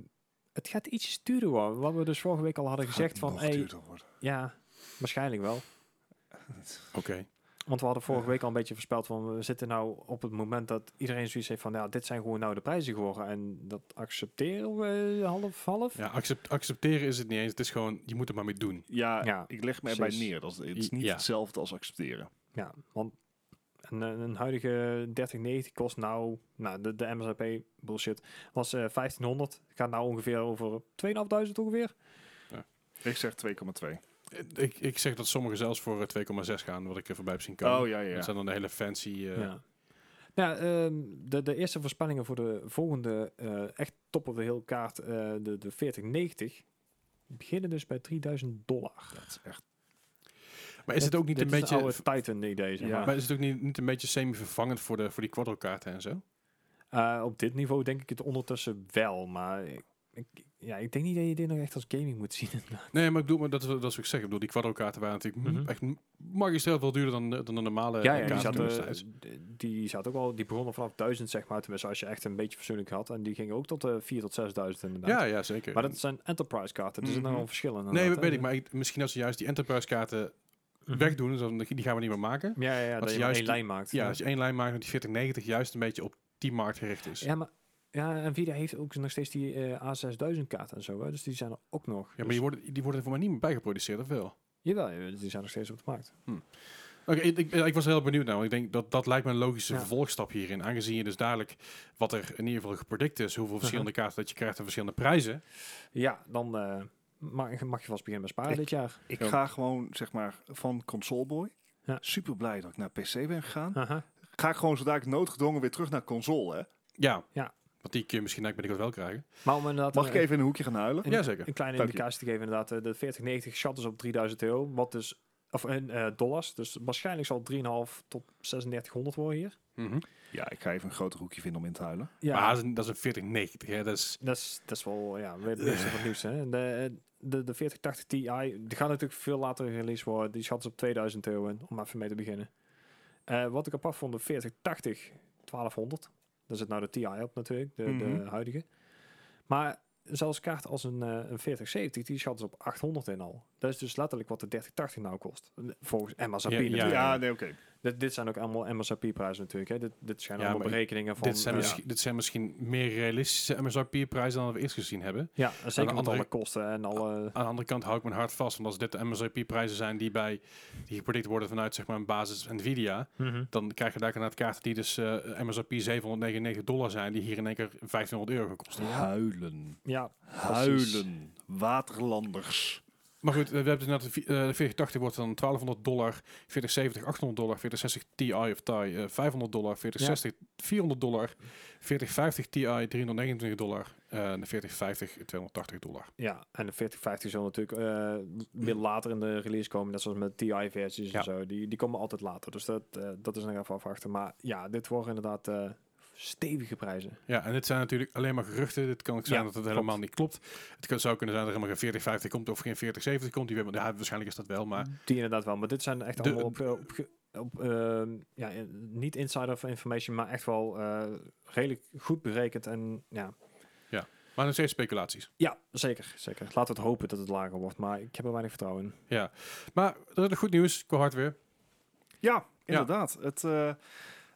het gaat ietsje duurder worden. Wat we dus vorige week al hadden gezegd Gaat van... nog Hey, duurder worden. ja, waarschijnlijk wel. Oké. Want we hadden vorige week al een beetje voorspeld van... We zitten nou op het moment dat iedereen zoiets heeft van... Ja, dit zijn gewoon nou de prijzen geworden. En dat accepteren we half-half. Ja, accept- accepteren is het niet eens. Het is gewoon, je moet er maar mee doen. Ja, Ja, ik leg me erbij precies. neer. Dat is, het is niet Ja. hetzelfde als accepteren. Ja, want een, eh, een huidige 3090 kost nou, nou de, de MSRP bullshit, was eh 1500. Gaat nou ongeveer over 2500 ongeveer. Ik zeg 2,2. Ik, ik zeg dat sommigen zelfs voor eh, 2,6 gaan, wat ik er voorbij heb zien komen. Oh ja, ja. Dat ja. zijn dan de hele fancy... eh, Ja. Ja, ehm, de, de eerste voorspellingen voor de volgende eh, echt top of the hill kaart, eh, de, de 4090, beginnen dus bij 3000 dollar. Dat is echt. Maar is het ook niet een beetje... oude Titan idee, zeg Ja. maar. Maar is het ook niet, niet een beetje semi-vervangend voor, de, voor die quadro-kaarten en zo? Eh, op dit niveau denk ik het ondertussen wel, maar ik, ik, ja, ik denk niet dat je dit nog echt als gaming moet zien. Nee, maar ik bedoel, maar dat, is- dat is wat ik zeg. Ik bedoel, die quadro-kaarten waren natuurlijk Mhm. echt magistraal veel duurder dan, de- dan de normale ja, ja, die, kaarten d- die zaten ook al, die begonnen vanaf 1000 zeg maar, tenminste als je echt een beetje fatsoenlijk had. En die gingen ook tot eh 4 tot 6000 inderdaad. Ja, ja, zeker. Maar dat zijn enterprise kaarten, dus er zijn al verschillen. nee, weet hè. ik. Maar ik- misschien als ze juist die enterprise-kaarten Mhm. Wegdoen, dus dan, die gaan we niet meer maken. Ja, ja, ja Als dat je juist één lijn maakt. Ja, als je één lijn maakt, dat die 4090 juist een beetje op die markt gericht is. Ja, maar ja, Nvidia heeft ook nog steeds die eh, A6000 kaarten en zo, hè, dus die zijn er ook nog. Ja, maar Dus- die worden, die worden er voor mij niet meer bijgeproduceerd, of wel? Jawel, ja, die zijn nog steeds op de markt. Oké, ik, ik, ik was heel benieuwd naar, want ik denk dat dat lijkt me een logische Ja. vervolgstap hierin. Aangezien je dus dadelijk, wat er in ieder geval gepredict is, hoeveel verschillende Uh-huh. kaarten dat je krijgt en verschillende prijzen. Ja, dan eh, mag, mag je vast beginnen met sparen Ik- dit jaar. Ik Ja. ga gewoon, zeg maar, van Console Boy. Ja. Super blij dat ik naar PC ben gegaan. Haha. Ga ik gewoon zodra ik noodgedwongen weer terug naar console, hè? Ja. Ja. Want die kun je misschien eigenlijk wel krijgen. Maar om inderdaad Mag een- ik even in een hoekje gaan huilen? een, Jazeker. een kleine Dank je. indicatie te geven, inderdaad, eh, de 4090 schat is op 3000 euro, wat dus, of in eh, dollars, dus waarschijnlijk zal het 3,5 tot 3600 worden hier. Mhm. Ja, ik ga even een groter hoekje vinden om in te huilen. Ja, Maar dat is een, dat is een 4090. Hè? Dat is, dat is, dat is wel, ja, weer weer wat nieuws. Hè. De, de, de 4080 Ti, die gaat natuurlijk veel later release worden. Die schat is op 2000 euro in, om even mee te beginnen. Eh, wat ik apart vond, de 4080 1200. Daar zit nou de Ti op natuurlijk, de, Mhm. de huidige. Maar zelfs kaart als een, eh, een 4070, die schat is op 800 in al. Dat is dus letterlijk wat de 3080 nou kost. Volgens MSRP Ja, natuurlijk. Ja, nee, oké. Dit, dit zijn ook allemaal MSRP-prijzen natuurlijk. Hè. Dit, dit zijn Ja, allemaal berekeningen van... dit, zijn eh, misschien, dit zijn misschien meer realistische MSRP-prijzen dan we eerst gezien hebben. ja, zeker met andere- alle kosten en alle... Aan de andere kant hou ik mijn hart vast. Want als dit de MSRP-prijzen zijn die, bij, die gepredict worden vanuit zeg maar, een basis Nvidia... Mhm. dan krijg je daar inderdaad kaarten die dus eh, MSRP 799 dollar zijn... die hier in één keer 1500 euro gaan kosten. Huilen. Ja, Huilen. Waterlanders. Maar goed, eh, we hebben dus net de vi- eh, de 4080 wordt dan 1200 dollar, 4070 800 dollar, 4060 Ti of Ti eh, 500 dollar, 4060 400 dollar, 4050 Ti 329 dollar eh, en de 4050 280 dollar. Ja, en de 4050 zal natuurlijk eh, weer later in de release komen, net zoals met TI-versies Ja. en zo. Die, die komen altijd later, dus dat, eh, dat is nog even afwachten. Maar ja, dit worden inderdaad eh, stevige prijzen. Ja, en dit zijn natuurlijk alleen maar geruchten. Dit kan ook zijn Ja, dat het klopt. helemaal niet klopt. Het kan, zou kunnen zijn dat er helemaal geen 4050 komt of geen 4070 komt. Die, hebben- ja, waarschijnlijk is dat wel, maar Die inderdaad wel, maar dit zijn echt allemaal op, eh, op, ehm, ja, niet insider information, maar echt wel eh, redelijk goed berekend. En ja, maar nog steeds speculaties. ja, zeker, zeker. Laten we het hopen dat het lager wordt, maar ik heb er weinig vertrouwen in. Ja, maar er is goed nieuws qua hardware. Ja, inderdaad. Het, eh,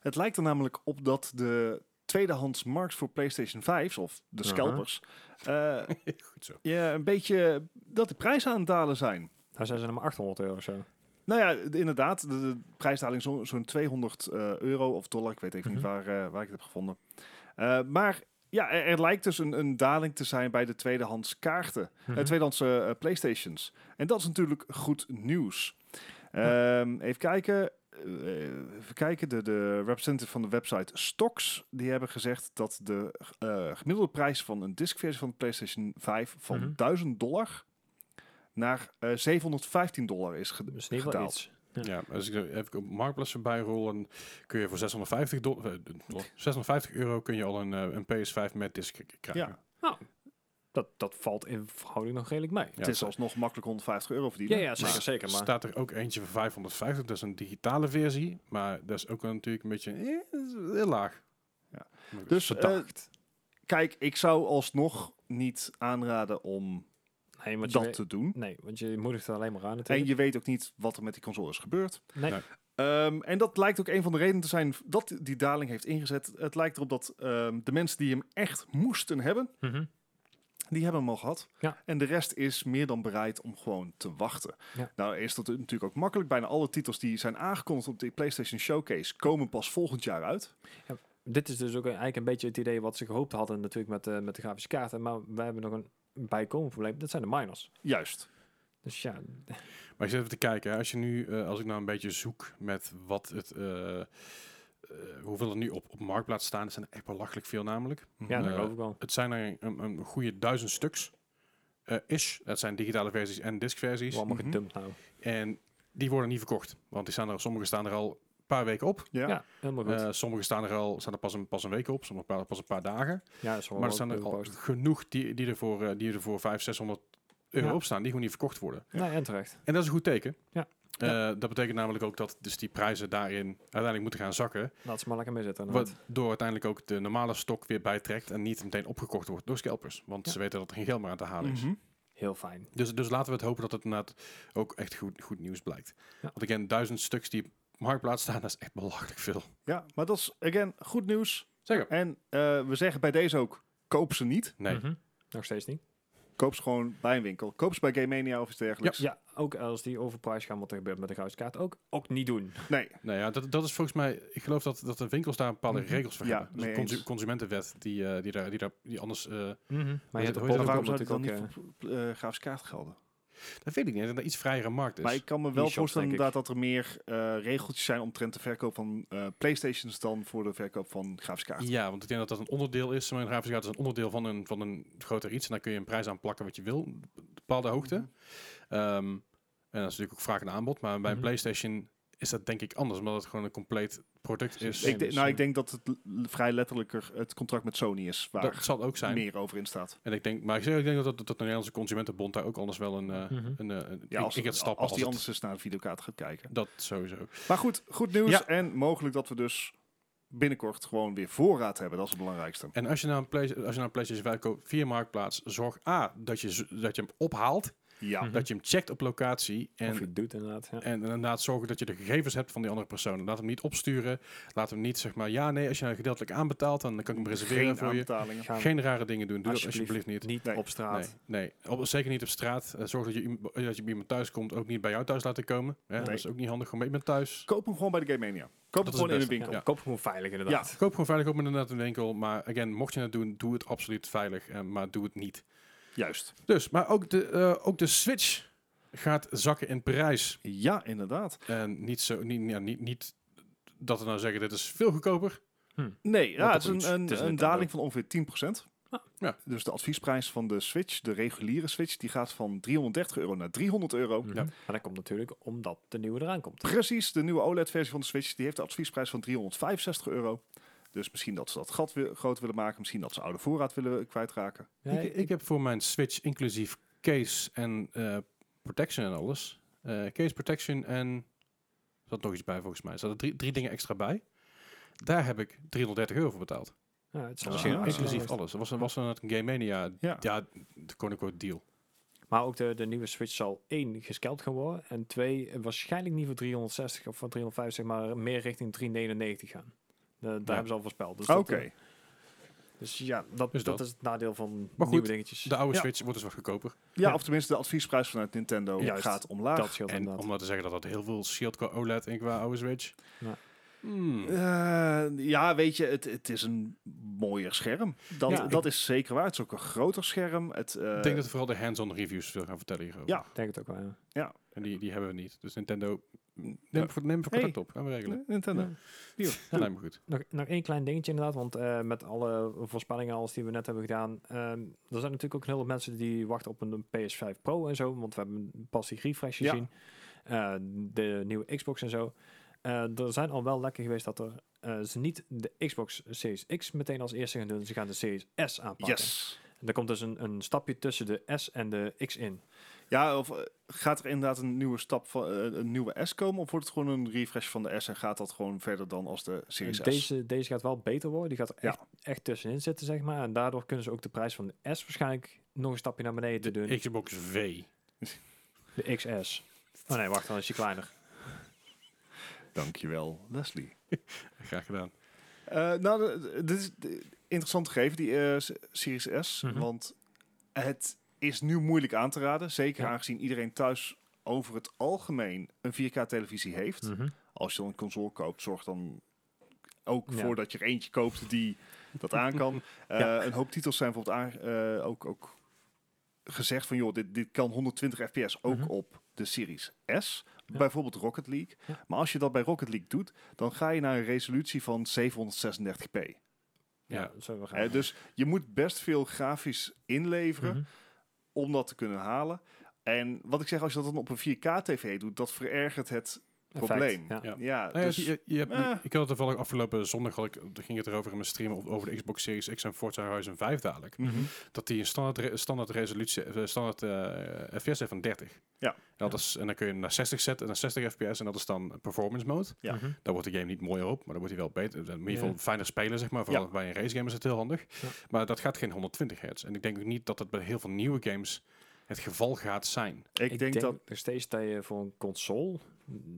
het lijkt er namelijk op dat de tweedehands markt voor PlayStation 5's, of de scalpers, eh, Goed zo. ja, een beetje dat de prijzen aan het dalen zijn. Nou zijn ze maar 800 euro of zo. Nou ja, de- inderdaad, de, de prijsdaling zo- zo'n 200 eh, euro of dollar, ik weet even Mhm. niet waar, eh, waar ik het heb gevonden. Eh, maar ja, er, er lijkt dus een, een daling te zijn bij de tweedehands kaarten, Mhm. eh, tweedehands eh, eh, Playstations. En dat is natuurlijk goed nieuws. Ehm, even kijken. Eh, even kijken, de, de representative van de website Stocks, die hebben gezegd dat de eh, gemiddelde prijs van een diskversie van de PlayStation 5 van Mhm. 1000 dollar naar eh 715 dollar is ge- Dus gedaald. Ja, als ik even op Marktplaats dan kun je voor 650, dol- eh, dollar- 650 euro kun je al een, een PS5 met disc k- krijgen. Ja. Nou, dat, dat valt in verhouding nog redelijk mee. Het is alsnog makkelijk 150 euro Ja, verdienen. ja zeker, Maar zeker. Maar staat er ook eentje voor 550, dat is een digitale versie, maar dat is ook wel natuurlijk een beetje eh, heel laag. Ja. Dus, verdacht. Kijk, ik zou alsnog niet aanraden om nee, want dat weet- te doen. nee, want je moedigt er alleen maar aan En natuurlijk. je weet ook niet wat er met die console is gebeurd. nee. Nee. Ehm, en dat lijkt ook een van de redenen te zijn dat die daling heeft ingezet. Het lijkt erop dat ehm, de mensen die hem echt moesten hebben, Mhm. Die hebben hem al gehad. Ja. En de rest is meer dan bereid om gewoon te wachten. Ja. Nou is dat natuurlijk ook makkelijk. Bijna alle titels die zijn aangekondigd op de PlayStation Showcase komen pas volgend jaar uit. Dit is dus ook eigenlijk een beetje het idee wat ze gehoopt hadden natuurlijk met, de met de grafische kaarten. Maar we hebben nog een bijkomend probleem. Dat zijn de miners. Juist. Dus ja, Maar ik zit even te kijken, hè, als je nu, eh, als ik nou een beetje zoek met wat het, eh, eh, hoeveel er nu op, op marktplaats staan, dat zijn er echt belachelijk veel namelijk. ja dat Eh, geloof ik wel. Het zijn er een, een goede duizend stuks. eh is. Dat zijn digitale versies en diskversies. Allemaal mhm. gedumpt nou. En die worden niet verkocht. Want die staan er, sommige staan er al paar weken op. Ja. Ja, helemaal goed. Eh, sommige staan er al staan er pas een, pas een week op, sommige pa- pas een paar dagen. ja, dat is wel maar er staan er al genoeg die, die, er voor, eh, die er voor 500, 600 euro Ja. op staan, die gewoon niet verkocht worden. Nee, en terecht. En dat is een goed teken. Ja. Eh, dat betekent namelijk ook dat dus die prijzen daarin uiteindelijk moeten gaan zakken. Laat ze maar lekker mee zitten. Waardoor uiteindelijk ook de normale stok weer bijtrekt en niet meteen opgekocht wordt door scalpers. Want Ja. ze weten dat er geen geld meer aan te halen is. Mhm. Heel fijn. Dus, dus laten we het hopen dat het inderdaad ook echt goed, goed nieuws blijkt. Ja. Want again, duizend stuks die op marktplaats staan, dat is echt belachelijk veel. ja, maar dat is, again, goed nieuws. Zeker. En eh, we zeggen bij deze ook, koop ze niet. Nee. Mhm. Nog steeds niet. Koop ze gewoon bij een winkel. Koop ze bij Game Mania of iets dergelijks. Ja, ook als die overprijs gaan, wat er gebeurt met de goudskaart, ook, ook niet doen. Nee, Nou ja, dat, dat is volgens mij, ik geloof dat, dat de winkels daar bepaalde Mhm. regels voor Ja, hebben. Dus mee een consu- eens. consumentenwet die, eh, die, daar, die, daar, die anders... eh, Maar je hebt de dat? maar bol waarom zou het dan ook... niet voor uh, grafische kaart gelden? Dat weet ik niet, dat een iets vrijere markt is. Maar ik kan me wel voorstellen inderdaad dat er meer eh, regeltjes zijn omtrent de verkoop van eh, Playstations dan voor de verkoop van grafische kaarten. Ja, want ik denk dat dat een onderdeel is. Maar een grafische kaart is een onderdeel van een, van een groter iets. En daar kun je een prijs aan plakken wat je wil. Een bepaalde hoogte. Mhm. Ehm, en dat is natuurlijk ook vaak een aanbod. Maar bij een Mhm. PlayStation is dat denk ik anders. Omdat het gewoon een compleet product is. Ik, de- nou, ik denk dat het l- vrij letterlijker het contract met Sony is, waar dat zal ook zijn. meer over in staat. En ik denk, maar ik, zeg, ik denk dat, dat, dat de Nederlandse Consumentenbond daar ook anders wel een, eh Mhm. een, eh, een Ja, als, ik gaat stappen. als die het- anders eens naar de videokaart gaat kijken. Dat sowieso. Maar goed, goed nieuws. Ja. En mogelijk dat we dus binnenkort gewoon weer voorraad hebben. Dat is het belangrijkste. En als je naar een, Play, als je naar een PlayStation 5 koopt via Marktplaats, zorg A, dat je, dat je hem ophaalt. Ja. Mhm. Dat je hem checkt op locatie. En Of je het doet inderdaad. Ja. En inderdaad zorgen dat je de gegevens hebt van die andere persoon. Laat hem niet opsturen. Laat hem niet zeg maar, ja nee, als je nou gedeeltelijk aanbetaalt, dan kan ik hem reserveren Geen voor je. Geen rare dingen doen. Doe dat alsjeblieft alsjeblieft niet. niet Nee. op straat. Nee, nee. Op, zeker niet op straat. Eh, zorg dat je, iem- dat je bij iemand thuis komt, ook niet bij jou thuis laten komen. Hè? Dat is ook niet handig, gewoon bij iemand thuis. Koop hem gewoon bij de Game Mania. Dat Koop hem gewoon in beste. winkel. Ja, Koop gewoon veilig inderdaad. Koop gewoon veilig op inderdaad een winkel. Maar again, mocht je het doen, doe het absoluut veilig. eh, maar doe het niet. Juist. Dus, maar ook de, eh, ook de Switch gaat zakken in prijs. Ja, inderdaad. En niet zo, niet, ja, niet, niet dat we nou zeggen, dit is veel goedkoper. Nee, ja, het is een, een, het is een Nintendo. daling van ongeveer 10%. Ah. Ja. Dus de adviesprijs van de Switch, de reguliere Switch, die gaat van 330 euro naar 300 euro. Mhm. Ja. Maar dat komt natuurlijk omdat de nieuwe eraan komt. Precies, de nieuwe OLED-versie van de Switch, die heeft de adviesprijs van 365 euro. Dus misschien dat ze dat gat wi- groot willen maken, misschien dat ze oude voorraad willen kwijtraken. Ja, ik, ik heb voor mijn Switch inclusief case en eh, protection en alles. eh, case protection en er zat nog iets bij volgens mij. Er zaten drie, drie dingen extra bij. Daar heb ik 330 euro voor betaald. ja, het is Ah, ja. inclusief alles. Dat was, was een Game Mania. Ja. Ja, de quote deal. Maar ook de, de nieuwe Switch zal één gescald gaan worden. En twee, waarschijnlijk niet voor 360 of voor 350, maar meer richting 399 gaan. De, daar hebben ze al voorspeld. Dus, Oké, eh, dus ja, dat, Dus dat, dat. is het nadeel van Maar nieuwe dingetjes. De oude Ja. Switch wordt dus wat goedkoper. ja, Ja. of tenminste de adviesprijs vanuit Nintendo Juist. gaat omlaag. dat scheelt En inderdaad. om nou te zeggen dat dat heel veel scheelt qua OLED en qua oude Switch. Ja. Hmm. Eh, ja, weet je, het, het is een mooier scherm. Dat, Ja, dat is zeker waar. Het is ook een groter scherm. Het, eh, ik denk dat vooral de hands-on reviews veel gaan vertellen hierover. Ja. Ik denk het ook wel, ja. En die, die hebben we niet. Dus Nintendo, neem, Ja. voor, neem voor Hey. contact op. Gaan we regelen. Nintendo. Ja. Dat lijkt me goed. Nog, nog één klein dingetje inderdaad, want eh, met alle voorspellingen als die we net hebben gedaan, ehm, er zijn natuurlijk ook een heleboel mensen die wachten op een PS5 Pro en zo, want we hebben pas die refresh Ja. gezien, Eh, de nieuwe Xbox en zo. Eh, er zijn al wel lekker geweest dat er eh, ze niet de Xbox Series X meteen als eerste gaan doen, ze gaan de Series S aanpakken. Yes. En er komt dus een, een stapje tussen de S en de X in. Ja, of eh, gaat er inderdaad een nieuwe stap van eh, een nieuwe S komen? Of wordt het gewoon een refresh van de S en gaat dat gewoon verder dan als de Series S? Deze, deze gaat wel beter worden, die gaat er Ja. echt, echt tussenin zitten, zeg maar. En daardoor kunnen ze ook de prijs van de S waarschijnlijk nog een stapje naar beneden doen. Xbox V. De XS. Oh nee, wacht, dan is die kleiner. Dankjewel, Leslie. Graag gedaan. Eh, nou, de- de- dit is de- interessant gegeven, die eh, S- Series S. Mhm. Want het is nu moeilijk aan te raden. Zeker Ja. aangezien iedereen thuis over het algemeen een 4K-televisie heeft. Mhm. Als je dan een console koopt, zorg dan ook Ja. voor dat je er eentje koopt die dat aan kan. Eh. Een hoop titels zijn bijvoorbeeld aan, eh, ook, ook gezegd van... joh, dit, dit kan 120 fps ook Mhm. op de Series S. Bijvoorbeeld Rocket League. Maar als je dat bij Rocket League doet... dan ga je naar een resolutie van 736p. Ja, zo we gaan. Eh, dus je moet best veel grafisch inleveren Mhm. Om dat te kunnen halen. En wat ik zeg, als je dat dan op een 4K-tv doet, dat verergert het probleem. ja. Ja. Ja, Nou ja, dus, je, je hebt, eh. ik had het toevallig afgelopen zondag, had ik, daar ging het erover in mijn stream over de Xbox Series X en Forza Horizon 5 dadelijk. mhm. Dat die een standaard, re- standaard resolutie, eh, standaard eh, FPS heeft van 30. Ja. En, dat is, en dan kun je hem naar 60 zetten, naar 60 FPS en dat is dan performance mode. Ja. Mhm. Daar wordt de game niet mooier op, maar dan wordt hij wel beter. In ieder geval fijner spelen, zeg maar. Vooral bij een race game is het heel handig. Ja. Maar dat gaat geen 120 hertz. En ik denk ook niet dat dat bij heel veel nieuwe games het geval gaat zijn. ik, denk dat, nog steeds dat je voor een console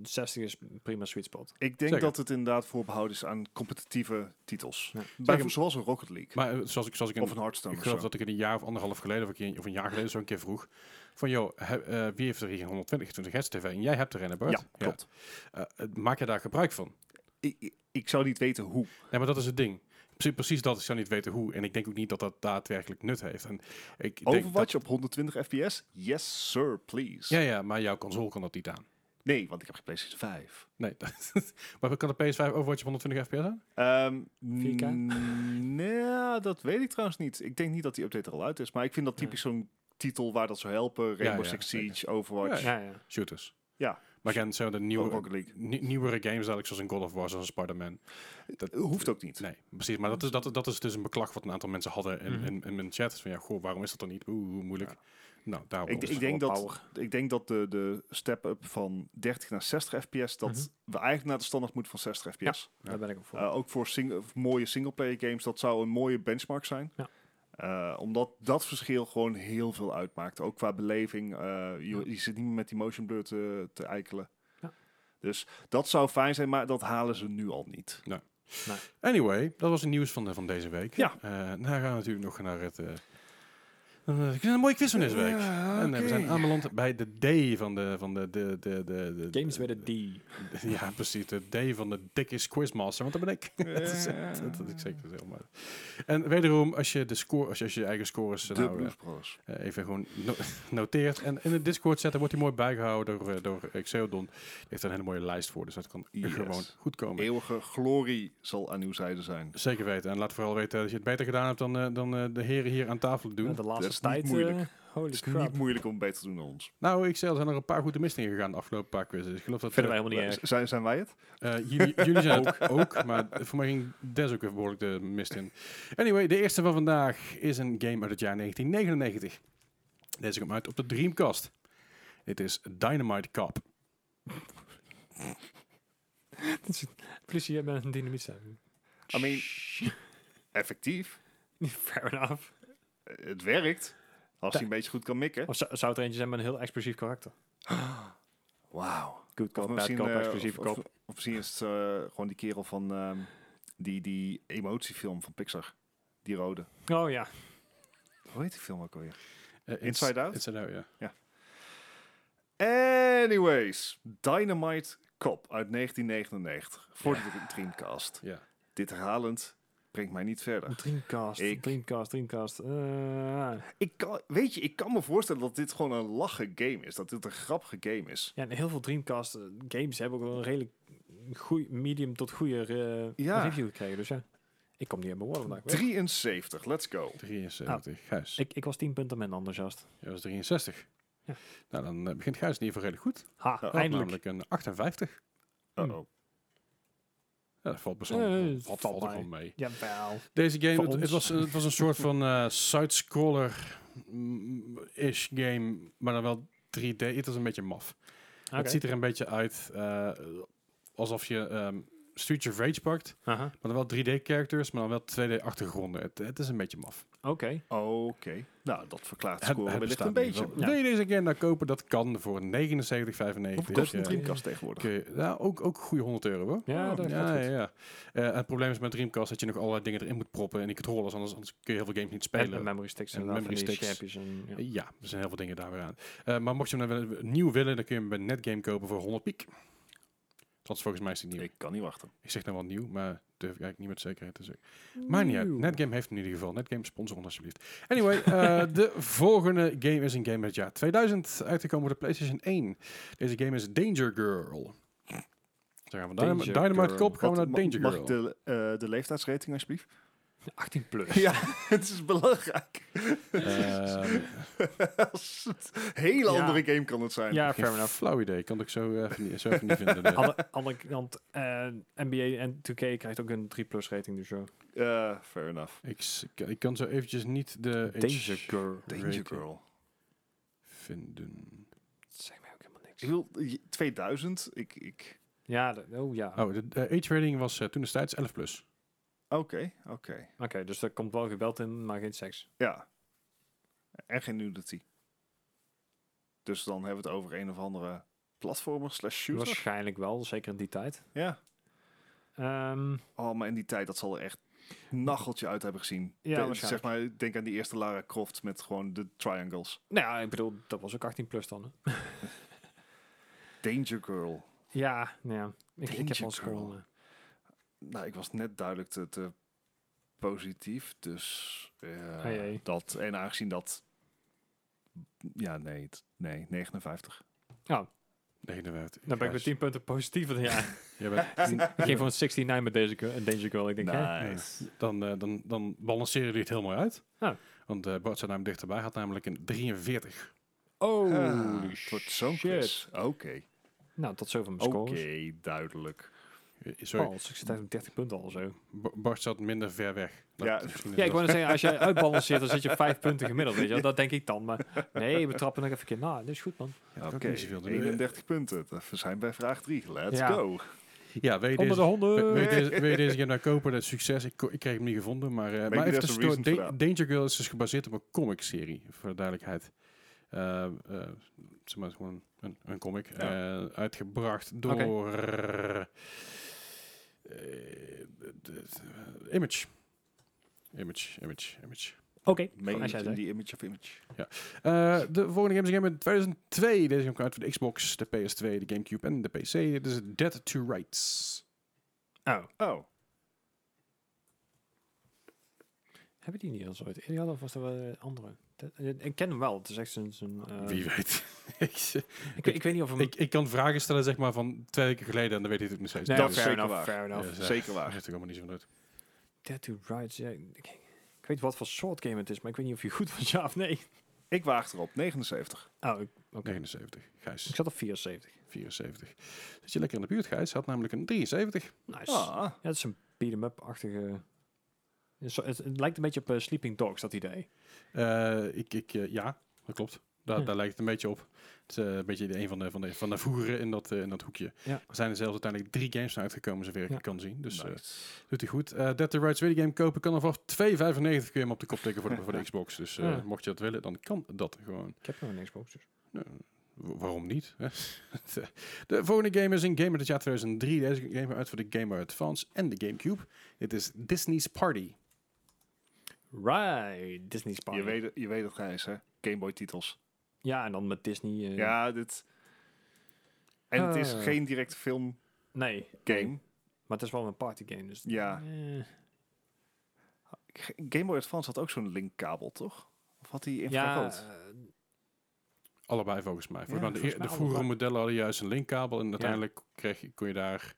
60 is prima sweet spot. ik denk Zeker. dat het inderdaad voorbehouden is aan competitieve titels. Ja. Bij, Zeker. zoals een Rocket League. Maar eh, zoals ik, zoals ik, of in, een Hearthstone. ik of geloof dat ik in een jaar of anderhalf geleden of een, keer, of een jaar geleden zo een keer vroeg. Van joh, he- eh, wie heeft er hier een 120 20 hertz tv? En jij hebt er een, Bart? Ja, klopt. Eh, maak je daar gebruik van? Ik, ik, zou niet weten hoe. Nee, maar dat is het ding. Precies, precies dat. Ik zou niet weten hoe. En ik denk ook niet dat dat daadwerkelijk nut heeft. En ik denk Overwatch op 120 fps? Yes, sir, please. Dat, ja, ja, maar jouw console kan dat niet aan. Nee, want ik heb geen PlayStation 5. Nee. maar kan de PS5 Overwatch op 120 fps aan? Ehm 4K? mm, nee, dat weet ik trouwens niet. Ik denk niet dat die update er al uit is. Maar ik vind dat typisch zo'n titel waar dat zou helpen. Rainbow ja, Six. Siege, Overwatch. Ja, Ja, ja. Shooters. Ja. Maar again, zo de nieuwe, Rocket League. nie- nieuwere games eigenlijk zoals een God of War, zoals een Spider-Man. Dat Hoeft ook niet. Nee, precies. Maar dat is, dat, dat is dus een beklag wat een aantal mensen hadden in, Mhm. in, in mijn chat. Van ja, goh, waarom is dat dan niet? Oeh, hoe moeilijk. Nou, daarom. Ik, ik, denk dat, power. ik denk dat de, de step-up van 30 naar 60 fps, dat Mhm. we eigenlijk naar de standaard moeten van 60 fps. Daar ben ik ook voor. Eh, ook voor sing mooie singleplayer games, dat zou een mooie benchmark zijn. Ja. Eh, omdat dat verschil gewoon heel veel uitmaakt. Ook qua beleving. eh, je, je zit niet meer met die motion blur te, te eikelen. Ja. Dus dat zou fijn zijn, maar dat halen ze nu al niet. Anyway, dat was het nieuws van, de, van deze week. Ja. Eh, dan gaan we natuurlijk nog naar het... eh eh, een mooie quiz van deze week. Ja, En eh, we zijn aanbeland bij de D van de... Van de, de, de, de, de Games met een D. Ja, precies. De D van de Dickies Quizmaster. Want dat ben ik. dat, is, Ja. dat, dat ik zeker maar. En wederom, als je de score, als je, als je eigen scores eh, De nou, even gewoon no- noteert en in de Discord zet, dan wordt hij mooi bijgehouden door, door Xeodon. Die heeft er een hele mooie lijst voor, dus dat kan Yes. gewoon goed komen. Eeuwige glorie zal aan uw zijde zijn. Zeker weten. En laat vooral weten dat je het beter gedaan hebt dan, eh, dan eh, de heren hier aan tafel doen. Ja, de laatste is niet tijd. moeilijk. eh, holy Het is crap. niet moeilijk om beter te doen dan ons. Nou, ik zei, er zijn er een paar goede mistingen gegaan de afgelopen paar quizzes. Ik geloof dat Vinden wij eh, helemaal niet erg. Zijn, zijn wij het? eh, jullie, jullie zijn het ook, maar voor mij ging Des ook even behoorlijk de mist in. Anyway, de eerste van vandaag is een game uit het jaar 1999. Deze komt uit op de Dreamcast. Dit is Dynamite Cop. Plezier met een dynamiet zijn. I mean, effectief. Fair enough. Het werkt. Als hij een beetje goed kan mikken. Of zou, het er eentje zijn met een heel explosief karakter? Wauw. Good Of cop, bad misschien, cop, eh, explosieve of, of, kop. of misschien is het eh, gewoon die kerel van ehm, die, die emotiefilm van Pixar. Die rode. Oh ja. Hoe heet die film ook alweer? Eh, Ins- Inside Out? Inside Out, ja. Anyways. Dynamite Cop uit 1999. Voor de Dreamcast. ja. Dit herhalend brengt mij niet verder. Dreamcast, Ik- Dreamcast, Dreamcast. eh, Ik kan, weet je, ik kan me voorstellen dat dit gewoon een lachen game is. Dat dit een grappige game is. ja, en heel veel Dreamcast eh, games hebben ook wel een redelijk goeie, medium tot goede eh, Ja. review gekregen. Dus ja, ik kom niet aan mijn woorden vandaag. 73, let's go. 73. Gijs. Ik, ik was 10 punten minder enthousiast. Jij was 63. Ja. Nou, dan begint Gijs in ieder geval redelijk goed. Ha, had eindelijk. namelijk een 58. Uh-oh. Ja, dat valt best wel, valt, er gewoon mee. Jawel. Deze game, het, was, het was een soort van eh side-scroller-ish game, maar dan wel 3D. Het was een beetje maf. Het ziet er een beetje uit eh, alsof je ehm Streets of Rage pakt, Aha. maar dan wel 3D-characters, maar dan wel 2D-achtergronden. Het, het is een beetje maf. Oké. Oké. Nou, dat verklaart de Het- score wellicht een beetje. Wil- Wil je deze game nou kopen? Dat kan voor 79,95. Hoeveel kost een Ja. Dreamcast tegenwoordig? Kun je, nou, ook, ook goede 100 euro hoor. Ja, Oh, dat ja, gaat ja, goed. ja. Eh, het probleem is met Dreamcast dat je nog allerlei dingen erin moet proppen en die controllers, anders, anders kun je heel veel games niet En, spelen. en memory sticks En en memory sticks. En, ja. Ja, er zijn heel veel dingen daar weer aan. Eh, maar mocht je hem nou nieuw willen, dan kun je hem bij Netgame kopen voor 100 piek. Dat is volgens mij is die nieuw. Ik kan niet wachten. Ik zeg nou wel nieuw, maar durf ik eigenlijk niet met zekerheid te zeggen. Maar niet uit. Netgame heeft in ieder geval. Netgame sponsor ons alsjeblieft. Anyway, eh, de volgende game is een game uit het jaar 2000. Uitgekomen voor de PlayStation 1. Deze game is Danger Girl. Zo gaan we Dynamite. Cop gaan we naar Danger mag Girl. ik de, eh, de leeftijdsrating alsjeblieft? 18 plus. Ja, het is belangrijk. Een hele Ja. andere game kan het zijn. Ja, geen fair enough. flauw idee. Kan ik zo even niet, zo even niet vinden. nee. Andere, andere kant, eh, NBA en 2K krijgt ook een 3 plus rating, dus zo. Eh, fair enough. Ik, ik, ik kan zo eventjes niet de Danger Girl. Danger. Dat vinden. zegt mij ook helemaal niks. Ik wil je- 2000. Ik, ik. Ja, de- oh ja. Oh, de, de age rating was eh, toen destijds 11 plus. Oké, oké. Oké, dus er komt wel geweld in, maar geen seks. Ja. En geen nudity. Dus dan hebben we het over een of andere platformer slash shooter. Waarschijnlijk wel, zeker in die tijd. Ja. Ehm, Oh, maar in die tijd dat zal er echt nacheltje uit hebben gezien. Ja, De- zeg maar, denk aan die eerste Lara Croft met gewoon de triangles. nou ja, ik bedoel, dat was ook 18 plus dan. Hè? Danger Girl. Ja, nou ja. Ik, ik heb Danger al Girl. Nou, ik was net duidelijk te, te positief, dus Hey, hey. dat en aangezien dat, ja, nee, nee, 59. 59. Dan ben ik met Gijs. 10 punten positiever dan ja. Jij bent- ik ging voor een 69 met deze Danger Girl. Ik denk, hè? Nice. dan, eh, dan, dan balanceren jullie het heel mooi uit. Ja. Want eh Bart dichterbij. Had namelijk een 43. Oh, Ah, wordt zo'n. Oké, Nou, tot zover mijn oké, scores. duidelijk. Eh, Sorry, Oh, ik zit op 30 punten al zo. B- Bart zat minder ver weg. Dat Ja. Ja, ik wou zeggen, als jij uitbalanceert, dan zit je 5 punten gemiddeld, weet je wel. Dat denk ik dan. Maar nee, we trappen nog even een keer na. Dat is goed, man. Ja, Oké, doen. 31 punten. We zijn bij vraag 3. Let's Ja. go. Ja, weet je Onder deze, de wil je deze, wil je deze game nou kopen? Dat is succes. Ik, ik kreeg hem niet gevonden. Maar, eh, maar even tussendoor. Da-. Danger Girl is dus gebaseerd op een comic-serie. Voor de duidelijkheid. Eh, eh, zeg maar, gewoon een, een comic. Ja. eh, uitgebracht door... Image. Image, Image, Image. Oké, zegt. the image of image. Eh, de volgende game is een game in 2002. Deze game kwam uit voor de Xbox, de PS2, de Gamecube en de PC. Dit is Dead to Rights. Oh, Oh, hebben die niet al zo ooit eerder of was dat wel een andere? Dat- eh, ik ken hem wel. Het is echt zo'n... zo'n, eh, Wie weet. ik, ik, weet- ik weet niet of hem... ik, ik kan vragen stellen zeg maar van twee weken geleden en dan weet ik het nog steeds. nee, dat dat is fair zeker enough, waar. fair enough. Ja, zeker waar. heeft er allemaal niet zo uit. Dead to Rights, ja, ik, ik weet wat voor soort game het is, maar ik weet niet of je goed was, ja of nee. ik waag erop. 79. Oh, ik- oké. 79. Gijs, Ik zat op 74. 74. Zit je lekker in de buurt, Gijs? Had namelijk een 73. Nice. Ah, Ja, het is een beat-em-up-achtige... Het, is zo- het, het lijkt een beetje op eh, Sleeping Dogs, dat idee. Eh, ik, ik, eh, ja, dat klopt. Daar, Hm. daar lijkt het een beetje op. Het is een beetje een van de, van de, van de voeren in dat, in dat hoekje. Ja. Er zijn er zelfs uiteindelijk drie games uitgekomen, zover ik Ja. kan zien. Dus nice. doet hij goed. Eh Dead to Rights Video Game kopen kan vanaf 2,95 kun je hem op de kop tikken voor de, voor de Xbox. Dus Ja. mocht je dat willen, dan kan dat gewoon. Ik heb nog een Xbox, dus. Nou, waarom niet? de volgende game is een game uit het jaar 2003. Deze game uit voor de Game Boy Advance en de Gamecube. Dit is Disney's Party. Right, Disney's Party. Je weet, het- je weet het, Gijs, hè? Gameboy titels. Ja, en dan met Disney... eh, Ja, dit... En het is Ah. geen directe film Nee, game. maar het is wel een partygame, dus... Ja. eh, G- Game Boy Advance had ook zo'n linkkabel, toch? Of had hij ja, infrarood? eh, Allebei volgens mij. Volgens mij de, volgens de vroegere modellen hadden juist een linkkabel. En uiteindelijk kreeg je, kon je daar...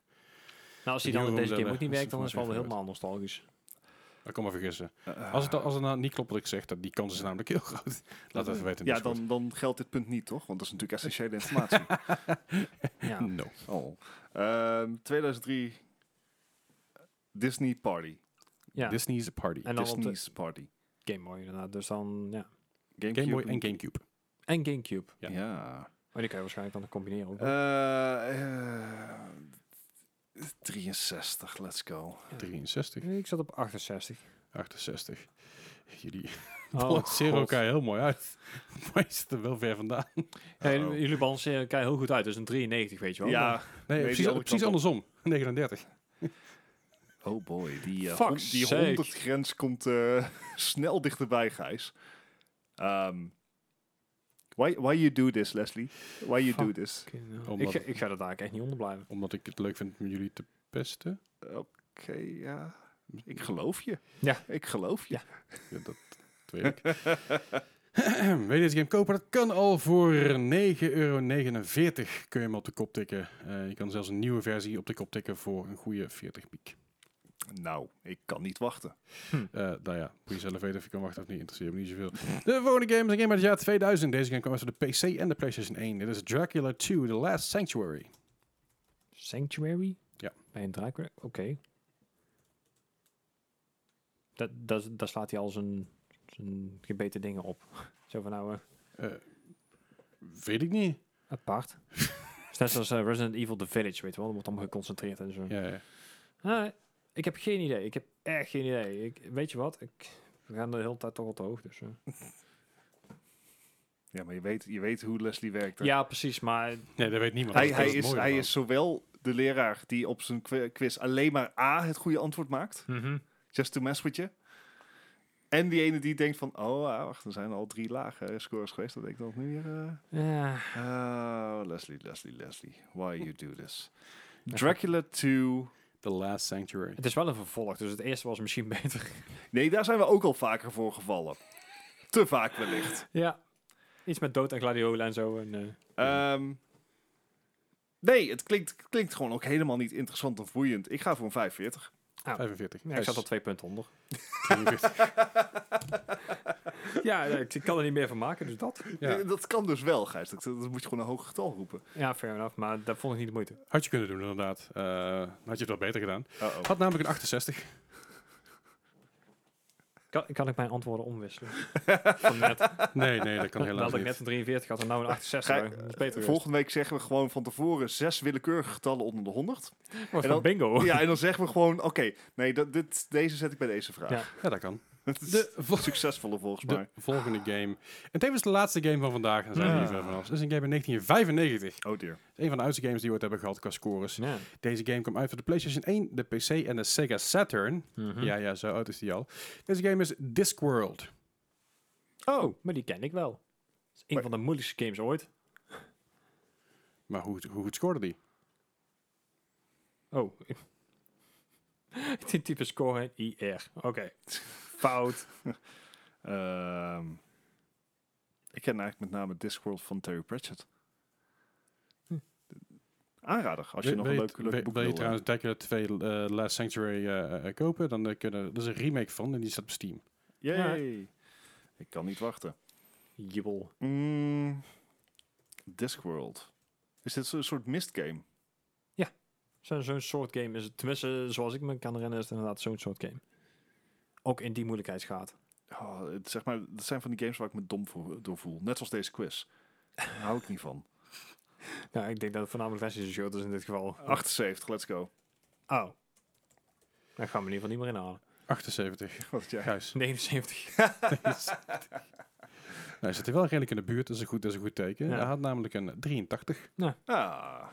nou, als die dan in deze game ook niet werkt, dan is het wel helemaal nostalgisch. Ik kan maar vergissen. Eh, Als het, als het nou niet klopt wat ik zeg, dat die kans is namelijk heel groot. Laat even weten in ja, dan, dan geldt dit punt niet, toch? Want dat is natuurlijk essentiële informatie. Ja. No. oh. Ehm, 2003 Disney Party. ja. Disney's Party. En dan Disney's Party. Game Boy inderdaad. Dus dan, ja. Gamecube Game Boy en Gamecube. En Gamecube. Ja. Ja. Maar die kan je waarschijnlijk dan combineren ook. Eh, eh, 63, let's go. 63, ik zat op 68. 68. Jullie Oh, balanceren God. elkaar heel mooi uit. Maar je zit er wel ver vandaan. Ja, jullie- balanceren elkaar heel goed uit. Dus een 93, weet je wel. Ja, Nee, precies, andersom. 39. oh boy, die, eh, die sake. 100 grens komt eh, snel dichterbij, Gijs. Ehm, why, why you do this, Leslie? Why you do this? Omdat- ik, ga, ik ga er daar echt niet onder blijven. Omdat ik het leuk vind om jullie te pesten. Oké, ja. Ik geloof je. Ja. Ik geloof je. Ja. Ja, dat weet ik. Wil je deze game kopen? Dat kan al voor 9,49 euro. Kun je hem op de kop tikken. Eh, je kan zelfs een nieuwe versie op de kop tikken voor een goede 40 piek. Nou, ik kan niet wachten. Eh, nou ja, moet je zelf weten of je kan wachten of niet. Interesseert me niet zoveel. De volgende game is een game uit het jaar 2000. Deze game kwam uit voor de PC en de PlayStation 1. Dit is Dracula 2, The Last Sanctuary. Sanctuary? Ja. Bij een Dracula? Oké. Dat, dat, daar slaat hij al zijn, zijn gebeten dingen op. Zo van nou, eh, Eh, weet ik niet. apart. Net zoals Resident Evil The Village, weet je wel. Dat wordt allemaal geconcentreerd en zo. Ja, ja. Ik heb geen idee. Ik heb echt geen idee. Ik, weet je wat? Ik, we gaan de hele tijd toch al te hoog. Dus, eh. Ja, maar je weet, je weet hoe Leslie werkt. hè? Ja, precies. Maar Nee, dat weet niemand. Hij, Dat hij, is, hij is zowel de leraar die op zijn qui- quiz alleen maar A het goede antwoord maakt. Mhm. Just to mess with you. En die ene die denkt van, oh, ah, wacht, er zijn al drie lage scores geweest. Dat denk ik dan nu weer. eh, Ja. Oh, Leslie, Leslie, Leslie. Why you do this? Dracula 2. The Last Sanctuary. Het is wel een vervolg, dus het eerste was misschien beter. Nee, daar zijn we ook al vaker voor gevallen. Te vaak wellicht. ja. Iets met dood en gladiolen en zo. En, eh, Ehm, nee, het klinkt, klinkt gewoon ook helemaal niet interessant of boeiend. Ik ga voor een 45. 45. ja, ik zat al twee punten onder. 43. ja, ik, kan er niet meer van maken, dus dat. Ja. Dat kan dus wel, Gijs. Dat, dat moet je gewoon een hoog getal roepen. Ja, fair enough. Maar dat vond ik niet de moeite. Had je kunnen doen, inderdaad. Eh, dan had je het wel beter gedaan. Had namelijk een 68. Kan, kan ik mijn antwoorden omwisselen? van net. Nee, nee, dat kan Dat helaas had ik niet. net een 43 had en nou een 68. Ga- dat is beter. Volgende week zeggen we gewoon van tevoren zes willekeurige getallen onder de 100. Was en van dan- bingo. Ja, en dan zeggen we gewoon, oké, nee, dat, dit, deze zet ik bij deze vraag. Ja. Ja, dat kan. Het is De, vol- succesvolle volgens de mij. volgende game. En tevens de laatste game van vandaag. Dan zijn we Ah. hier ver vanaf. Het is een game in 1995. Oh dear. Het is een van de oudste games die we ooit hebben gehad qua scores. Ja. Deze game kwam uit voor de PlayStation 1, de PC en de Sega Saturn. Mhm. Ja, ja, zo oud is die al. Deze game is Discworld. Oh, maar die ken ik wel. Het is een Maar- van de moeilijkste games ooit. Maar hoe, hoe goed scoorde die? Oh. die type score IR. Oké. Fout. Ehm, ik ken eigenlijk met name Discworld van Terry Pratchett. Hm. Aanrader, als je nog een je- leuk, leuk wil- boek Wil je wil. trouwens Dracula 2 eh, Last Sanctuary eh, eh, kopen? Dan uh, kunnen... Er is een remake van en die staat op Steam. Yay. Ik kan niet wachten. Jibbel. Mm, Discworld. Is dit zo'n soort mistgame? Zo'n zo'n soort game is het. Tenminste, zoals ik me kan herinneren, is het inderdaad zo'n soort game. Ook in die moeilijkheidsgraad. Oh, het, zeg maar, dat zijn van die games waar ik me dom voor, door voel. Net zoals deze quiz. Daar hou ik niet van. Ja, ik denk dat het voornamelijk schuld is in dit geval. 78, let's go. Oh. Daar gaan we in ieder geval niet meer inhalen. 78. Wat jij? Gijs. 79. Nou, hij zit er wel redelijk in de buurt. Dat is een goed, dat is een goed teken. Ja. Hij had namelijk een 83. Ah.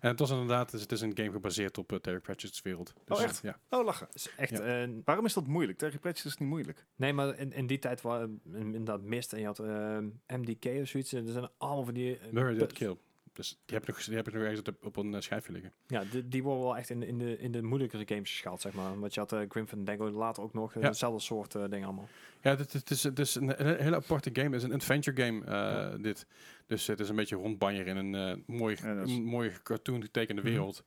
En het was inderdaad... dus Het is een game gebaseerd op eh, Terry Pratchett's wereld. Dus, Oh, echt? Ja. Oh, lachen. Dat is echt Ja. een... Waarom is dat moeilijk? Terry Pratchett is niet moeilijk. Nee, maar in, in die tijd was inderdaad mist en je had ehm, MDK of zoiets. En er zijn allemaal van die... eh, Murray Dead puzz- Kill. Dus die heb ik nog, die heb ik nog ergens op, op een eh, schijfje liggen. Ja, die, die worden wel echt in, in, de, in de moeilijkere games geschaald, zeg maar. Want je had uh, Grim Fandango later ook nog Ja. hetzelfde soort eh dingen allemaal. Ja, dit, dit is, het is een, een hele aparte game. Het is een adventure game, eh, dit. Dus het is een beetje rondbanjer in een eh, mooi, Ja, is- cartoon getekende Mhm. wereld.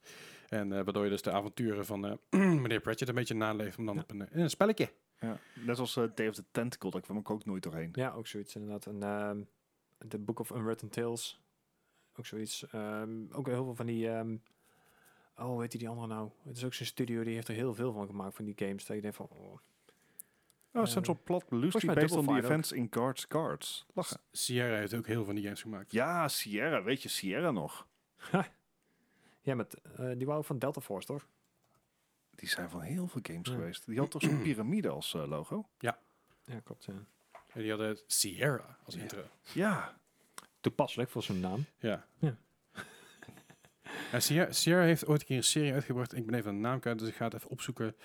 En eh, waardoor je dus de avonturen van eh, meneer Pratchett een beetje naleeft. om dan Ja. op een, in een spelletje. Ja. Net als eh, Day of the Tentacle, daar kwam ik ook nooit doorheen. Ja, ook zoiets inderdaad. En ehm The Book of Unwritten Tales. Ook zoiets. Ehm, ook heel veel van die... ehm, oh, hoe heet die, andere nou? Het is ook zo'n studio, die heeft er heel veel van gemaakt, van die games. Dat je denkt van... Oh, Oh, Eh, Central Plot mij based on the events in Guards Cards. Lachen. Sierra heeft ook heel veel van die games gemaakt. Ja, Sierra. Weet je Sierra nog? ja, met, eh, die wou van Delta Force, toch? Die zijn van heel veel games Ja. geweest. Die had toch zo'n piramide als eh, logo? Ja, klopt. Ja. En die hadden Sierra als intro. Ja. Toepasselijk voor zo'n naam. Ja. Ja. En Sierra, Sierra heeft ooit een keer een serie uitgebracht. Ik ben even een naam kwijt, dus ik ga het even opzoeken. Uh,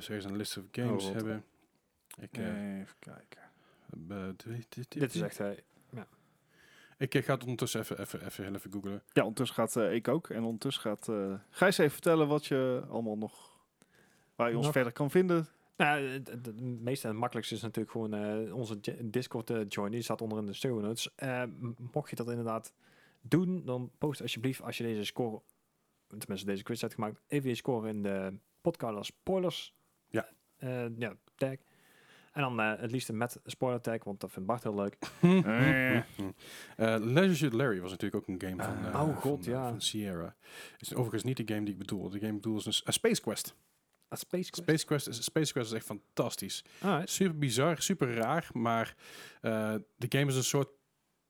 ze eens een list of games Oh, hebben. Ik, eh, Even kijken. eh, dit- is echt... eh, Ik eh, ga het ondertussen even, even, even, heel even googlen. Ja, ondertussen gaat eh, ik ook. En ondertussen gaat uh, Gijs even vertellen wat je allemaal nog... Waar je ons Nog- verder kan vinden. Nou, het, het- het meeste en het makkelijkste is natuurlijk gewoon eh, onze Discord te joinen. Die staat onder in de show notes. Eh, mocht je dat inderdaad doen, dan post alsjeblieft als je deze score, tenminste deze quiz hebt gemaakt, even je score in de podcast spoilers. Ja. Eh, ja, tag. En dan eh, het liefst met spoiler tag, want dat vindt Bart heel leuk. Eh. Eh, Leisure Larry was natuurlijk ook een game van, Ah. eh, Oh, god, van, eh, ja. van Sierra. is overigens niet de game die ik bedoel. De game ik bedoel is een Space Quest. A Space Quest. Space Quest, is, Space Quest is echt fantastisch. Alright. Super bizar, super raar, maar eh, de game is een soort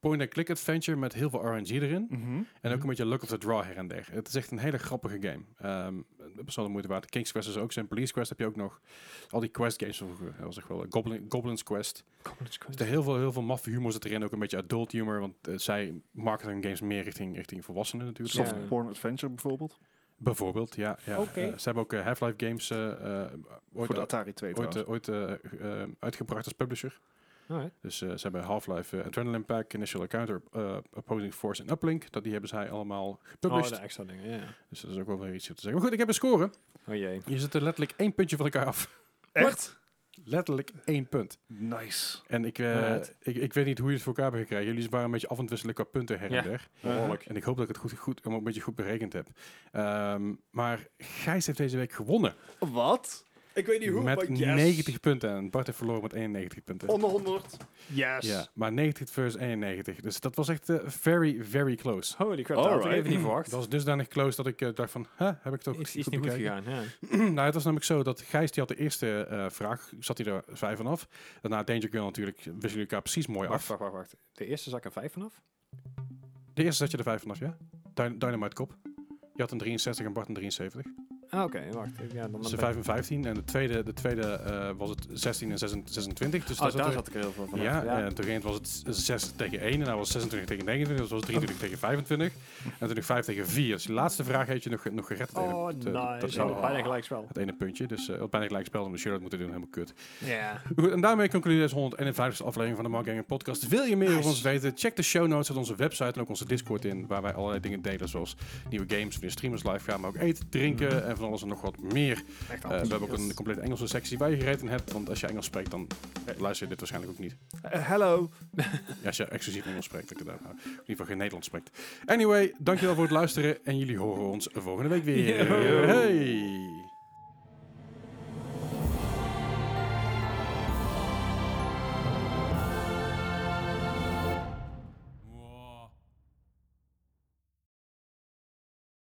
point-and-click adventure met heel veel RNG erin. Mhm. En ook Mhm. een beetje luck of the draw her en der. Het is echt een hele grappige game. Ehm best wel de moeite waard. King's Quest is ook zijn. Police Quest heb je ook nog. Al die quest games vroeger. Dat was echt wel. Goblin, Goblin's Quest. Goblins Quest. Dus er heel veel, heel veel maffe humor zit erin. Ook een beetje adult humor. Want eh, zij marketen hun games meer richting, richting volwassenen natuurlijk. Soft porn adventure bijvoorbeeld. Bijvoorbeeld, ja. ja. Eh, ze hebben ook eh, Half-Life games eh, eh, ooit, Voor de Atari 2 ooit, ooit uitgebracht als publisher. Alright. Dus eh, ze hebben Half-Life Adrenaline Pack, Initial Encounter, eh, Opposing Force en Uplink. Dat, die hebben zij allemaal Oh, gepublished. de extra dingen, ja. Dus dat is ook wel weer iets te zeggen. Maar goed, ik heb een score. Oh jee. Je zit er letterlijk één puntje van elkaar af. Echt? Letterlijk één punt. Nice. En ik, eh, Alright. ik, ik weet niet hoe je het voor elkaar hebben gekregen. Jullie waren een beetje af en wisselen qua punten her en der. Behoorlijk. En ik hoop dat ik het goed, goed, een beetje goed berekend heb. Ehm, maar Gijs heeft deze week gewonnen. Wat? Ik weet niet hoe, met maar yes. 90 punten. En Bart heeft verloren met 91 punten. Onder 100. Yes. Ja, maar 90 versus 91. Dus dat was echt eh, very, very close. Holy crap, dat had ik even niet verwacht. Dat was dusdanig close dat ik eh, dacht van, huh, heb ik toch Iets, iets niet goed gegaan, ja. nou, het was namelijk zo dat Gijs die had de eerste eh, vraag, zat hij er vijf vanaf. Daarna Danger Girl natuurlijk, wisselen jullie elkaar precies mooi Wacht, af. wacht, wacht, wacht. De eerste zak er vijf vanaf? De eerste zat je er vijf vanaf, ja? Dyn Dynamite Kop. Je had een 63 en Bart een 73. Ah, oké, wacht. Ja, dan Dus de ben- 5 en 15. En de tweede, de tweede eh, was het 16 en 26. Dus Oh, daar er- zat ik er heel veel van. Ja, ja. en toen ging het was het 6 tegen 1 en dan was het 26 tegen 29, dus was het 23 tegen 25. En natuurlijk 5 tegen 4. Dus de laatste vraag heeft je nog, nog gered. Oh, het, eh, nice. dat Zo, ene- bijna gelijk spel. het ene puntje. Dus uh, bijna gelijk spel om de shirt moeten doen, helemaal kut. Ja. Goed, en daarmee concludeert deze 151 aflevering van de Mark Gamer Podcast. Wil je meer over Nice. ons weten? Check de show notes op onze website en ook onze Discord in, waar wij allerlei dingen delen, zoals nieuwe games, wanneer streamers live gaan, maar ook eten, drinken Mhm. en van alles en nog wat meer. Echt Eh, we hebben ook een complete Engelse sectie waar je gereed in hebt, want als je Engels spreekt, dan luister je dit waarschijnlijk ook niet. Eh, hello. Ja, als je exclusief Engels spreekt, ik nou, in ieder geval geen Nederlands spreekt. Anyway, dankjewel voor het luisteren en jullie horen ons volgende week weer. Yo. Hey!